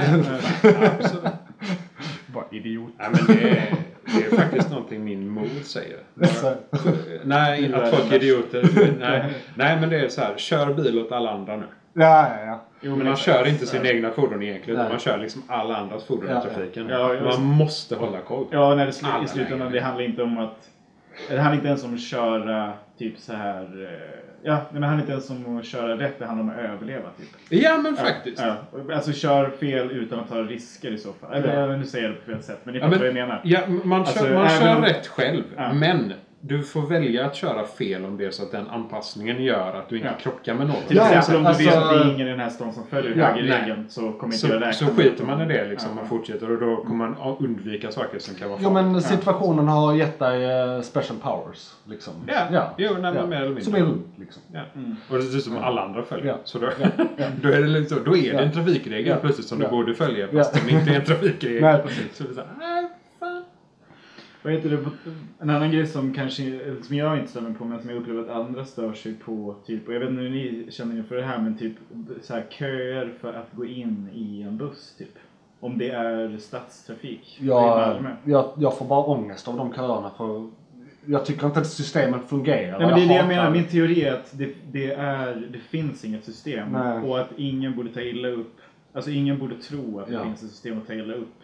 Speaker 2: absolut.
Speaker 3: bara idiot.
Speaker 2: Nej, men det det är faktiskt någonting min mor säger.
Speaker 1: Så-
Speaker 2: Nej, att folk är idioter. Nej, nej, men det är så här. Kör bil åt alla andra nu.
Speaker 1: ja, ja, ja.
Speaker 3: Jo,
Speaker 2: Men man kör inte sin egna fordon egentligen. Utan
Speaker 1: Nej.
Speaker 2: man kör liksom alla andras fordon
Speaker 1: Ja,
Speaker 2: i trafiken.
Speaker 3: ja. Ja, just-
Speaker 2: man måste hålla koll.
Speaker 3: Ja, när det slu-
Speaker 2: Alla
Speaker 3: i slutändan, det handlar inte om att... Det handlar inte ens om att köra typ så här... Ja, men det handlar inte ens om att köra rätt, det handlar om att överleva typ.
Speaker 2: Ja, men faktiskt.
Speaker 3: Ja, alltså kör fel utan att ta risker i så fall. Eller
Speaker 1: Ja.
Speaker 3: ja. nu säger jag det på fel sätt, men ni
Speaker 2: Ja,
Speaker 3: fattar
Speaker 2: men-
Speaker 3: vad jag menar.
Speaker 2: Ja, man
Speaker 3: Alltså,
Speaker 2: kör, man
Speaker 3: även
Speaker 2: kör
Speaker 3: om-
Speaker 2: rätt själv.
Speaker 3: Ja.
Speaker 2: Men du får välja att köra fel om det är så att den anpassningen gör att du inte
Speaker 3: Ja.
Speaker 2: krockar med någon.
Speaker 3: Till
Speaker 1: Ja,
Speaker 3: exempel om du
Speaker 1: alltså-
Speaker 3: vet att det är ingen i den här stan som följer
Speaker 1: Ja,
Speaker 3: högerregeln så kommer inte jag
Speaker 2: Så,
Speaker 3: räkna
Speaker 2: så skiter man i det liksom.
Speaker 3: Ja.
Speaker 2: Man fortsätter och då kommer man undvika saker som kan vara
Speaker 1: Jo
Speaker 2: farliga.
Speaker 1: men situationen har gett dig eh, special powers. Liksom.
Speaker 2: Ja, jo, nej, men mer eller mindre.
Speaker 1: Som är lugnt liksom.
Speaker 2: Ja.
Speaker 3: Mm.
Speaker 2: Och det är som alla andra följer.
Speaker 1: Ja.
Speaker 2: Så då, då är det lite så, då är det en trafikregel
Speaker 1: Ja.
Speaker 2: plötsligt som
Speaker 1: Ja.
Speaker 2: du borde följa fast
Speaker 1: Ja.
Speaker 2: det inte är en trafikregel.
Speaker 1: Nej, precis.
Speaker 2: Så det är så här.
Speaker 3: Vad heter det? En annan grej som kanske, som jag inte stämmer på men som jag upplever att andra stör sig på. Typ, och jag vet inte hur ni känner inför det här men typ så här, köer för att gå in i en buss typ. Om det är stadstrafik i
Speaker 1: Jag,
Speaker 3: Malmö.
Speaker 1: jag, jag får bara ångest av de köerna för jag tycker inte att systemen fungerar.
Speaker 3: Nej, men det är det jag menar. Min teori är att det, det, är, det finns inget system.
Speaker 1: Nej.
Speaker 3: Och att ingen borde ta illa upp. Alltså ingen borde tro att det
Speaker 1: Ja.
Speaker 3: finns ett system att ta illa upp.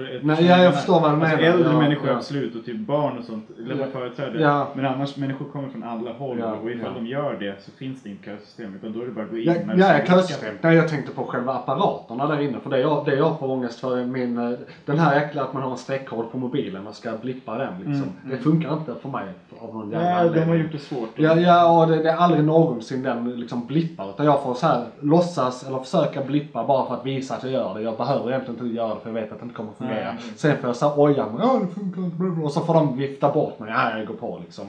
Speaker 3: Du-
Speaker 1: Nej, jag
Speaker 3: vad
Speaker 1: förstår vad du
Speaker 3: alltså,
Speaker 1: menar.
Speaker 3: Äldre
Speaker 1: Ja,
Speaker 3: människor
Speaker 1: ja.
Speaker 3: absolut och typ barn och sånt lämnar
Speaker 1: Ja.
Speaker 3: företräde.
Speaker 1: Ja.
Speaker 3: Men annars, människor kommer från alla håll
Speaker 1: Ja,
Speaker 3: och ifall de gör det så finns det inget kösystem. Utan då är det bara att gå in.
Speaker 1: Ja, ja, kösystem. Nej, jag tänkte på själva apparaterna där inne. För det jag, det jag får ångest för är min... eh, Den här jäkla att man har en streckkod på mobilen och ska blippa den liksom. Det funkar inte för mig av någon jävla
Speaker 3: Nej, de har gjort det svårt.
Speaker 1: Ja, ja och det, det är aldrig någonsin den liksom blippar. Utan jag får så här låtsas eller försöka blippa bara för att visa att jag gör det. Jag behöver egentligen inte göra det för jag vet att det inte kommer fungera.
Speaker 3: Nej.
Speaker 1: Sen får jag så här oja mig. Ja, det funkar inte. Och så får de vifta bort mig. Ja, jag går på liksom.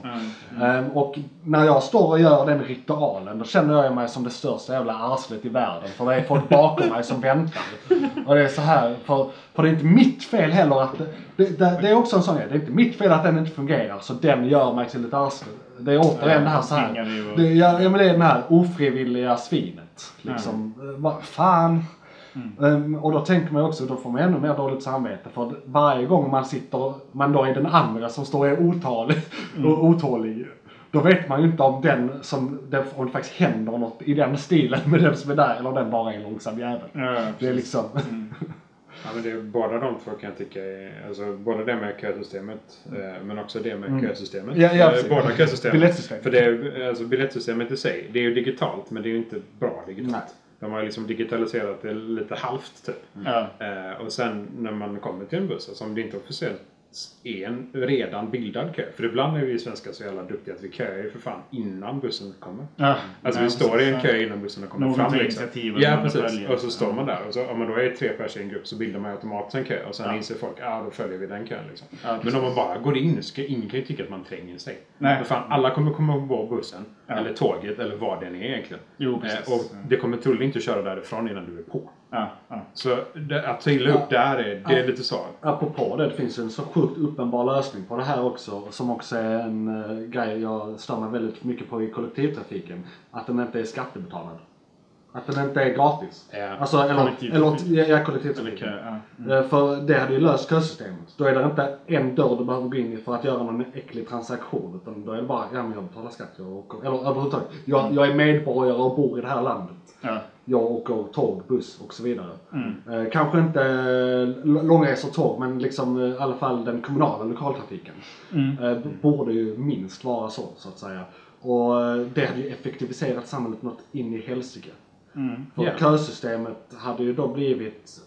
Speaker 1: Ehm, och när jag står och gör den ritualen då känner jag mig som det största jävla arslet i världen. För det är folk bakom mig som väntar. Och det är så här, för, för det är inte mitt fel heller att... Det, det, det är också en sån grej. Det är inte mitt fel att den inte fungerar så den gör mig till ett arsle. Det är återigen det här så här. Det, ja, men det är den här ofrivilliga svinet. Liksom. Vad fan. Ehm, och då tänker man också, då får man ännu mer dåligt samvete för varje gång man sitter, man då är den andra som står är otålig, och otålig. Då vet man ju inte om den som, det- om det faktiskt händer något i den stilen med den som är där eller den bara är en långsam jävel.
Speaker 3: Ja,
Speaker 1: Det är liksom,
Speaker 2: Ja, men det är, båda de två kan jag tycka är, alltså både det med kösystemet eh, men också det med kösystemet.
Speaker 1: Ja, ja,
Speaker 2: Eh, båda kösystemen.
Speaker 1: Biljettsystemet.
Speaker 2: För det är, alltså, biljettsystemet i sig, det är ju digitalt men det är ju inte bra digitalt.
Speaker 1: Nej.
Speaker 2: De har liksom digitaliserat det lite halvt typ.
Speaker 3: Ja.
Speaker 2: Eh, och sen när man kommer till en buss, alltså om det inte officiellt är en redan bildad kö. För ibland är vi svenskar så jävla duktiga att vi köar ju för fan innan bussen kommer.
Speaker 3: Ja.
Speaker 2: Alltså
Speaker 3: Ja,
Speaker 2: vi står i en
Speaker 3: precis.
Speaker 2: kö innan bussen har kommit
Speaker 3: Någon
Speaker 2: fram. Liksom. Ja precis.
Speaker 3: följer.
Speaker 2: Och så står man där. Och så, om man då är tre personer i en grupp så bildar man automatiskt en kö. Och sen inser folk, ja då följer vi den kön. Liksom.
Speaker 3: Ja,
Speaker 2: Men om man bara går in, ska, ingen kan ju tycka att man tränger sig.
Speaker 3: Nej.
Speaker 2: Men fan, alla kommer komma på bussen.
Speaker 3: Ja.
Speaker 2: Eller tåget eller vad den är egentligen.
Speaker 3: Jo, precis.
Speaker 2: Eh, och det kommer troligen inte att köra därifrån innan du är på.
Speaker 3: Ja, ja.
Speaker 2: Så det, att trilla upp där är, det är lite så.
Speaker 1: apropå det, det finns en så sjukt uppenbar lösning på det här också. Som också är en uh, grej jag stör mig väldigt mycket på i kollektivtrafiken. Att den inte är skattebetalad. Att den inte är gratis.
Speaker 2: Ja.
Speaker 1: Alltså, eller, eller, ja, kollektivtrafik.
Speaker 3: Ja.
Speaker 1: Eh, För det hade ju löst kösystemet. Då är det inte en dörr du behöver gå in i för att göra någon äcklig transaktion. Utan då är det bara, ja men jag betalar skatt, jag åker. Eller överhuvudtaget, jag, jag är medborgare och bor i det här landet.
Speaker 3: Ja.
Speaker 1: Jag åker tåg, buss och så vidare. Eh, kanske inte eh, långresor tåg, men liksom eh, i alla fall den kommunala lokaltrafiken. Eh, b- borde ju minst vara så, så att säga. Och eh, det hade ju effektiviserat samhället något in i helsike. För
Speaker 2: Ja.
Speaker 1: kösystemet hade ju då blivit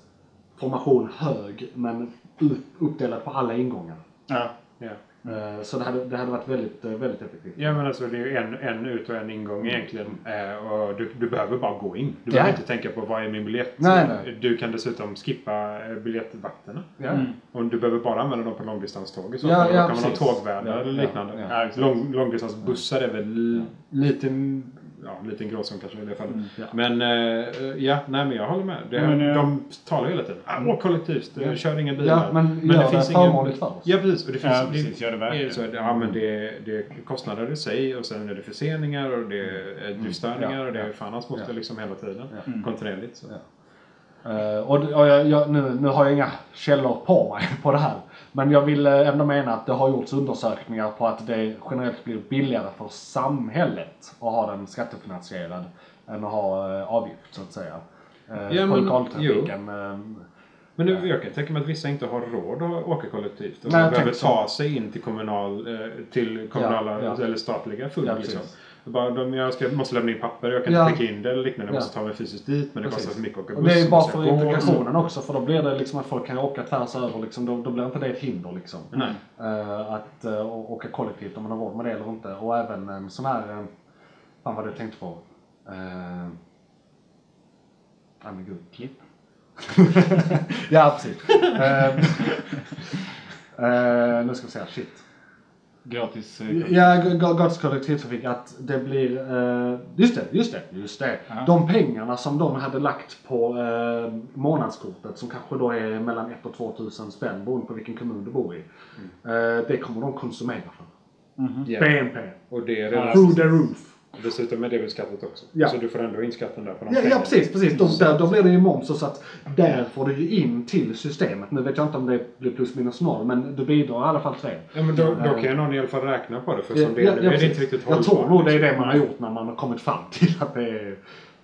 Speaker 1: formation hög, men upp, uppdelat på alla ingångar.
Speaker 3: Ja.
Speaker 2: Ja.
Speaker 1: Eh, Så det hade, det hade varit väldigt, eh, väldigt effektivt.
Speaker 2: Ja men alltså det är ju en, en ut och en ingång egentligen. Eh, och du, du behöver bara gå in. Du
Speaker 1: Ja.
Speaker 2: behöver inte tänka på vad är min biljett.
Speaker 1: Nej, nej.
Speaker 2: Du kan dessutom skippa biljettvakterna.
Speaker 1: Ja.
Speaker 2: Och du behöver bara använda dem på långdistanståg i så
Speaker 1: Ja,
Speaker 2: fall.
Speaker 1: ja,
Speaker 2: Då kan man ha tågvärdar
Speaker 1: Ja,
Speaker 2: eller liknande.
Speaker 1: ja.
Speaker 3: Ja.
Speaker 2: Lång, långdistansbussar är väl lite ja, liten gråzon kanske i det fallet.
Speaker 1: Mm, ja.
Speaker 2: Men eh, ja, nej men jag håller med. Det,
Speaker 3: Men, eh,
Speaker 2: de talar hela tiden. Ah, åk kollektivt,
Speaker 1: Ja.
Speaker 2: kör inga bilar.
Speaker 1: Ja, men gör det förmånligt för oss.
Speaker 2: Ja precis. Och det finns,
Speaker 3: Ja, precis. Gör det verkligen.
Speaker 2: så, ja, men det, det är kostnader i sig och sen är det förseningar och det är driftstörningar
Speaker 1: Mm. Ja,
Speaker 2: och det är fan hans moster
Speaker 1: Ja.
Speaker 2: liksom hela tiden.
Speaker 1: Ja.
Speaker 2: Kontinuerligt. Så.
Speaker 1: Ja. Eh, och det- och jag, jag, nu, nu har jag inga källor på mig på det här. Men jag vill eh, ändå mena att det har gjorts undersökningar på att det generellt blir billigare för samhället att ha den skattefinansierad än att ha eh, avgift så att säga. Eh,
Speaker 2: Ja,
Speaker 1: på
Speaker 2: men-
Speaker 1: lokaltrafiken. eh,
Speaker 2: Men nu, jag kan tänka mig att vissa inte har råd att åka kollektivt. Och
Speaker 1: Nej,
Speaker 2: behöver ta sig in till, kommunal, till kommunala
Speaker 1: Ja, ja.
Speaker 2: eller statliga full.
Speaker 1: Ja,
Speaker 2: liksom. Bara, de, jag ska, måste lämna in papper, jag kan
Speaker 1: Ja.
Speaker 2: inte skicka in det eller liknande. Jag
Speaker 1: Ja.
Speaker 2: måste ta mig fysiskt dit men det
Speaker 1: Precis.
Speaker 2: kostar för mycket att åka
Speaker 1: Och
Speaker 2: buss.
Speaker 1: det är bara för integrationen också för då blir det liksom att folk kan åka tvärs över liksom. Då, då blir inte det ett hinder liksom.
Speaker 2: Nej.
Speaker 1: Eh, att uh, åka kollektivt om man har råd med det eller inte. Och även en sån här, uh, fan vad jag tänkte på. Uh, ja men gud, klipp. ja precis. uh, uh, nu ska vi se, shit.
Speaker 3: Gratis. eh,
Speaker 1: Ja, gratis kollektivtrafik att det blir, eh, just det, just det, just det.
Speaker 3: Ja.
Speaker 1: De pengarna som de hade lagt på eh, månadskortet som kanske då är mellan 1 och 2 tusen spänn beroende på vilken kommun du bor i. Eh, det kommer de konsumera för.
Speaker 2: Ja.
Speaker 1: BNP.
Speaker 2: Och det är redan...
Speaker 1: Through the roof.
Speaker 2: Dessutom är det beskattat också.
Speaker 1: Ja.
Speaker 2: Så du får ändå in skatten där på de
Speaker 1: Ja, ja precis, precis. Då, där, då blir det ju moms så att där får du ju in till systemet. Nu vet jag inte om det blir plus minus noll men du bidrar i alla fall till det.
Speaker 2: Ja, men då, då kan ju någon i alla fall räkna på det. För
Speaker 1: Ja,
Speaker 2: som det
Speaker 1: ja,
Speaker 2: är nu
Speaker 1: ja,
Speaker 2: är det inte riktigt
Speaker 1: jag tror
Speaker 2: hållbart,
Speaker 1: nog det är det man har gjort när man har kommit fram till att det är eh,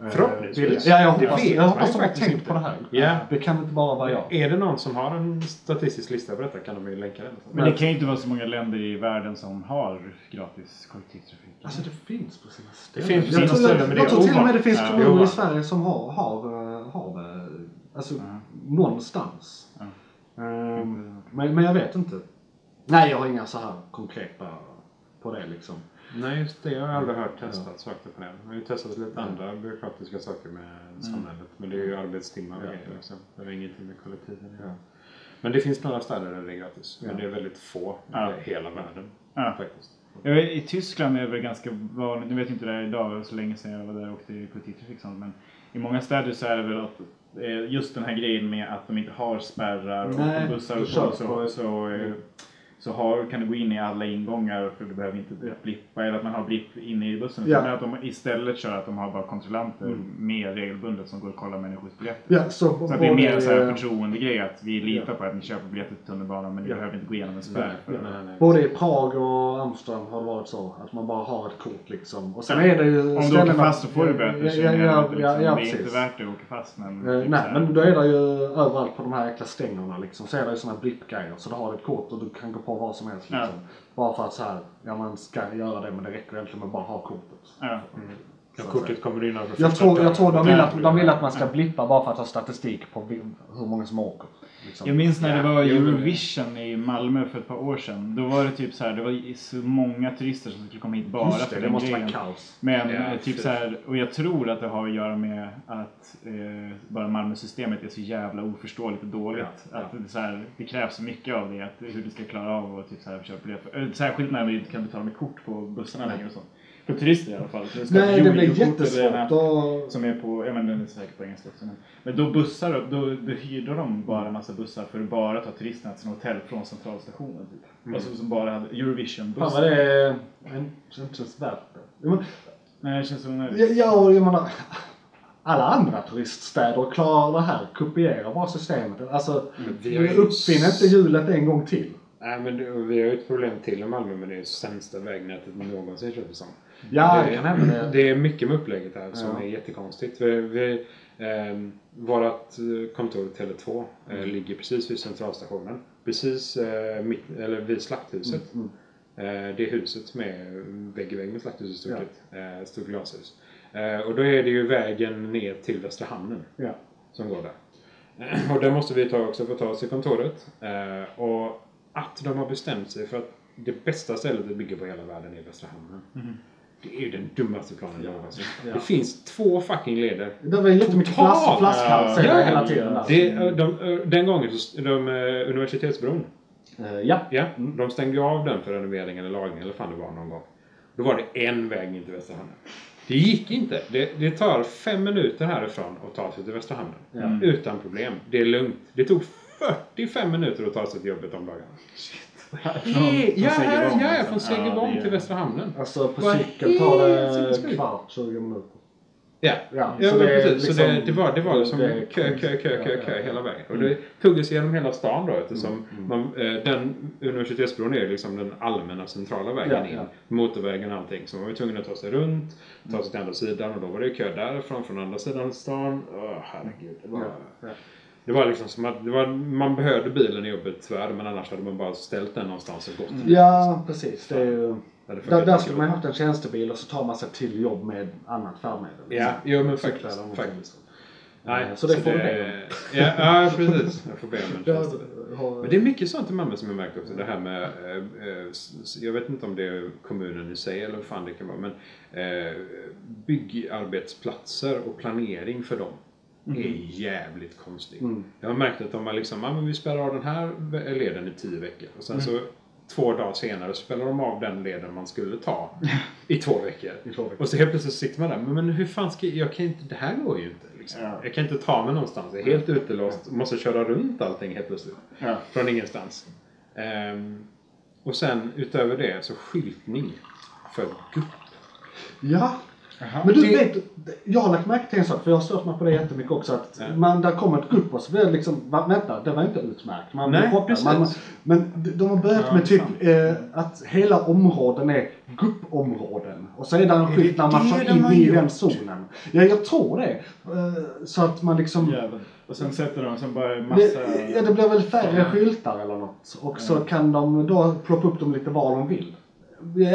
Speaker 2: Förhoppningsvis.
Speaker 1: billigt. Ja, jag
Speaker 2: Det
Speaker 1: hoppas, jag hoppas de har tänkt
Speaker 2: inte.
Speaker 1: på det här.
Speaker 2: Ja.
Speaker 1: Det kan inte bara vara jag.
Speaker 2: Är det någon som har en statistisk lista på detta kan de ju länka den.
Speaker 3: Men det kan ju inte vara så många länder i världen som har gratis kollektivtrafik.
Speaker 1: Alltså det finns på sina
Speaker 2: Det
Speaker 1: ställen.
Speaker 2: finns på
Speaker 1: jag
Speaker 2: sina ställen, men det
Speaker 1: jag
Speaker 2: är
Speaker 1: tror till och med det finns
Speaker 2: det
Speaker 1: kommuner i. Sverige som har, har, eh, har det. Alltså någonstans. Ehm, men, men jag vet inte. Nej, jag har inga så här konkreta på det liksom.
Speaker 2: Nej, just det. Jag har aldrig hört testat saker på det. Jag har ju testat lite andra byråkratiska saker med samhället. Men det är ju arbetstimmar och
Speaker 1: Ja,
Speaker 2: grejer
Speaker 1: ja.
Speaker 2: liksom. Det har ingenting med kollektiven göra. Men det finns några städer där det är gratis. Men det är väldigt få
Speaker 3: Ja.
Speaker 2: i hela världen.
Speaker 3: Ja.
Speaker 2: Faktiskt.
Speaker 3: I Tyskland är det väl ganska vanligt, nu vet jag inte det här idag, så länge sedan jag var där och åkte kollektivtrafik sånt, men i många städer så är det väl att eh, just den här grejen med att de inte har spärrar
Speaker 1: Nej,
Speaker 3: och bussar
Speaker 1: du
Speaker 3: och så,
Speaker 1: på-
Speaker 3: så, så, eh, så har, kan du gå in i alla ingångar för du behöver inte blippa eller att man har blipp inne i bussen.
Speaker 1: Ja.
Speaker 3: Men att de istället kör att de har bara kontrollanter mer regelbundet som går och kollar människors biljetter.
Speaker 1: Ja, så,
Speaker 3: Så att det är mer en
Speaker 1: eh,
Speaker 3: förtroendegrej att vi litar på att ni köper biljetter till tunnelbanan men ni
Speaker 1: Ja.
Speaker 3: behöver inte gå igenom en spärr.
Speaker 2: nej.
Speaker 1: Både i Prag och Amsterdam har det varit så. Att man bara har ett kort liksom. Och sen
Speaker 3: Ja.
Speaker 1: är det ju
Speaker 3: Om du åker fast så får du böter.
Speaker 1: Ja, ja, ja, ja,
Speaker 3: liksom.
Speaker 1: ja,
Speaker 3: det är inte
Speaker 1: precis.
Speaker 3: värt det att åka fast. Men, typ
Speaker 1: nej,
Speaker 3: här.
Speaker 1: men då är det ju överallt på de här äckla stängerna liksom. Så är det ju såna blippgrejer. Så du har ett kort och du kan gå på vad som helst
Speaker 3: Ja.
Speaker 1: liksom. Bara för att så här, ja man ska göra det men det räcker egentligen med att bara ha kortet.
Speaker 3: Ja.
Speaker 2: Ja, kortet kommer in över
Speaker 1: Jag tror, jag tror de, vill
Speaker 3: Ja.
Speaker 1: att, de vill att man ska blippa bara för att ha statistik på hur många som åker. Liksom.
Speaker 3: Jag minns när det
Speaker 2: Ja,
Speaker 3: var Eurovision i Malmö för ett par år sedan. Då var det typ så här, det var så många turister som skulle komma hit bara
Speaker 1: Just det,
Speaker 3: för
Speaker 1: det
Speaker 3: den
Speaker 1: måste vara kaos.
Speaker 3: Men
Speaker 2: Ja,
Speaker 3: eh, typ så här, och jag tror att det har att göra med att eh, bara Malmö-systemet är så jävla oförståeligt och dåligt.
Speaker 1: Ja,
Speaker 3: Att det, så här, det krävs så mycket av det, att, hur du ska klara av att typ så här, köpa biljett. Eh, Särskilt när vi inte kan betala med kort på bussarna längre och sånt. För turister i alla fall. Så ska
Speaker 1: Nej, det blir jättesvårt. Då...
Speaker 3: Som är på, ja men den är säkert på engelska också. Men, men då bussar, då, då hyrde de bara en massa bussar för att bara ta turisterna till sina hotell från centralstationen. Typ. Alltså som bara hade
Speaker 1: Fan
Speaker 3: Eurovision-bussar.
Speaker 1: vad det är... en- Inte känns värt det. Men,
Speaker 3: Nej, det känns onödigt.
Speaker 1: Ja, ja, och jag menar, alla andra turiststäder klarar det här, kopierar bara systemet. Alltså,
Speaker 2: ju-
Speaker 1: uppfinn inte hjulet en gång till.
Speaker 2: Nej, men det, vi har ju ett problem till i Malmö med det sämsta vägnätet någonsin känns det som.
Speaker 1: Ja, det
Speaker 2: det,
Speaker 1: kan hända det.
Speaker 2: det är mycket med upplägget här som
Speaker 1: Ja.
Speaker 2: är jättekonstigt. Vi, vi, eh, vårat kontor Tele2 eh,
Speaker 1: Mm.
Speaker 2: ligger precis vid centralstationen. Precis eh, mitt, eller vid slakthuset.
Speaker 1: Mm,
Speaker 2: Eh, det huset med vägg i vägg med slakthuset stort, ja. eh, stort glashus. Eh, och då är det ju vägen ner till Västra Hamnen
Speaker 1: Ja.
Speaker 2: som går där. Och där måste vi ta också för att ta oss till kontoret. Eh, och att de har bestämt sig för att det bästa stället att bygga på hela världen är Västra Hamnen. Det är ju den dummaste planen någonsin.
Speaker 1: Ja.
Speaker 2: Det finns två fucking leder.
Speaker 1: Det var jättemycket flask, flaskhals
Speaker 3: Ja.
Speaker 1: ja. hela tiden. Där.
Speaker 2: Det, eh, de, eh, den gången, så, de, eh, universitetsbron.
Speaker 1: Ja.
Speaker 2: Ja, de stängde ju av den för renovering eller lagning eller fan det var någon gång. Då var det en väg in till Västra Hamnen. Det gick inte. Det, det tar fem minuter härifrån att ta sig till Västra Hamnen. Utan problem. Det är lugnt. Det tog 45 minuter att ta sig till jobbet om dagarna.
Speaker 3: Från- Från
Speaker 2: ja,
Speaker 3: Segergång,
Speaker 2: ja,
Speaker 3: liksom.
Speaker 2: från Segergång
Speaker 3: Ja,
Speaker 2: till Västra Hamnen.
Speaker 1: Alltså på cykel tar det kvart, 20 minuter.
Speaker 2: Ja,
Speaker 1: Ja,
Speaker 2: ja
Speaker 1: så det
Speaker 2: precis. så det,
Speaker 1: liksom-
Speaker 2: det var, det var liksom
Speaker 1: det
Speaker 2: kö, kö, kö, kö, kö
Speaker 1: ja.
Speaker 2: hela vägen. Och det tog sig genom hela stan då eftersom
Speaker 1: Mm,
Speaker 2: man, eh, den universitetsbron är liksom den allmänna centrala vägen
Speaker 1: Ja,
Speaker 2: in.
Speaker 1: ja.
Speaker 2: Motorvägen och allting. Så man var ju tvungen att ta sig runt, ta sig till andra sidan och då var det ju kö därifrån, från andra sidan stan. Åh herregud. Det var,
Speaker 1: Ja, ja.
Speaker 2: Det var liksom som att det var, man behövde bilen i jobbet tyvärr men annars hade man bara ställt den någonstans och gått.
Speaker 1: Ja, precis. Det är ju...
Speaker 2: Det
Speaker 1: Där, där skulle man ju haft en tjänstebil och så tar man sig till jobb med annat färdmedel.
Speaker 2: Ja, jo men faktiskt. faktiskt. Nej,
Speaker 1: Så det får du be
Speaker 2: Ja, ja, precis. Jag får be om en
Speaker 1: Det
Speaker 2: tjänst.
Speaker 1: har-
Speaker 2: Men det är mycket sånt i Malmö som jag märkt också. Det här med, eh, eh, jag vet inte om det är kommunen i sig eller vad fan det kan vara. Men eh, byggarbetsplatser och planering för dem är jävligt konstigt.
Speaker 1: Mm.
Speaker 2: Jag har märkt att de har liksom, ja men vi spelar av den här leden i tio veckor. Och sen så två dagar senare spelar de av den leden man skulle ta i två veckor.
Speaker 1: I två veckor.
Speaker 2: Och så helt plötsligt sitter man där, men, men hur fan ska jag, kan inte, det här går ju inte. Liksom.
Speaker 3: Ja.
Speaker 2: Jag kan inte ta mig någonstans, jag är helt utelåst, måste köra runt allting helt plötsligt.
Speaker 3: Ja.
Speaker 2: Från ingenstans. Ehm, och sen utöver det så skyltning för gupp.
Speaker 1: Ja.
Speaker 3: Jaha.
Speaker 1: Men du
Speaker 2: Det-
Speaker 1: vet, jag har lagt märke till en sak, för jag har stört mig på det jättemycket också. Att
Speaker 2: Ja.
Speaker 1: man, där kommer ett grupp och så blir det liksom, va, vänta, det var inte utmärkt. Man
Speaker 2: Nej, precis.
Speaker 1: Man, men de- har börjat
Speaker 3: Ja,
Speaker 1: med typ eh, att hela områden är guppområden. Och så är det en skylt när man kör in i
Speaker 2: gjort?
Speaker 1: den zonen. Ja, jag tror det. Eh, så att man liksom...
Speaker 3: Jävlar. Och sen sätter de som bara en
Speaker 1: Det,
Speaker 3: massa...
Speaker 1: ja, det blir väl färre skyltar eller något. Och så kan de då plocka upp dem lite var de vill.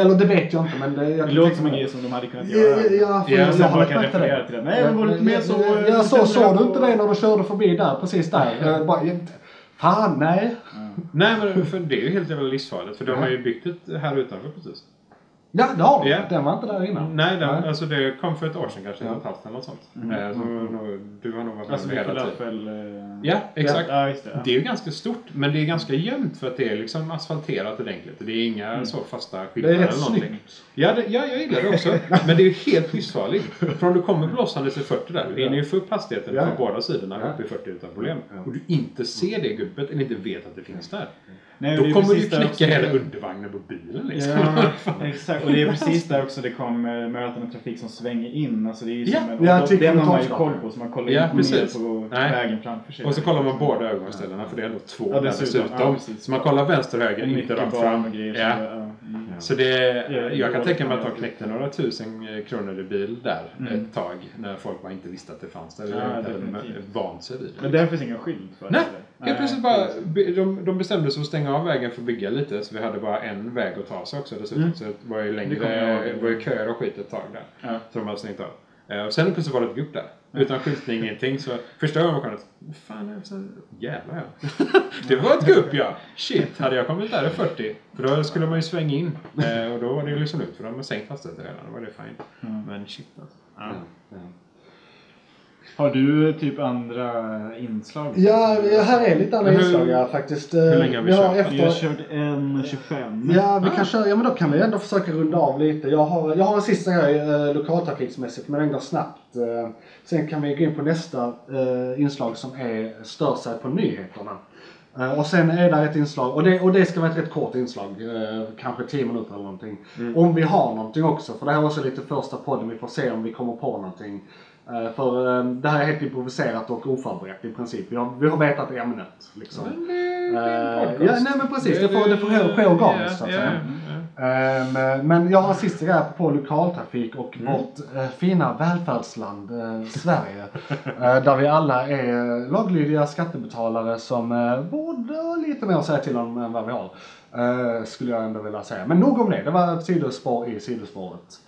Speaker 1: Eller det vet jag inte men det... Jag
Speaker 3: Det låter som en grej som de hade kunnat göra.
Speaker 1: ja, ja, för
Speaker 2: Ja,
Speaker 1: jag, jag har
Speaker 3: bara
Speaker 1: lagt märke till det.
Speaker 3: till det. Nej, men var inte mer så...
Speaker 1: Ja, så såg du inte det när du körde förbi där, precis där? Jag bara, jag- fan, nej.
Speaker 2: Nej, men för det är ju helt jävla livsfarligt. För de har ju byggt ett här utanför precis.
Speaker 1: Ja, det har.
Speaker 2: Ja.
Speaker 1: Den var inte där innan.
Speaker 2: Nej, den,
Speaker 1: Nej.
Speaker 2: alltså det kom för ett år sedan kanske.
Speaker 1: Ja.
Speaker 2: Ett halvt eller något sånt.
Speaker 3: Mm.
Speaker 2: Eh, Så, nog- du har nog varit med
Speaker 3: Alltså
Speaker 2: hela
Speaker 3: mycket
Speaker 2: tiden.
Speaker 3: Eh,
Speaker 2: Ja, exakt.
Speaker 3: Ja, det. Ja.
Speaker 2: Det är ju ganska stort, men det är ganska jämnt för att det är liksom asfalterat ordentligt. Det är inga så fasta skyltar eller någonting.
Speaker 1: snyggt.
Speaker 2: Ja, det, ja, jag gillar det också. Men det är ju helt livsfarligt. För om du kommer blåsandes i 40 där, du hinner ju få upp hastigheten
Speaker 1: Ja.
Speaker 2: på båda sidorna
Speaker 1: Ja.
Speaker 2: upp i 40 utan problem.
Speaker 1: Ja.
Speaker 2: Och du inte ser det gubbet eller inte vet att det finns där.
Speaker 3: Nej, och
Speaker 2: Då kommer du knäcka
Speaker 3: också-
Speaker 2: hela undervagnen på bilen liksom.
Speaker 3: Ja, exakt. Och det är precis där också det kommer mötande trafik som svänger in. Alltså det är ju
Speaker 2: Ja.
Speaker 3: en,
Speaker 1: Ja,
Speaker 3: och den har man ju koll på. Så man kollar
Speaker 2: Ja,
Speaker 3: inte
Speaker 2: precis.
Speaker 3: ner på
Speaker 2: Nej.
Speaker 3: vägen framför sig.
Speaker 2: Och så kollar man båda ögonställena för det är ändå två
Speaker 3: Ja, dessutom.
Speaker 2: dessutom.
Speaker 3: Ja, precis.
Speaker 2: så man kollar vänster och höger,
Speaker 3: Och
Speaker 2: inte rakt fram.
Speaker 3: och grejer.
Speaker 2: Ja.
Speaker 3: Så.
Speaker 2: Så det,
Speaker 3: Ja,
Speaker 2: jag kan tänka mig att de knäckte några tusen eh, kronor i bil där
Speaker 3: Mm.
Speaker 2: ett tag när folk bara inte visste att det fanns där.
Speaker 3: Ja,
Speaker 2: hade vant sig vid det.
Speaker 3: Men där finns ingen skylt för
Speaker 2: Nej,
Speaker 3: det.
Speaker 2: Helt plötsligt bara, de, de bestämde sig för att stänga av vägen för att bygga lite så vi hade bara en väg att ta sig också dessutom.
Speaker 3: Mm.
Speaker 2: Så det var ju längre, det var ju köer och skit ett tag där.
Speaker 3: Ja.
Speaker 2: Så de hade stängt av. Eh, Och sen plötsligt var det ett gupp där. Utan skyltning, ingenting. Så första gången var det Fan, jag så, jävlar ja. det var ett gupp ja! Shit, hade jag kommit där i 40. För då skulle man ju svänga in. Eh, och då var det ju liksom lugnt för de har sänkt hastigheten redan. Då var det fine.
Speaker 3: Mm.
Speaker 2: Men shit alltså. Ja.
Speaker 1: Ja.
Speaker 3: Har du typ andra inslag?
Speaker 1: Ja, här är lite andra
Speaker 2: Hur-
Speaker 1: inslag ja, faktiskt.
Speaker 2: hur länge har vi
Speaker 1: har
Speaker 2: kört?
Speaker 3: Vi har
Speaker 1: efter...
Speaker 3: kört en 25.
Speaker 1: Ja, vi kan köra. Ja, men då kan vi ändå försöka runda av lite. Jag har, jag har en sista grej eh, lokaltrafiksmässigt, men den går snabbt. Eh, sen kan vi gå in på nästa eh, inslag som är stör sig på nyheterna. Eh, och sen är det ett inslag, och det, och det ska vara ett rätt kort inslag, eh, kanske 10 minuter eller någonting. Om vi har någonting också, för det här är också lite första podden, vi får se om vi kommer på någonting. Eh, för eh, det här är helt improviserat och oförberett i princip. Vi har, vi har vetat ämnet liksom. Eh,
Speaker 2: podcast.
Speaker 1: ja, nej men precis. Det får, det får ske- organiskt så att säga. Ehm, Men jag har en sista grej på lokaltrafik och
Speaker 2: Mm.
Speaker 1: vårt eh, fina välfärdsland eh, Sverige. eh, där vi alla är laglydiga skattebetalare som borde ha lite mer att säga till om än vad vi har. skulle jag ändå vilja säga. Men nog om det. Det var ett sidospår i sidospåret.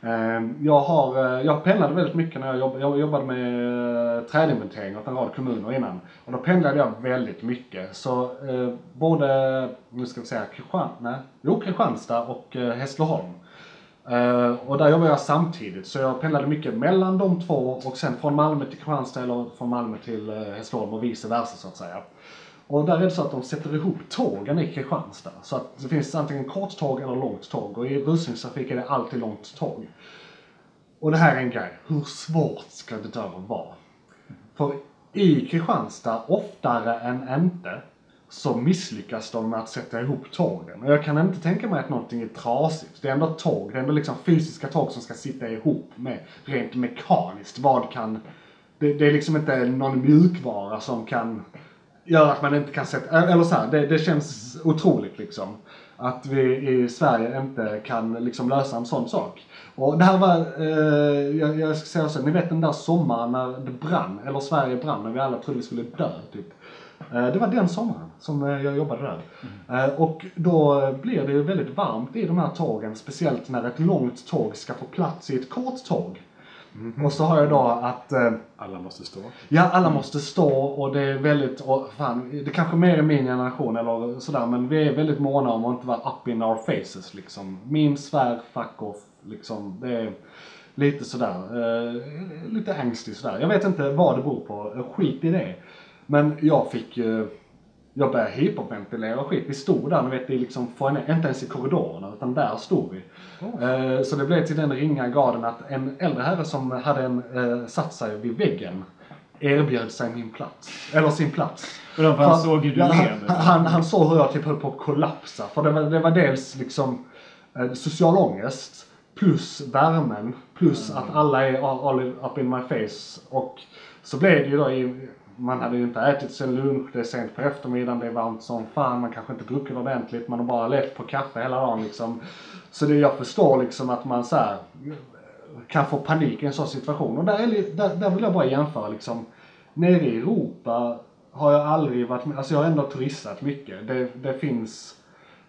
Speaker 1: Ehm, jag, har, eh, jag pendlade väldigt mycket när jag jobbade, jag jobbade med eh, trädinventering åt en rad kommuner innan. Och då pendlade jag väldigt mycket. Så eh, både, nu ska vi säga, Kristian, nej, jo, Kristianstad och eh, Hässleholm. Eh, och där jobbade jag samtidigt. Så jag pendlade mycket mellan de två och sen från Malmö till Kristianstad eller från Malmö till eh, Hässleholm och vice versa så att säga. Och där är det så att de sätter ihop tågen i Kristianstad. Så att det finns antingen kort tåg eller långt tåg. Och i rusningstrafik är det alltid långt tåg. Och det här är en grej. Hur svårt ska det där vara? För i Kristianstad, oftare än inte, så misslyckas de med att sätta ihop tågen. Och jag kan inte tänka mig att någonting är trasigt. Det är ändå tåg, det är ändå liksom fysiska tåg som ska sitta ihop med rent mekaniskt. Vad kan... Det, det är liksom inte någon mjukvara som kan gör att man inte kan sätta... Eller så här, det, det känns otroligt liksom. Att vi i Sverige inte kan liksom lösa en sån sak. Och det här var, eh, jag, jag ska säga så, ni vet den där sommaren när det brann, eller Sverige brann, när vi alla trodde vi skulle dö typ. Eh, Det var den sommaren som eh, jag jobbade där. Eh, Och då blir det ju väldigt varmt i de här tågen, speciellt när ett långt tåg ska få plats i ett kort tåg. Och så har jag då att eh,
Speaker 2: Alla måste stå.
Speaker 1: Ja, alla måste stå och det är väldigt, och fan, det kanske mer är min generation eller sådär, men vi är väldigt måna om att inte vara up in our faces liksom. Min svär, fuck off, liksom. Det är lite sådär, eh, lite ängslig sådär. Jag vet inte vad det beror på, skit i det. Men jag fick ju, jag började hyperventilera och skit. Vi stod där, ni vet, i liksom, inte ens i korridorerna, utan där stod vi. Eh, Så det blev till den ringa graden att en äldre herre som hade en, eh, satt sig vid väggen erbjöd sig min plats. Eller sin plats.
Speaker 3: För han såg hur du
Speaker 1: han,
Speaker 3: eller?
Speaker 1: han, han såg hur jag typ höll på att kollapsa. För det var, det var dels liksom eh, social ångest plus värmen, plus att alla är all, all up in my face. Och så blev det ju då i, man hade ju inte ätit sen lunch, det är sent på eftermiddagen, det är varmt som fan, man kanske inte druckit ordentligt, man har bara levt på kaffe hela dagen liksom. Så det jag förstår liksom att man så här eh, kan få panik i en sån situation. Och där, är, där, där vill jag bara jämföra liksom. Nere i Europa har jag aldrig varit med, alltså jag har ändå turistat mycket. Det, det finns,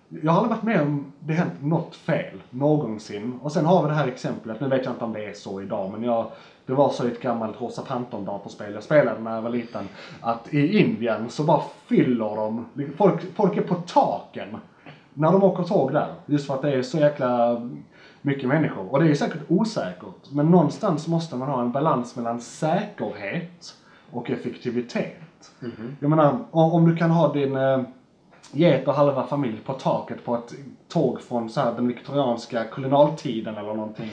Speaker 1: jag har aldrig varit med om det hänt något fel någonsin. Och sen har vi det här exemplet, nu vet jag inte om det är så idag, men jag, det var så i ett gammalt Rosa Panton datorspel jag spelade när jag var liten, att i Indien så bara fyller de, folk, folk är på taken när de åker tåg där. Just för att det är så jäkla mycket människor. Och det är säkert osäkert. Men någonstans måste man ha en balans mellan säkerhet och effektivitet. Jag menar, om, om du kan ha din eh, get och halva familj på taket på ett tåg från så här, den viktorianska kolonialtiden eller någonting.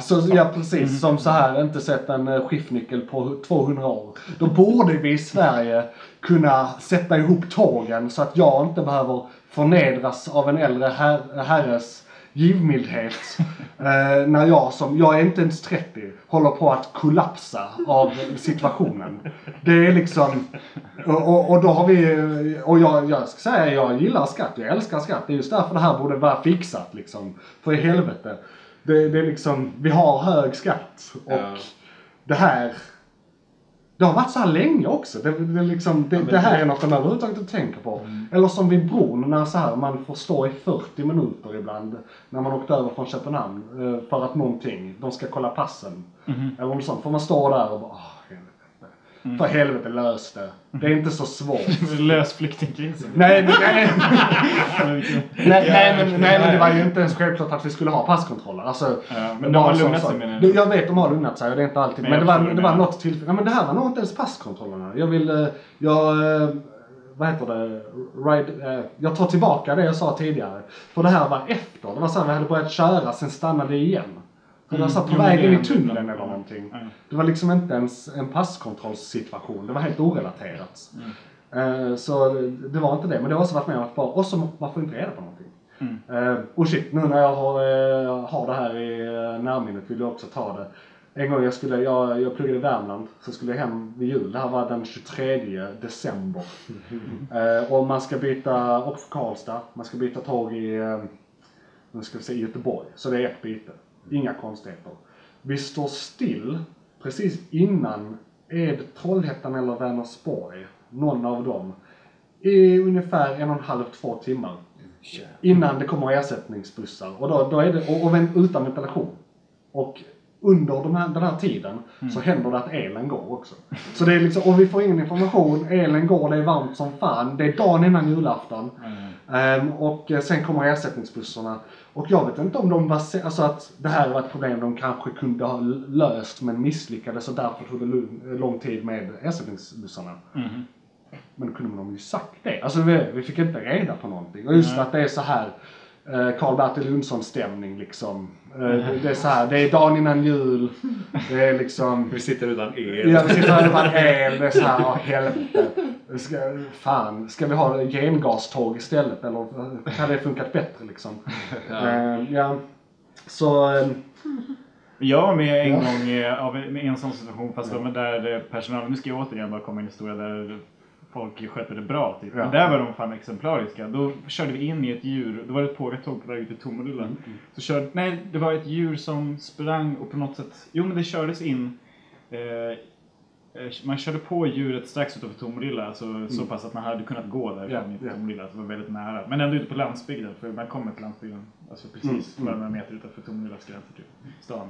Speaker 1: Så, ja precis, som så här inte sett en eh, skiftnyckel på 200 år. Då borde vi i Sverige kunna sätta ihop tågen så att jag inte behöver förnedras av en äldre her- herres givmildhet. Eh, när jag som, jag är inte ens 30, håller på att kollapsa av situationen. Det är liksom, och, och, då har vi, och jag, jag ska säga jag gillar skatt, jag älskar skatt. Det är just därför det här borde vara fixat liksom. För i helvete. Det, det är liksom, vi har hög skatt och
Speaker 2: Ja.
Speaker 1: det här det har varit så här länge också. Det, det, liksom, det, det här är något man överhuvudtaget inte tänker på. Eller som vid bron när så här, man får stå i 40 minuter ibland. När man åkte över från Köpenhamn. eh, För att någonting, de ska kolla passen. Eller något sånt. Får man stå där och bara, helvete. För helvete lös det. Det är inte så svårt.
Speaker 3: Lös flyktingkrisen.
Speaker 1: Nej, men- nej, nej, nej, men, nej, men det var ju inte ens självklart att vi skulle ha passkontroller. Alltså,
Speaker 3: Ja, men de har lugnat sig, menar du?
Speaker 1: Du, Jag vet, de har lugnat sig och det är inte alltid.
Speaker 3: Men
Speaker 1: Men,
Speaker 3: jag
Speaker 1: det, var, det var något tillfälle. Ja, men det här var nog inte ens passkontrollerna. Jag vill, eh, jag, eh, vad heter det, ride, eh, jag tar tillbaka det jag sa tidigare. För det här var efter. Det var så här, vi hade börjat köra, sen stannade det igen. Så här, på
Speaker 3: Mm. Men
Speaker 1: vägen
Speaker 3: det
Speaker 1: i tunneln eller någonting. Det var liksom inte ens en passkontrollsituation. Det var helt orelaterat. Eh, Så det var inte det. Men det har också varit med om att bara, och så man får inte reda på någonting. Eh, och shit, nu när jag har, eh, har det här i eh, närminnet vill jag också ta det. En gång jag skulle, jag, jag pluggade i Värmland, så skulle jag hem vid jul. Det här var den 23 december. Eh, och man ska byta, och för Karlstad, man ska byta tåg i, eh, nu ska vi se, Göteborg. Så det är ett byte. Inga konstigheter. Vi står still precis innan Ed, Trollhättan eller Vänersborg. Någon av dem. I ungefär en och en halv, två timmar. Innan det kommer ersättningsbussar. Och, då, då är det, och, och utan ventilation. Och under de här, den här tiden så händer det att elen går också. Så det är liksom, och vi får ingen information, elen går, det är varmt som fan. Det är dagen innan julafton. Ehm, och eh, sen kommer ersättningsbussarna. Och jag vet inte om de var, alltså att det här var ett problem de kanske kunde ha löst men misslyckades och därför tog det lu- lång tid med ersättningsbussarna. Men kunde man ju sagt det? Alltså vi, vi fick inte reda på någonting. Och just att det är så här eh, Karl-Bertil Jonsson-stämning liksom. Eh, det, det är så här, det är dagen innan jul. Det är liksom...
Speaker 6: Vi sitter utan el.
Speaker 1: Ja, vi sitter utan el. Det är så här, åh helvete. Ska, fan, ska vi ha gengaståg istället eller hade det funkat bättre liksom? Ja. ja. Så, eh,
Speaker 3: Jag var med en
Speaker 1: Ja.
Speaker 3: gång eh, av en, sån situation fast var där eh, personalen, nu ska jag återigen bara komma in i historia där folk skötte det bra typ.
Speaker 1: Ja.
Speaker 3: Men där var de fan exemplariska. Då körde vi in i ett djur, då var det ett pågatåg på väg ut till Tomelilla.
Speaker 1: Mm,
Speaker 3: Så körde, nej det var ett djur som sprang och på något sätt, jo men det kördes in eh, eh, man körde på djuret strax utanför Tomelilla, alltså så pass att man hade kunnat gå därifrån
Speaker 1: Mm.
Speaker 3: In till. Tomelilla. Det var väldigt nära. Men ändå ute på landsbygden, för man kommer till landsbygden. Alltså precis
Speaker 1: Mm,
Speaker 3: några meter utanför Tomelillas gränser, typ. Stan.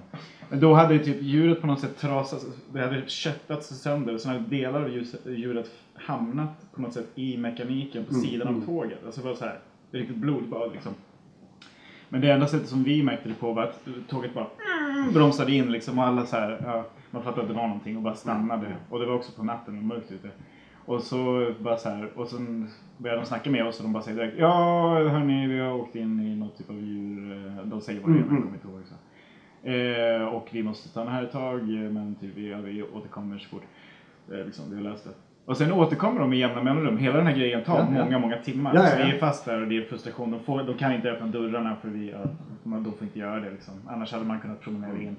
Speaker 3: Men då hade typ djuret på något sätt trasats, det hade köttats sönder och så hade delar av djuret hamnat på något sätt i mekaniken på
Speaker 1: Mm,
Speaker 3: sidan
Speaker 1: mm.
Speaker 3: av tåget. Alltså var så här, det är riktigt blodbad liksom. Men det enda sättet som vi märkte det på var att tåget bara bromsade in liksom och alla så här, ja, man fattade att det var någonting och bara stannade. Och det var också på natten och mörkt ute. Och så bara så här, och sen började de snacka med oss och de bara säger direkt Ja hörni, vi har åkt in i något typ av djur. eh, De säger vad det är, men jag kommer inte ihåg. Så. Eh, och vi måste stanna här ett tag, eh, men typ, vi, ja, vi återkommer så fort eh, liksom, vi har löst det. Och sen återkommer de med jämna mellanrum. Hela den här grejen tar
Speaker 1: Ja, ja.
Speaker 3: många, många timmar.
Speaker 1: Ja,
Speaker 3: Så vi är fast där och det är frustration. De, får, de kan inte öppna dörrarna för vi, de får inte göra det. Liksom. Annars hade man kunnat promenera
Speaker 1: Mm,
Speaker 3: in.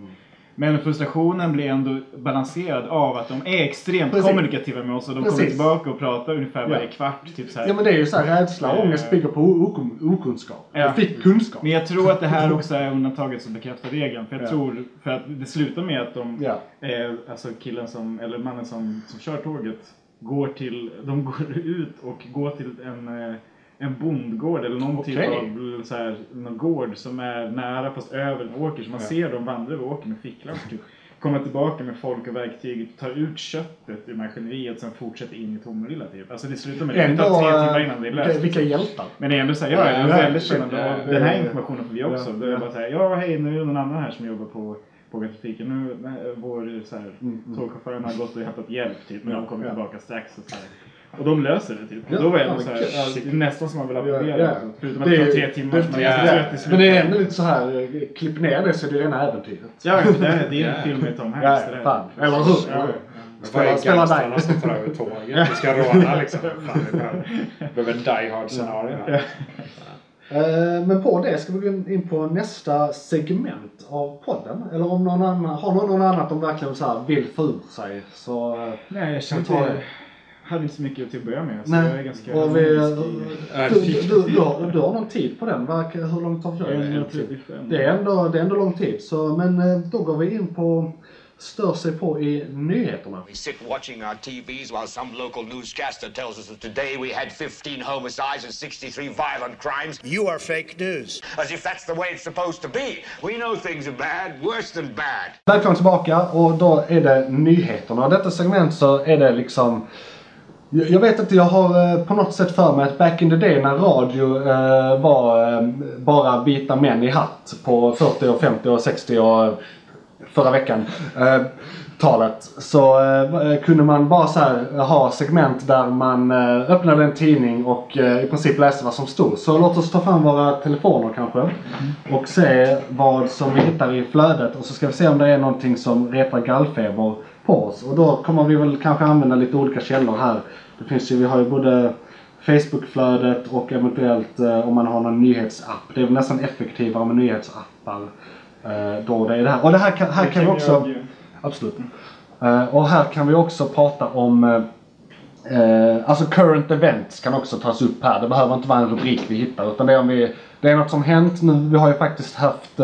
Speaker 3: Men frustrationen blir ändå balanserad av att de är extremt
Speaker 1: Precis.
Speaker 3: kommunikativa med oss och de kommer
Speaker 1: Precis.
Speaker 3: tillbaka och pratar ungefär varje
Speaker 1: Ja.
Speaker 3: kvart. Typ så här.
Speaker 1: Ja men det är ju så här, rädsla och
Speaker 3: Eh.
Speaker 1: ångest bygger på okun- okunskap.
Speaker 3: Ja.
Speaker 1: Du fick kunskap.
Speaker 3: Men jag tror att det här också är undantaget som bekräftar regeln. För jag
Speaker 1: Ja.
Speaker 3: tror, för att det slutar med att de,
Speaker 1: Ja.
Speaker 3: eh, alltså killen som, eller mannen som, som kör tåget, går till, de går ut och går till en, eh, en bondgård eller någon typ
Speaker 1: Okej.
Speaker 3: av så här, någon gård som är nära fast över en åker. Så man ser dem vandra över åkern med ficklampor typ. Komma tillbaka med folk och verktyg, ta ut köttet ur maskineriet och sen fortsätta in i Tomelilla typ. Alltså det slutar med det. Det tar tre
Speaker 1: eh,
Speaker 3: timmar innan det är
Speaker 1: vilka,
Speaker 3: löst.
Speaker 1: vilka hjältar.
Speaker 3: Men det är ändå såhär,
Speaker 1: Ja,
Speaker 3: ja, det
Speaker 1: ja,
Speaker 3: är
Speaker 1: ja,
Speaker 3: väldigt
Speaker 1: ja,
Speaker 3: Och den här
Speaker 1: ja, ja.
Speaker 3: informationen får vi också.
Speaker 1: Ja,
Speaker 3: Då är det
Speaker 1: ja.
Speaker 3: bara såhär, ja hej nu är det någon annan här som jobbar på Pågatrafiken. Nu äh, vår så här, tågchauffören har gått och hämtat hjälp typ. Men de kommer
Speaker 1: Ja.
Speaker 3: tillbaka strax. Och, så här. och de löser det typ.
Speaker 1: Ja,
Speaker 3: Och då var jag
Speaker 1: ja,
Speaker 3: ändå
Speaker 1: men
Speaker 3: såhär,
Speaker 1: kul.
Speaker 3: ja, det är nästan som man vill
Speaker 1: Ja,
Speaker 3: applådera.
Speaker 1: ja.
Speaker 3: alltså. Förutom att
Speaker 1: Det
Speaker 3: tar tre timmar så man är
Speaker 1: Ja,
Speaker 3: trött.
Speaker 1: Men det är ändå lite så här, klipp ner det så är det rena äventyret.
Speaker 3: Ja, det är, det är en film med Tom Hanks.
Speaker 1: Ja, fan. Eller hur?
Speaker 3: Ja.
Speaker 1: Spela
Speaker 2: gangstrarna
Speaker 1: dig.
Speaker 2: som tar över tåget? Vi ska råna liksom. Fan, vi behöver- behöver en Die Hard-scenario här.
Speaker 1: Eh, Men på det ska vi gå in på nästa segment av podden. Eller om någon annan, har någon, någon annat de verkligen så här vill få ur sig så... eh,
Speaker 3: Nej, jag känner
Speaker 1: tar
Speaker 3: inte... hade inte så mycket till att börja med. Så jag är
Speaker 1: Nej.
Speaker 3: ganska
Speaker 1: Och vi, du, du, du, har, du har någon tid på den. Hur långt tar det?
Speaker 3: 1.35.
Speaker 1: Det är ändå, det är ändå lång tid. Så, men eh, då går vi in på, stör sig på i nyheterna.
Speaker 5: We sit watching our TVs while some local newscaster tells us that today we had 15 homicides and 63 violent crimes.
Speaker 7: You are fake news.
Speaker 5: As if that's the way it's supposed to be. We know things are bad, worse than bad.
Speaker 1: Välkommen tillbaka och då är det nyheterna. Och detta segment så är det liksom jag jag vet inte, jag har eh, på något sätt för mig att back in the day när radio eh, var eh, bara vita män i hatt på 40 och 50 och 60 och förra veckan eh, talet så eh, eh kunde man bara så här eh, ha segment där man eh, öppnade en tidning och eh, i princip läste vad som stod. Så låt oss ta fram våra telefoner kanske och se vad som vi hittar i flödet och så ska vi se om det är någonting som retar gallfeber på oss. Och då kommer vi väl kanske använda lite olika källor här. Det finns ju, vi har ju både Facebookflödet och eventuellt eh, om man har någon nyhetsapp. Det är väl nästan effektivare med nyhetsappar. Eh, då det är det här. Och det här kan, här kan vi också... Absolut. Eh, och här kan vi också prata om eh, alltså current events kan också tas upp här. Det behöver inte vara en rubrik vi hittar utan det är om vi det är något som hänt nu. Vi har ju faktiskt haft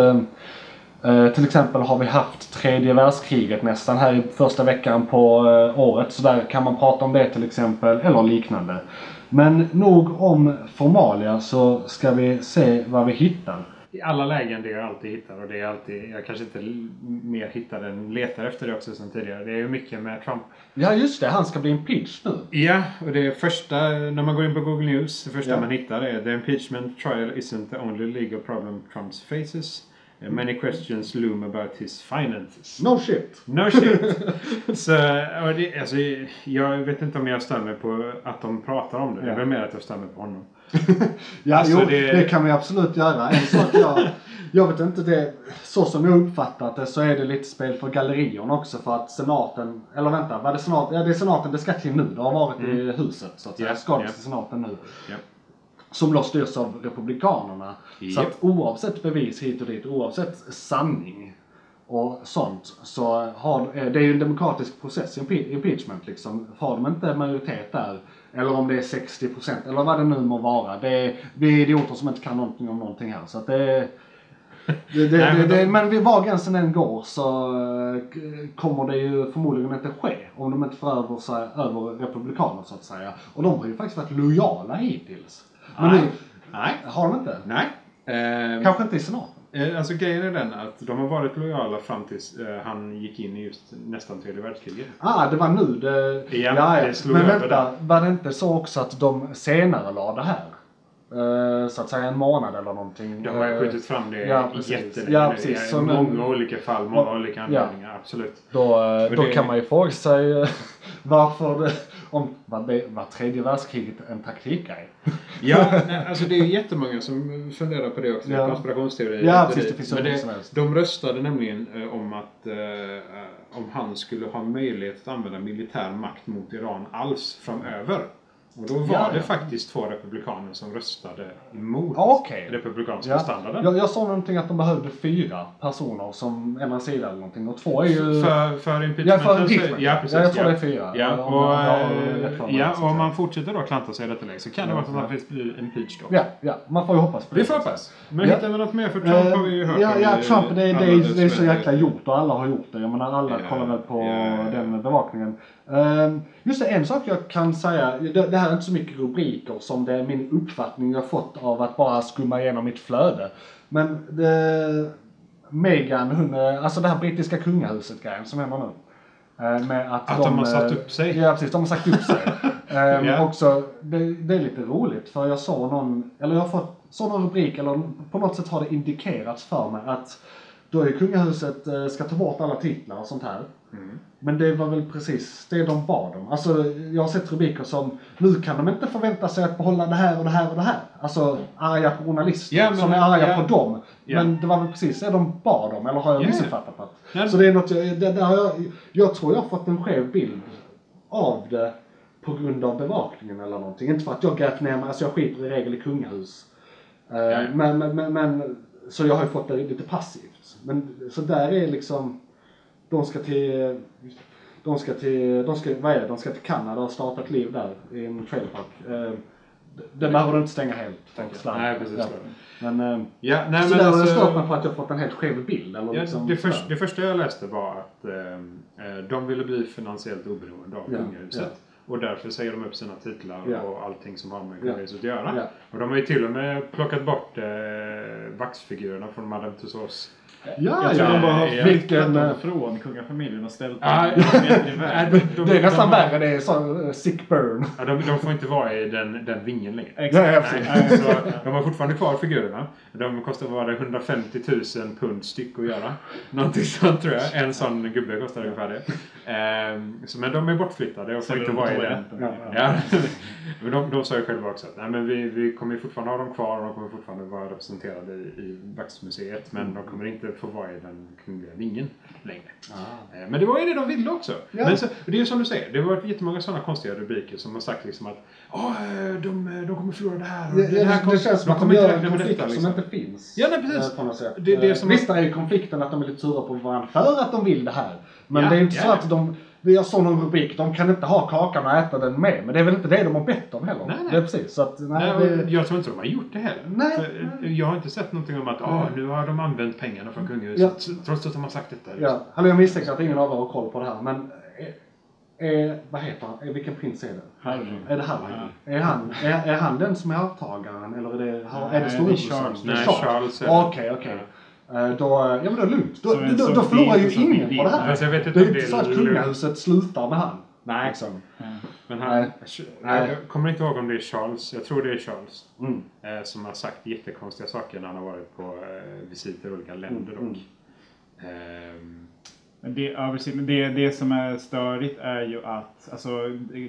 Speaker 1: till exempel har vi haft tredje världskriget nästan här i första veckan på året. Så där kan man prata om det till exempel eller liknande. Men nog om formalia så ska vi se vad vi hittar.
Speaker 2: I alla lägen det jag alltid hittar och det är alltid, jag kanske inte mer hittar än letar efter det också som tidigare. Det är ju mycket med Trump.
Speaker 1: Ja just det, han ska bli impeached nu.
Speaker 2: Ja, och det första, när man går in på Google News, det första
Speaker 1: Ja.
Speaker 2: man hittar är The impeachment trial isn't the only legal problem Trump faces. Many questions loom about his finances.
Speaker 1: No shit.
Speaker 2: No shit! Så, och det, alltså, jag vet inte om jag stämmer på att de pratar om det. Det är
Speaker 1: Ja.
Speaker 2: väl mer att jag stämmer på honom.
Speaker 1: Ja,
Speaker 2: Alltså,
Speaker 1: jo, det...
Speaker 2: det-
Speaker 1: kan vi absolut göra. En sak jag, jag vet inte det, så som jag uppfattat det så är det lite spel för gallerierna också för att senaten, eller vänta, var det senaten? Ja det är senaten det ska till nu. Det har varit i huset så att säga.
Speaker 2: Ja,
Speaker 1: Ska
Speaker 2: ja.
Speaker 1: till senaten nu.
Speaker 2: Ja.
Speaker 1: Som då styrs av republikanerna. Så
Speaker 2: Japp.
Speaker 1: att oavsett bevis hit och dit, oavsett sanning och sånt så har, eh, det är ju en demokratisk process, impe- impeachment liksom. Har de inte majoritet där, eller om det är 60% eller vad det nu må vara. Det är, vi är idioter som inte kan någonting om någonting här. Så att det, det, det,
Speaker 2: Nej, men
Speaker 1: det,
Speaker 2: de-
Speaker 1: men vid var gränsen än går så eh, kommer det ju förmodligen inte ske om de inte för över, sig, över republikaner så att säga. Och de har ju faktiskt varit lojala hittills. Men
Speaker 2: Nej.
Speaker 1: nu,
Speaker 2: Nej.
Speaker 1: har de inte?
Speaker 2: Nej. Eh,
Speaker 1: Kanske inte i senaten?
Speaker 2: Eh, Alltså grejen är den att de har varit lojala fram tills eh, han gick in i just nästan tredje världskriget.
Speaker 1: Ah, det var nu det... Ja, ja.
Speaker 2: det slog
Speaker 1: Men
Speaker 2: över
Speaker 1: vänta,
Speaker 2: där.
Speaker 1: var det inte så också att de senare la det här? eh, så att säga en månad eller någonting.
Speaker 2: De har ju skjutit fram det
Speaker 1: ja, precis.
Speaker 2: jättelänge
Speaker 1: Ja,
Speaker 2: nu.
Speaker 1: precis. Så nu-
Speaker 2: många olika fall, många
Speaker 1: Ja.
Speaker 2: olika anledningar. Absolut.
Speaker 1: Då, då
Speaker 2: det-
Speaker 1: kan man ju fråga sig varför det, om var, det, var tredje världskriget en taktikgrej?
Speaker 2: Ja, nej, alltså det är jättemånga som funderar på det också.
Speaker 1: Ja.
Speaker 2: Konspirationsteorier.
Speaker 1: Ja, precis, det finns
Speaker 2: Men det,
Speaker 1: som helst.
Speaker 2: De röstade nämligen eh, om att eh, eh, om han skulle ha möjlighet att använda militär makt mot Iran alls framöver. Och då var
Speaker 1: Ja,
Speaker 2: det
Speaker 1: ja.
Speaker 2: faktiskt två republikaner som röstade emot
Speaker 1: Okej.
Speaker 2: republikanska
Speaker 1: Ja.
Speaker 2: standarden.
Speaker 1: Jag, jag sa någonting att de behövde fyra personer som ändrar sida eller någonting och två är ju...
Speaker 2: För, för impeachment.
Speaker 1: Ja, för impeachment.
Speaker 2: Ja, precis.
Speaker 1: Ja, jag tror det är fyra.
Speaker 2: Ja,
Speaker 1: Om
Speaker 2: och,
Speaker 1: för mig,
Speaker 2: ja, och om man fortsätter då klanta sig i detta läge så kan det vara så att man faktiskt blir impeached då.
Speaker 1: Ja, ja, man får ju hoppas på
Speaker 2: Vi
Speaker 1: det.
Speaker 2: får hoppas. Men
Speaker 1: Ja.
Speaker 2: hittar vi något mer för Trump har vi ju hört
Speaker 1: ja,
Speaker 2: om
Speaker 1: ja, Trump det, det, är, det är så jäkla gjort och alla har gjort det. Jag menar alla kollar väl på den bevakningen. Ehm, just det, en sak jag kan säga. Det här är inte så mycket rubriker som det är min uppfattning jag fått av att bara skumma igenom mitt flöde. Men det, Meghan, hon, alltså det här brittiska kungahuset grejen som händer nu. Eh, Med att,
Speaker 2: Att de har satt
Speaker 1: eh,
Speaker 2: upp sig.
Speaker 1: Ja precis, de har sagt upp sig. Ehm,
Speaker 2: Ja.
Speaker 1: också, det, det är lite roligt för jag såg någon, eller jag har fått någon rubrik eller på något sätt har det indikerats för mig att då är kungahuset eh, ska ta bort alla titlar och sånt här.
Speaker 2: Mm.
Speaker 1: Men det var väl precis det de bad om. Alltså jag har sett rubriker som nu kan de inte förvänta sig att behålla det här och det här och det här. Alltså arga journalister
Speaker 2: Ja, men-
Speaker 1: som är arga
Speaker 2: ja.
Speaker 1: på dem.
Speaker 2: Ja.
Speaker 1: Men det var väl precis det de bad om, eller har jag
Speaker 2: Ja, ja.
Speaker 1: missuppfattat det? Så det är något jag, det, där har jag, jag tror jag har fått en skev bild av det på grund av bevakningen eller någonting. Inte för att jag grävt ner mig, alltså jag skiter i regel i kungahus. Eh, men, men, men, men, så jag har ju fått det lite passivt. Men så där är liksom, de ska till, de ska till, de ska, vad är det, de ska till Kanada och starta ett liv där i en trailerpark. Eh, det behöver du inte stänga helt.
Speaker 2: Nej, precis.
Speaker 1: Ja. Men, eh,
Speaker 2: Ja, nej,
Speaker 1: så
Speaker 2: men
Speaker 1: där har jag
Speaker 2: alltså,
Speaker 1: stört mig på att jag fått en helt skev bild. Eller
Speaker 2: ja,
Speaker 1: liksom,
Speaker 2: det, först, det första jag läste var att ehm, eh, de ville bli finansiellt oberoende av
Speaker 1: Ja,
Speaker 2: kungahuset. Och därför säger de upp sina titlar
Speaker 1: Ja.
Speaker 2: och allting som har med
Speaker 1: Ja.
Speaker 2: kungahuset att göra.
Speaker 1: Ja.
Speaker 2: Och de har ju till och med plockat bort eh, vaxfigurerna från Madame Tussauds.
Speaker 1: Ja,
Speaker 3: Jag tror
Speaker 1: ja.
Speaker 3: de bara har
Speaker 2: ja.
Speaker 1: Vilken,
Speaker 3: flyttat dem från kungafamiljen och ställt.
Speaker 2: Nej, de- de-
Speaker 1: det är nästan
Speaker 2: de-
Speaker 1: värre, det är så eh, sick burn.
Speaker 2: Ja, de, de får inte vara i den, den vingen längre.
Speaker 3: Exakt.
Speaker 1: precis.
Speaker 2: Nej, så de har fortfarande kvar figurerna. De kostar det 150 000 pund styck att göra. Någonting sånt tror jag. En sån gubbe kostar ungefär det. Ehm, så, men de är bortflyttade och får inte vara i den.
Speaker 1: Ja.
Speaker 2: Ja. men de, de sa ju själva också att nej, men vi, vi kommer fortfarande ha dem kvar och de kommer fortfarande vara representerade i, i Vaxmuseet. Men de kommer inte få vara i den kungliga vingen längre. Eh, Men det var ju det de ville också.
Speaker 1: Ja.
Speaker 2: Men så, det är ju som du säger, det har varit jättemånga sådana konstiga rubriker som har sagt liksom att eh, de, de kommer förlora det här. och
Speaker 1: Det,
Speaker 2: det, här
Speaker 1: det, det känns som att de gör en konflikt
Speaker 2: detta,
Speaker 1: som
Speaker 2: liksom.
Speaker 1: inte finns.
Speaker 2: Ja, nej, precis.
Speaker 1: eh, På något sätt.
Speaker 2: Det- det är
Speaker 1: Eh,
Speaker 2: som
Speaker 1: Visst
Speaker 2: att-
Speaker 1: är ju konflikten att de är lite sura på varandra för att de vill det här. Men
Speaker 2: Ja,
Speaker 1: det är inte
Speaker 2: ja,
Speaker 1: så
Speaker 2: ja.
Speaker 1: att de, jag såg någon rubrik, de kan inte ha kakan och äta den med. Men det är väl inte det de har bett om heller.
Speaker 2: Nej, nej.
Speaker 1: Det är precis. Så att, nej,
Speaker 2: Nej,
Speaker 1: det,
Speaker 2: jag tror inte de har gjort det heller.
Speaker 1: Nej,
Speaker 2: eh, Jag har inte sett någonting om att Åh, nu har de använt pengarna från kungahuset.
Speaker 1: Ja.
Speaker 2: Trots att de har sagt detta. liksom.
Speaker 1: ja, eller jag misstänker att ingen av er har koll på det här. Men, är, är, vad heter han? Vilken prins är det?
Speaker 3: Harry.
Speaker 1: Är det Harry? Är, han, är, är han den som är arvtagaren eller är det, har, är det
Speaker 3: Nej, det Charles.
Speaker 2: Nej, Charles.
Speaker 1: Okej, okej. Eh, Då, ja men då är det lugnt. Då,
Speaker 3: en
Speaker 1: då, då förlorar ju ingen på det här.
Speaker 2: Fast jag vet
Speaker 1: Det
Speaker 2: inte
Speaker 1: är
Speaker 2: om
Speaker 1: inte
Speaker 2: det
Speaker 1: så att
Speaker 2: är
Speaker 1: kungahuset slutar med han.
Speaker 3: Nej.
Speaker 1: Liksom.
Speaker 2: Men han,
Speaker 1: Nej. Nej.
Speaker 2: Jag kommer inte ihåg om det är Charles. Jag tror det är Charles.
Speaker 1: Mm.
Speaker 2: Eh, som har sagt jättekonstiga saker när han har varit på eh, visiter i olika länder.
Speaker 1: Mm,
Speaker 2: Och, ehm,
Speaker 3: Men det, ja, precis. Men det, det som är störigt är ju att alltså,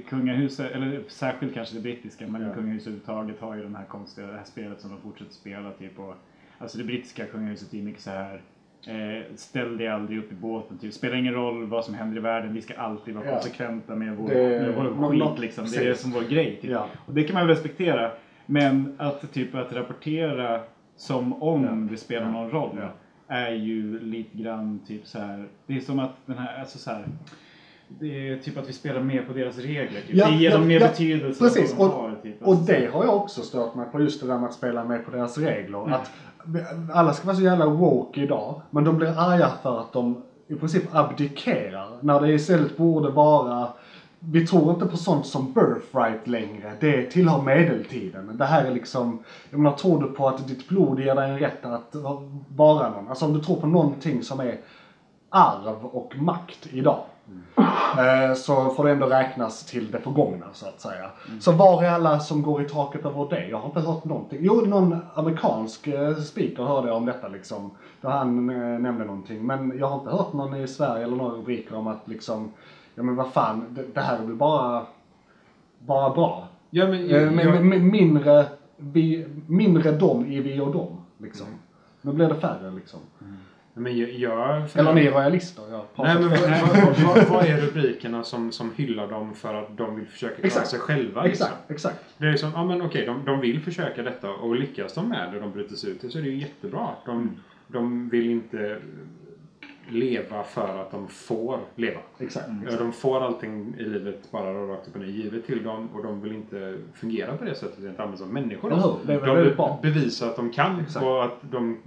Speaker 3: kungahuset, eller särskilt kanske det brittiska, men
Speaker 1: Ja.
Speaker 3: kungahuset överhuvudtaget har ju den här konstiga, det här spelet som de fortsätter spela. Typ, och, alltså det brittiska kungahuset är mycket så här Eh, ställ dig aldrig upp i båten. Typ. Spelar ingen roll vad som händer i världen. Vi ska alltid vara
Speaker 1: Ja.
Speaker 3: konsekventa med vår,
Speaker 1: Det-
Speaker 3: med vår skit. liksom. Det är som vår grej. Typ.
Speaker 1: Ja.
Speaker 3: Och det kan man respektera. Men att, typ, att rapportera som om
Speaker 1: Ja.
Speaker 3: det spelar någon roll är ju lite grann typ så här. Det är som att den här, alltså så här. Det är typ att vi spelar mer på deras regler. Typ.
Speaker 1: Ja,
Speaker 3: det ger dem mer betydelse
Speaker 1: precis. Och-
Speaker 3: har. Typ.
Speaker 1: Och det har jag också stört mig på just det där med att spela med på deras regler. Att alla ska vara så jävla woke idag. Men de blir arga för att de i princip abdikerar. När det istället borde vara vi tror inte på sånt som birthright längre. Det tillhör medeltiden. Det här är liksom, jag menar tror du på att ditt blod ger dig en rätt att vara någon? Alltså om du tror på någonting som är arv och makt idag. Eh, så får det ändå räknas till det förgångna så att säga. Så var är alla som går i taket över det? Jag har inte hört någonting. Jo, någon amerikansk eh, speaker hörde jag om detta liksom. Där han eh, nämnde någonting. Men jag har inte hört någon i Sverige eller några rubriker om att liksom, ja men vad fan, det, det här är väl bara, bara bra.
Speaker 2: Ja, men, jag, jag,
Speaker 1: mindre, vi, mindre dom i vi och dom. Liksom. Nu blir det färre liksom.
Speaker 2: Men jag, jag
Speaker 1: Eller ni är royalister. Jag
Speaker 2: Nej, men vad, vad, vad, vad är rubrikerna som, som hyllar dem för att de vill försöka klara
Speaker 1: Exakt.
Speaker 2: sig själva? Liksom?
Speaker 1: Exakt, exakt.
Speaker 2: Det är som, ja men okej, de, de vill försöka detta och lyckas de med det, de bryter sig ut det, så är det ju jättebra. De,
Speaker 1: Mm.
Speaker 2: de vill inte leva för att de får leva.
Speaker 1: Exakt.
Speaker 2: Ja, de får allting i livet bara rakt upp och ner givet till dem och de vill inte fungera på det sättet rent allmänt som människor.
Speaker 1: Är väl
Speaker 2: de
Speaker 1: bra.
Speaker 2: bevisar att de kan
Speaker 1: Exakt.
Speaker 2: och att de,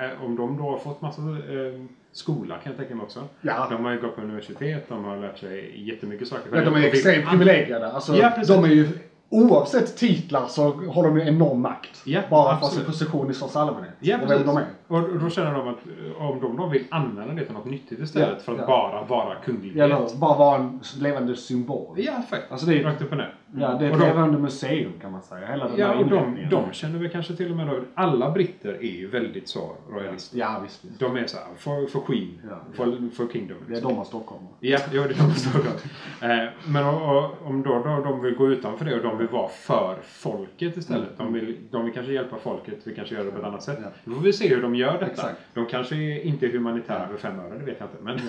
Speaker 2: eh, om de då har fått massa eh, skola kan jag tänka mig också.
Speaker 1: Ja.
Speaker 2: De har ju gått på universitet, de har lärt sig jättemycket saker.
Speaker 1: Ja, de är
Speaker 2: vill-
Speaker 1: extremt privilegierade. Alltså,
Speaker 2: Ja,
Speaker 1: de är ju, oavsett titlar så har de ju enorm makt.
Speaker 2: Ja,
Speaker 1: bara för
Speaker 2: absolut.
Speaker 1: sin position i största allmänhet.
Speaker 2: Ja,
Speaker 1: och vem
Speaker 2: precis.
Speaker 1: de är.
Speaker 2: Och då känner de att eh, om de då vill använda det till något nyttigt istället
Speaker 1: Ja,
Speaker 2: för att
Speaker 1: ja.
Speaker 2: bara vara kunglighet.
Speaker 1: Ja, eller bara vara en levande symbol.
Speaker 2: Ja, faktiskt.
Speaker 1: Alltså det är-
Speaker 2: och ner.
Speaker 1: Ja, det är
Speaker 2: Och
Speaker 1: ett
Speaker 2: de-
Speaker 1: levande museum kan man säga. Hela den
Speaker 2: Ja, och de, de känner väl kanske till och med då, alla britter är ju väldigt så royalister.
Speaker 1: Ja, visst. visst.
Speaker 2: De är så här, for, for Queen,
Speaker 1: Ja.
Speaker 2: for, for Kingdom.
Speaker 1: Det är
Speaker 2: liksom.
Speaker 1: de av Stockholm.
Speaker 2: Ja, ja, det är de står där. Eh, Men och, och, om då, då de vill gå utanför det och de vill vara för folket istället. De, vill, de vill kanske hjälpa folket, vi kanske gör det på ett annat sätt.
Speaker 1: Ja.
Speaker 2: Då får vi se hur de gör detta.
Speaker 1: Exakt.
Speaker 2: De kanske är inte är humanitära för fem öre, det vet jag inte. Men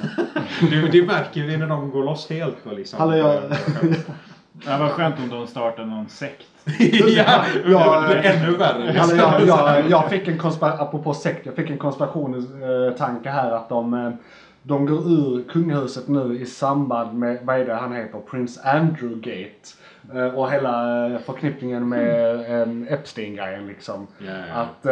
Speaker 2: det, det märker vi när de går loss helt. Och liksom,
Speaker 1: Hallå, jag-
Speaker 3: Det var skönt om de startade någon sekt.
Speaker 2: ja,
Speaker 1: Ja,
Speaker 2: det är ännu värre.
Speaker 1: Alltså, jag, jag, jag fick en konspira- apropå sekt, jag fick en konspirationstanke här att de, eh, de går ur kungahuset nu i samband med, vad är det han heter, Prince Andrew Gate. Eh, Och hela eh, förknippningen med eh, Epstein-grejen liksom.
Speaker 2: Ja, ja.
Speaker 1: Att,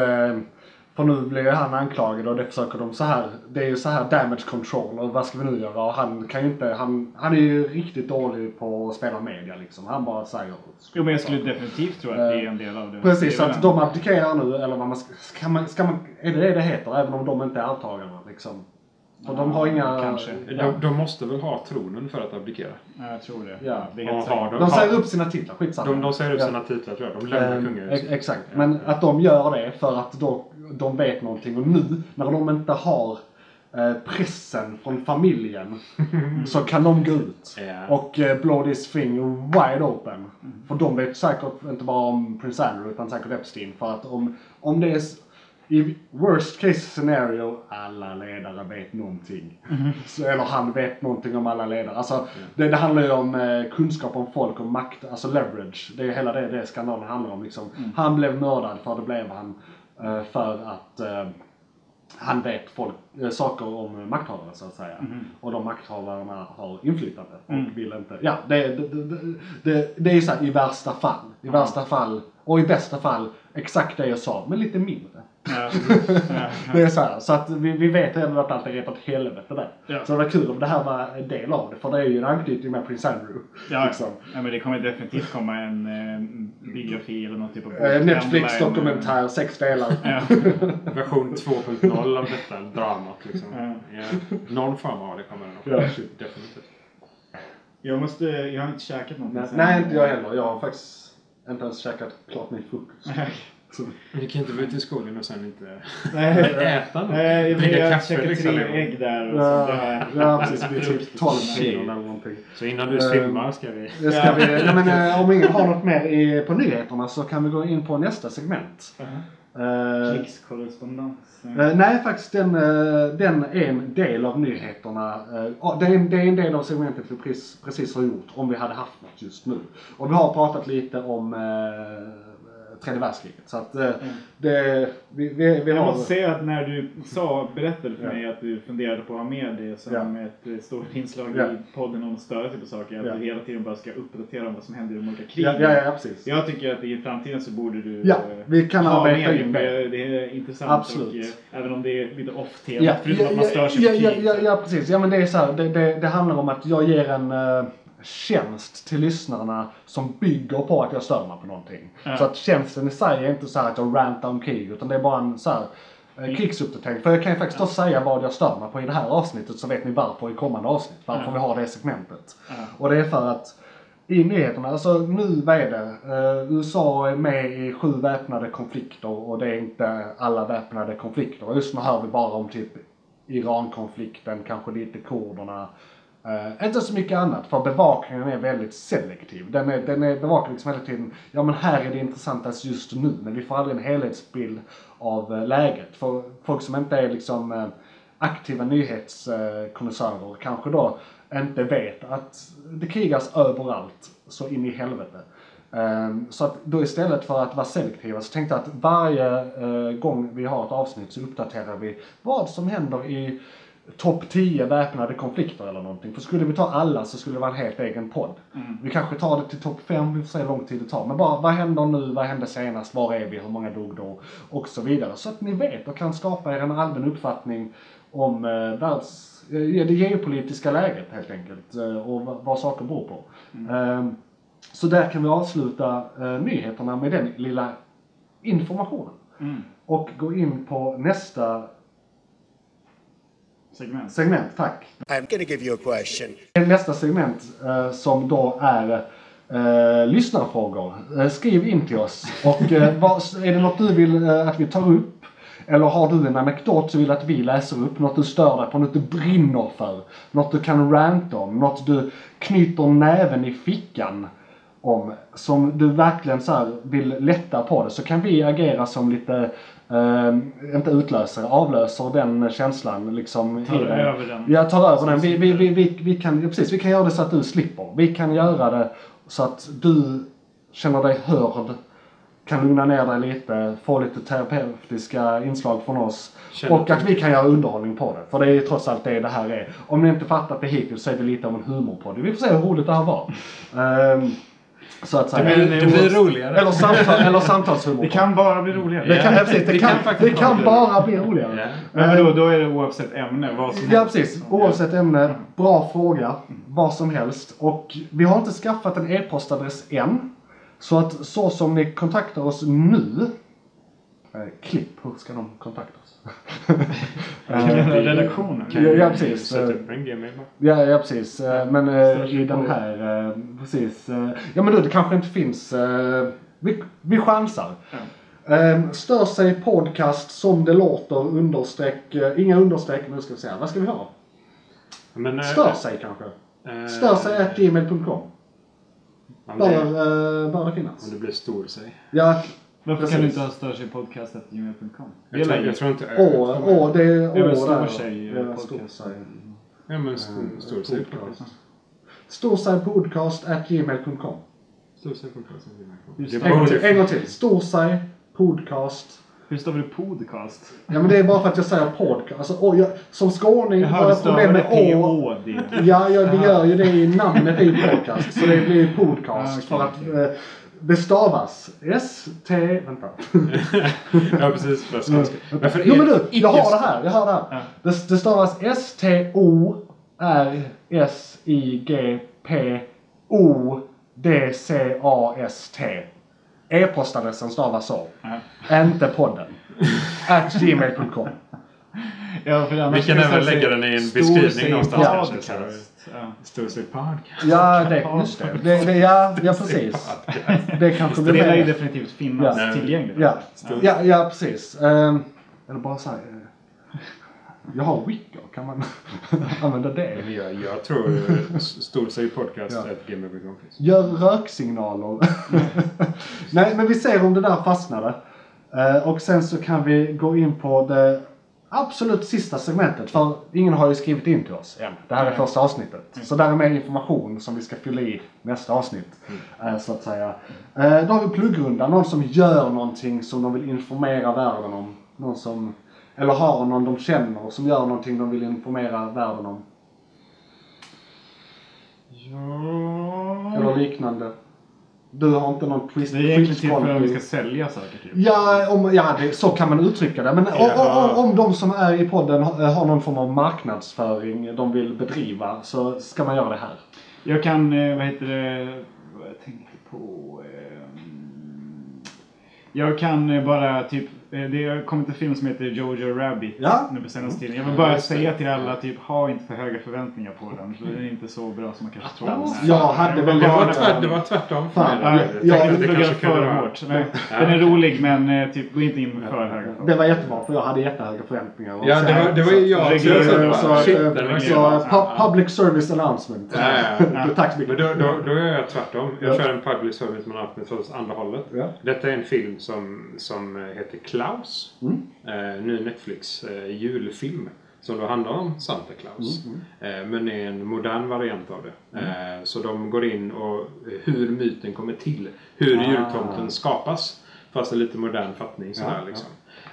Speaker 1: för nu blir ju han anklagad och det försöker de så här, det är ju så här damage control och vad ska vi nu göra? Och han kan ju inte, han, han är ju riktigt dålig på att spela media liksom. Han bara säger
Speaker 3: Jo, men jag skulle definitivt tro att det är en del av det.
Speaker 1: Precis, så att de abdikerar nu, eller vad man ska, ska man, ska man, är det det det heter? Även om de inte är arvtagarna liksom. För de har inga...
Speaker 3: kanske.
Speaker 2: De, de måste väl ha tronen för att abdikera?
Speaker 3: Ja, jag tror det.
Speaker 1: Ja.
Speaker 3: det
Speaker 2: har de-
Speaker 1: De säger upp sina titlar, skitsamma.
Speaker 2: De, de säger upp
Speaker 1: Ja.
Speaker 2: sina titlar tror jag. De lämnar
Speaker 1: Eh,
Speaker 2: kungahuset.
Speaker 1: ex- Exakt, men att de gör det för att då, de vet någonting och nu när de inte har eh, pressen från familjen så kan de gå ut och eh, blow this thing wide open. För de vet säkert inte bara om Prince Andrew utan säkert Epstein. För att om, om det är i worst case scenario, alla ledare vet någonting. Så, eller han vet någonting om alla ledare. Alltså, det, det handlar ju om eh, kunskap om folk och makt, alltså leverage. Det är hela det, det skandalen handlar om. Liksom. Han blev mördad för det blev han för att eh, han vet folk, eh, saker om makthavare så att säga. Och de makthavarna har inflytande och vill inte. Ja, det, det, det, det, är ju så här, i värsta fall. I värsta fall och i bästa fall exakt det jag sa, men lite mindre.
Speaker 3: Ja. Ja.
Speaker 1: Det är så här, så att vi, vi vet ändå att allt är rätt åt helvete där.
Speaker 3: Ja.
Speaker 1: Så det var kul om det här var en del av det, för det är ju en anknytning med Prince Andrew.
Speaker 3: Ja,
Speaker 1: Liksom.
Speaker 3: ja, men det kommer definitivt komma en eh, biografi eller någon typ av
Speaker 1: Eh, Netflix
Speaker 3: Timeline.
Speaker 1: dokumentär, sex delar.
Speaker 3: Ja.
Speaker 2: Version 2.0 av detta dramat liksom.
Speaker 3: Ja.
Speaker 2: Ja. Någon form av det kommer
Speaker 1: Ja.
Speaker 2: också. Definitivt.
Speaker 3: Jag måste, jag har inte käkat någonting
Speaker 1: Nej,
Speaker 3: sen.
Speaker 1: nej, inte jag heller. Jag har faktiskt inte ens käkat klart min frukost. Så,
Speaker 2: du kan inte vara ute i skogen och sen inte
Speaker 3: Nej.
Speaker 2: äta något.
Speaker 3: Nej,
Speaker 2: Dricka
Speaker 3: jag
Speaker 2: kaffe
Speaker 3: käkade
Speaker 2: liksom.
Speaker 3: tre ägg där och
Speaker 1: ja,
Speaker 3: där.
Speaker 1: ja, precis. Det är typ
Speaker 3: Frukt.
Speaker 1: 12 kilo eller någonting.
Speaker 2: Så innan du svimmar ska vi...
Speaker 1: Det ska vi, nej, men, eh, om ingen har något mer i, på nyheterna så kan vi gå in på nästa segment. Eh,
Speaker 3: Krigskorrespondens.
Speaker 1: Eh, nej, faktiskt den, den är en del av nyheterna. Det, är en, det är en del av segmentet vi precis, precis har gjort, om vi hade haft något just nu. Och vi har pratat lite om tredje världskriget. Så att eh, det, vi, vi, vi
Speaker 3: Jag
Speaker 1: har...
Speaker 3: måste säga att när du sa, berättade för
Speaker 1: Ja.
Speaker 3: mig att du funderade på att ha med det som
Speaker 1: Ja.
Speaker 3: ett eh, stort inslag
Speaker 1: Ja.
Speaker 3: i podden om att störa sig på saker. Att
Speaker 1: Ja.
Speaker 3: du hela tiden bara ska uppdatera om vad som händer i de olika krigen.
Speaker 1: Ja, ja, ja, precis.
Speaker 3: Jag tycker att i framtiden så borde du
Speaker 1: Ja,
Speaker 3: eh,
Speaker 1: vi kan
Speaker 3: ha med
Speaker 1: in
Speaker 3: det.
Speaker 1: det.
Speaker 3: är intressant.
Speaker 1: Absolut.
Speaker 3: Och, även om det är lite off tema.
Speaker 1: Ja,
Speaker 3: förutom att man stör sig
Speaker 1: ja,
Speaker 3: på krig.
Speaker 1: ja, precis. Ja, men det är så här, det, det, det handlar om att jag ger en tjänst till lyssnarna som bygger på att jag stör mig på någonting.
Speaker 3: Ja.
Speaker 1: Så att tjänsten i sig är inte så här att jag rantar om krig, utan det är bara en så här, eh, krigsuppdatering. För jag kan ju faktiskt då säga vad jag stör mig på i det här avsnittet så vet ni varför i kommande avsnitt. Varför
Speaker 3: Ja.
Speaker 1: vi har det segmentet.
Speaker 3: Ja.
Speaker 1: Och det är för att i nyheterna, alltså nu, vad är det? Eh, USA är med i sju väpnade konflikter och det är inte alla väpnade konflikter. Just nu hör vi bara om typ Iran-konflikten, kanske lite kurderna. Uh, inte så mycket annat, för bevakningen är väldigt selektiv. Den är, den är bevakar liksom hela tiden, ja men här är det intressantast just nu, men vi får aldrig en helhetsbild av uh, läget. För folk som inte är liksom uh, aktiva nyhetskonnässörer kanske då inte vet att det krigas överallt så in i helvete. Ehm, så att då istället för att vara selektiva så tänkte jag att varje gång vi har ett avsnitt så uppdaterar vi vad som händer i topp 10 väpnade konflikter eller någonting. För skulle vi ta alla så skulle det vara en helt egen podd. Vi kanske tar det till topp 5, vi får se hur lång tid det tar. Men bara vad händer nu, vad hände senast, var är vi, hur många dog då? Och så vidare. Så att ni vet och kan skapa er en allmän uppfattning om eh, världs, eh, det geopolitiska läget helt enkelt. Eh, och vad, vad saker beror på. Ehm, så där kan vi avsluta eh, nyheterna med den lilla informationen.
Speaker 3: Mm.
Speaker 1: Och gå in på nästa
Speaker 3: Segment.
Speaker 1: segment, tack.
Speaker 7: I'm gonna give you a question.
Speaker 1: Nästa segment eh, som då är eh, lyssnarfrågor. Eh, skriv in till oss. Och eh, vad, är det något du vill eh, att vi tar upp? Eller har du en anekdot som vill att vi läser upp? Något du stör dig på? Något du brinner för? Något du kan ranta om? Något du knyter näven i fickan om? Som du verkligen så här vill lätta på det? Så kan vi agera som lite Eh, inte utlösare, avlöser den känslan liksom.
Speaker 3: Tar över den.
Speaker 1: Ja, tar över den. Vi, vi, vi, vi, kan, ja, precis, vi kan göra det så att du slipper. Vi kan göra det så att du känner dig hörd, kan lugna ner dig lite, få lite terapeutiska inslag från oss.
Speaker 2: Känner
Speaker 1: och att vi kan göra underhållning på det. För det är ju trots allt det det här är. Om ni inte fattat det hittills så är det lite av en humorpodd. Vi får se hur roligt det här var. Ehm, så att
Speaker 2: Det
Speaker 1: säga.
Speaker 2: blir, det blir roligare.
Speaker 1: Eller, samtal, eller samtalshumor.
Speaker 3: Det kan bara bli roligare.
Speaker 1: det kan,
Speaker 2: Ja,
Speaker 1: precis, det
Speaker 2: det
Speaker 1: kan,
Speaker 2: kan
Speaker 1: det kan
Speaker 2: bara
Speaker 1: bli roligare.
Speaker 2: Ja.
Speaker 3: Men då, då är det oavsett ämne. Vad som
Speaker 1: Ja
Speaker 3: helst.
Speaker 1: precis, oavsett ämne. Bra fråga. Vad som helst. Och vi har inte skaffat en e-postadress än. Så att så som ni kontaktar oss nu. Eh, klipp, hur ska de kontakta oss?
Speaker 3: Redaktionen.
Speaker 1: Ja, precis.
Speaker 2: Sätta upp en gmail?
Speaker 1: Ja, ja precis. Eh, Men eh, i den här, eh, precis. eh, Ja men du, det kanske inte finns. eh, Vi, vi chansar. Eh, Stör sig podcast som det låter understreck, eh, inga understreck, nu ska vi se. Vad ska vi ha?
Speaker 2: Men, eh,
Speaker 1: Stör sig kanske?
Speaker 2: eh,
Speaker 1: Stör sig at gmail.com.
Speaker 2: Om
Speaker 1: Bör,
Speaker 2: det,
Speaker 1: eh, bör det
Speaker 2: om
Speaker 1: finnas.
Speaker 2: det blir stor sig.
Speaker 1: Ja,
Speaker 3: Varför
Speaker 1: Precis.
Speaker 3: kan du inte ha störsigpodcast.gmail.com?
Speaker 2: Jag tror, jag tror inte
Speaker 1: åh, åh, det är
Speaker 3: Det är väl stor
Speaker 1: där.
Speaker 3: sig, eh,
Speaker 1: Ja,
Speaker 3: podcast.
Speaker 1: stor sig.
Speaker 2: Ja men stor, stor sig.
Speaker 1: podcast. Storsajpodcast at gmail.com.
Speaker 2: Stor sig podcast.
Speaker 3: Just
Speaker 2: Det
Speaker 3: det.
Speaker 2: är
Speaker 1: En gång till, en gång till. Storsaj podcast.
Speaker 3: Hur stavar du podcast?
Speaker 1: Ja men det är bara för att jag säger podcast. Alltså, åh, jag, som skåning
Speaker 3: Jag
Speaker 1: har
Speaker 3: hörde
Speaker 1: jag problem
Speaker 3: stavade
Speaker 1: med å.
Speaker 3: P-O-D.
Speaker 1: Ja, ja, vi gör ju det i namnet i podcast. Så det blir podcast.
Speaker 3: Ah,
Speaker 1: för
Speaker 3: okej,
Speaker 1: att eh, det stavas S-T... Vänta.
Speaker 2: Ja precis, för skånska. Men för
Speaker 1: Jo men du, jag har det här. Jag har det här.
Speaker 3: Ja.
Speaker 1: Det, det stavas S-T-O-R-S-I-G-P-O-D-C-A-S-T. E-postadressen stavas så.
Speaker 3: Ja.
Speaker 1: Inte podden. At gmail.com.
Speaker 3: Ja, för
Speaker 2: Vi kan även lägga den i en beskrivning någonstans
Speaker 3: podcast. Ja.
Speaker 2: Sig podcast.
Speaker 1: Ja, det, just det. det, det ja, ja, precis. Det kanske blir
Speaker 3: Det lär ju
Speaker 1: mer.
Speaker 3: definitivt finnas
Speaker 1: Ja.
Speaker 3: tillgängligt.
Speaker 1: Ja, ja, ja precis. Um, eller bara så här. eh, Jag har Wicker, kan man använda det?
Speaker 2: Jag, jag tror eh, stor sig podcast
Speaker 1: Ja.
Speaker 2: ett gmail.com finns.
Speaker 1: Gör röksignaler. Nej, men vi ser om det där fastnade. Eh, och sen så kan vi gå in på det absolut sista segmentet. För ingen har ju skrivit in till oss än. Det här är första avsnittet. Så där är mer information som vi ska fylla i nästa avsnitt. eh, Så att säga. Eh, Då har vi pluggrundan. Någon som gör någonting som de vill informera världen om. Någon som, eller har någon de känner som gör någonting de vill informera världen om.
Speaker 3: Ja.
Speaker 1: Eller liknande. Du har inte någon twist
Speaker 3: Det är egentligen till för att vi ska sälja saker typ.
Speaker 1: Ja, om, ja det, så kan man uttrycka det. Men o- o- om, om de som är i podden har, någon form av marknadsföring de vill bedriva så ska man göra det här.
Speaker 3: Jag kan, eh, vad heter det, vad jag tänkte på. ehm, Jag kan eh, bara typ Det har kommit en film som heter Jojo Rabbit
Speaker 1: Ja.
Speaker 3: nu på senaste tiden. Jag vill bara säga till alla, typ, ha inte för höga förväntningar på den. För den är inte så bra som man kanske tror. den är.
Speaker 1: Jag hade väl
Speaker 2: Det var, tvärt, det var tvärtom för mig.
Speaker 1: ja,
Speaker 2: Jag
Speaker 1: ja,
Speaker 2: tänkte
Speaker 3: Jag
Speaker 2: att det kanske
Speaker 3: för
Speaker 2: vara-
Speaker 3: hårt. Nej, Den är rolig men eh, typ, gå inte in med för höga förväntningar.
Speaker 1: Det var jättebra för jag hade jättehöga förväntningar.
Speaker 2: Ja, det var, det var jag. Så jag
Speaker 3: Regler-
Speaker 2: sa bara,
Speaker 1: Så, eh, så, public service announcement.
Speaker 2: Ja, ja, ja.
Speaker 1: Tack så
Speaker 2: Men
Speaker 1: mycket.
Speaker 2: då, då, då är jag tvärtom. Jag
Speaker 1: Ja.
Speaker 2: kör en public service men med åt andra hållet.
Speaker 1: Ja.
Speaker 2: Detta är en film som, som heter Klaus.
Speaker 1: Mm.
Speaker 2: Eh, ny Netflix eh, julfilm. Som då handlar om Santa Claus.
Speaker 1: Mm,
Speaker 2: Eh, men är en modern variant av det. Eh, så de går in och hur myten kommer till. Hur
Speaker 1: Ah.
Speaker 2: jultomten skapas. Fast en lite modern fattning sådär
Speaker 1: Ja,
Speaker 2: liksom.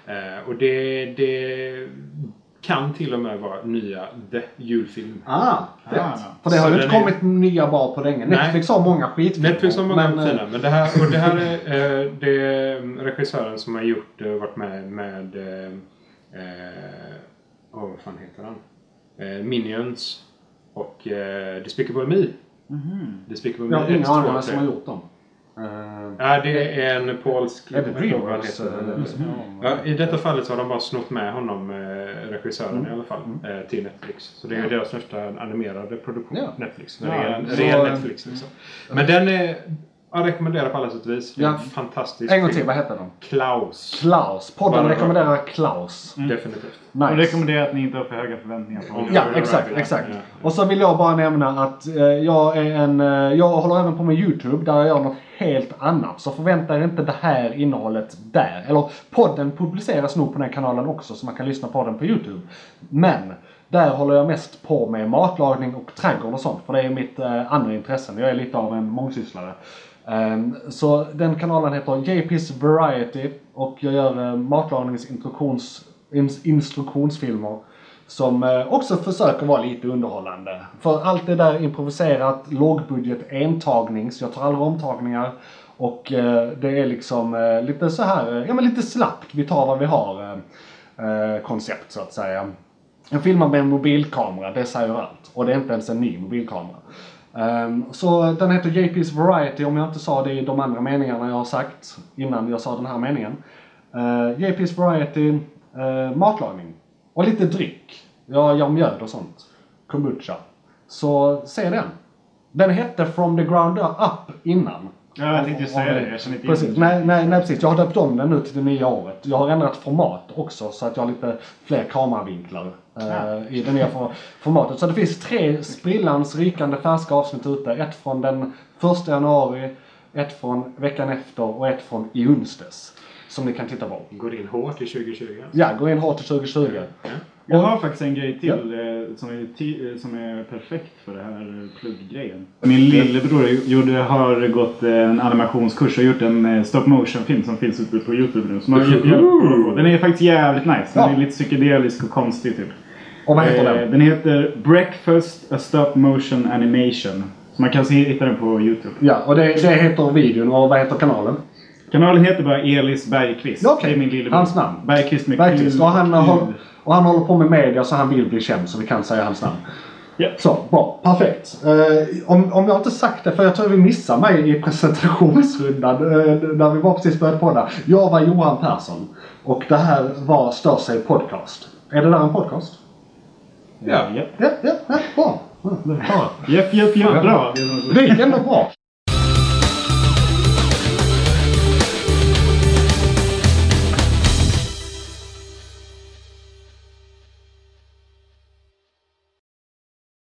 Speaker 2: Eh, och det, det kan till och med vara nya The julfilm.
Speaker 1: Ah, fett.
Speaker 3: Ah.
Speaker 1: För det har ju inte
Speaker 2: är-
Speaker 1: kommit nya bra på länge.
Speaker 2: Nej.
Speaker 1: Netflix har många skitfilmer.
Speaker 2: Netflix har många
Speaker 1: men, eh,
Speaker 2: fina. Men det här, och det här är, eh, det är regissören som har gjort och varit med med... Eh, eh, åh, vad fan heter han? Eh, Minions och eh, Despicable Me. Despicable Me
Speaker 1: Jag har
Speaker 2: 1,
Speaker 1: ingen
Speaker 2: 2,
Speaker 1: aning vem som
Speaker 2: 3.
Speaker 1: har gjort dem. Eh,
Speaker 2: Ja, det är en polsk...
Speaker 1: Är det Dreamworks, eller?
Speaker 2: Ja, I detta fallet så har de bara snott med honom, eh, regissören
Speaker 1: Mm.
Speaker 2: i alla fall, eh, till Netflix. Så det är ju deras största animerade produktion,
Speaker 1: Ja.
Speaker 2: Netflix.
Speaker 3: Ja,
Speaker 2: Ren,
Speaker 1: så-
Speaker 2: ren Netflix liksom. Men den är... Jag rekommenderar på alla sätt och vis. Det är
Speaker 1: Ja.
Speaker 2: en fantastisk
Speaker 1: en gång till,
Speaker 2: film.
Speaker 1: vad heter de?
Speaker 2: Klaus.
Speaker 1: Klaus. Podden
Speaker 2: Bara-
Speaker 1: rekommenderar Klaus.
Speaker 2: Definitivt.
Speaker 1: Nice.
Speaker 3: Och rekommenderar att ni inte har för höga förväntningar på
Speaker 2: Om-
Speaker 3: den.
Speaker 1: Ja, exakt, exakt.
Speaker 2: ja.
Speaker 1: Och så vill jag bara nämna att eh, jag är en, eh, jag håller även på med YouTube där jag gör något helt annat. Så förvänta er inte det här innehållet där. Eller podden publiceras nog på den kanalen också så man kan lyssna på den på YouTube. Men där håller jag mest på med matlagning och trädgård och sånt. För det är mitt eh, andra intressen. Jag är lite av en mångsysslare. Ehm, så den kanalen heter JP's Variety och jag gör eh, matlagningsinstruktionsfilmer. som eh, också försöker vara lite underhållande. För allt det där är improviserat, lågbudget, entagning. Så Jag tar aldrig omtagningar. Och eh, det är liksom lite så här, ja men lite slappt. Vi tar vad vi har koncept så att säga. Jag filmar med en mobilkamera, det säger allt. Och det är inte ens en ny mobilkamera. Ehm, så den heter JP's Variety om jag inte sa det i de andra meningarna jag har sagt innan jag sa den här meningen. Uh, JP's Variety, eh, matlagning. Och lite dryck. Jag gör mjöd och sånt. Kombucha. Så se den. Den hette From the Ground Up innan.
Speaker 3: Ja, jag tänkte säga det. Jag känner inte
Speaker 1: Precis.
Speaker 3: igen
Speaker 1: Nej, nej, nej, precis. Jag har döpt om den nu till det nya året. Jag har ändrat format också så att jag har lite fler kameravinklar eh, i det nya for- formatet. Så det finns tre sprillans rykande färska avsnitt ute. Ett från den första januari, ett från veckan efter och ett från i onsdags. Som ni kan titta på.
Speaker 2: Går in hårt i 2020.
Speaker 1: Ja, gå in hårt till 2020.
Speaker 3: Jag har faktiskt en grej till eh, som, är eh, som är perfekt för det här plugggrejen. Min lillebror gjorde, har gått en animationskurs och gjort en stop motion film som finns ute på Youtube nu. Som på. Den är faktiskt jävligt nice. Den
Speaker 1: Ja.
Speaker 3: är lite psykedelisk och konstig typ.
Speaker 1: Och vad heter
Speaker 3: Eh,
Speaker 1: den?
Speaker 3: Den heter Breakfast A Stop Motion Animation. Så man kan se, hitta den på Youtube.
Speaker 1: Ja, och det, det heter videon och vad heter kanalen?
Speaker 3: Kanalen heter bara Elis Bergqvist.
Speaker 1: Ja, okej.
Speaker 3: Det är min lillebror.
Speaker 1: Hans namn.
Speaker 3: Bergqvist med
Speaker 1: Bergqvist. Och han, håll, och han håller på med media så han vill bli känd så vi kan säga hans namn.
Speaker 3: Ja.
Speaker 1: Så, bra. Perfekt. Eh, om, om jag inte sagt det, för jag tror vi missade mig i presentationsrundan eh, när vi var precis började podda. Jag var Johan Persson och det här var Stör sig podcast. Är det där en podcast?
Speaker 2: Ja.
Speaker 3: Ja.
Speaker 1: Ja, ja, bra.
Speaker 3: Japp, japp, japp. Bra.
Speaker 1: Det gick ändå bra.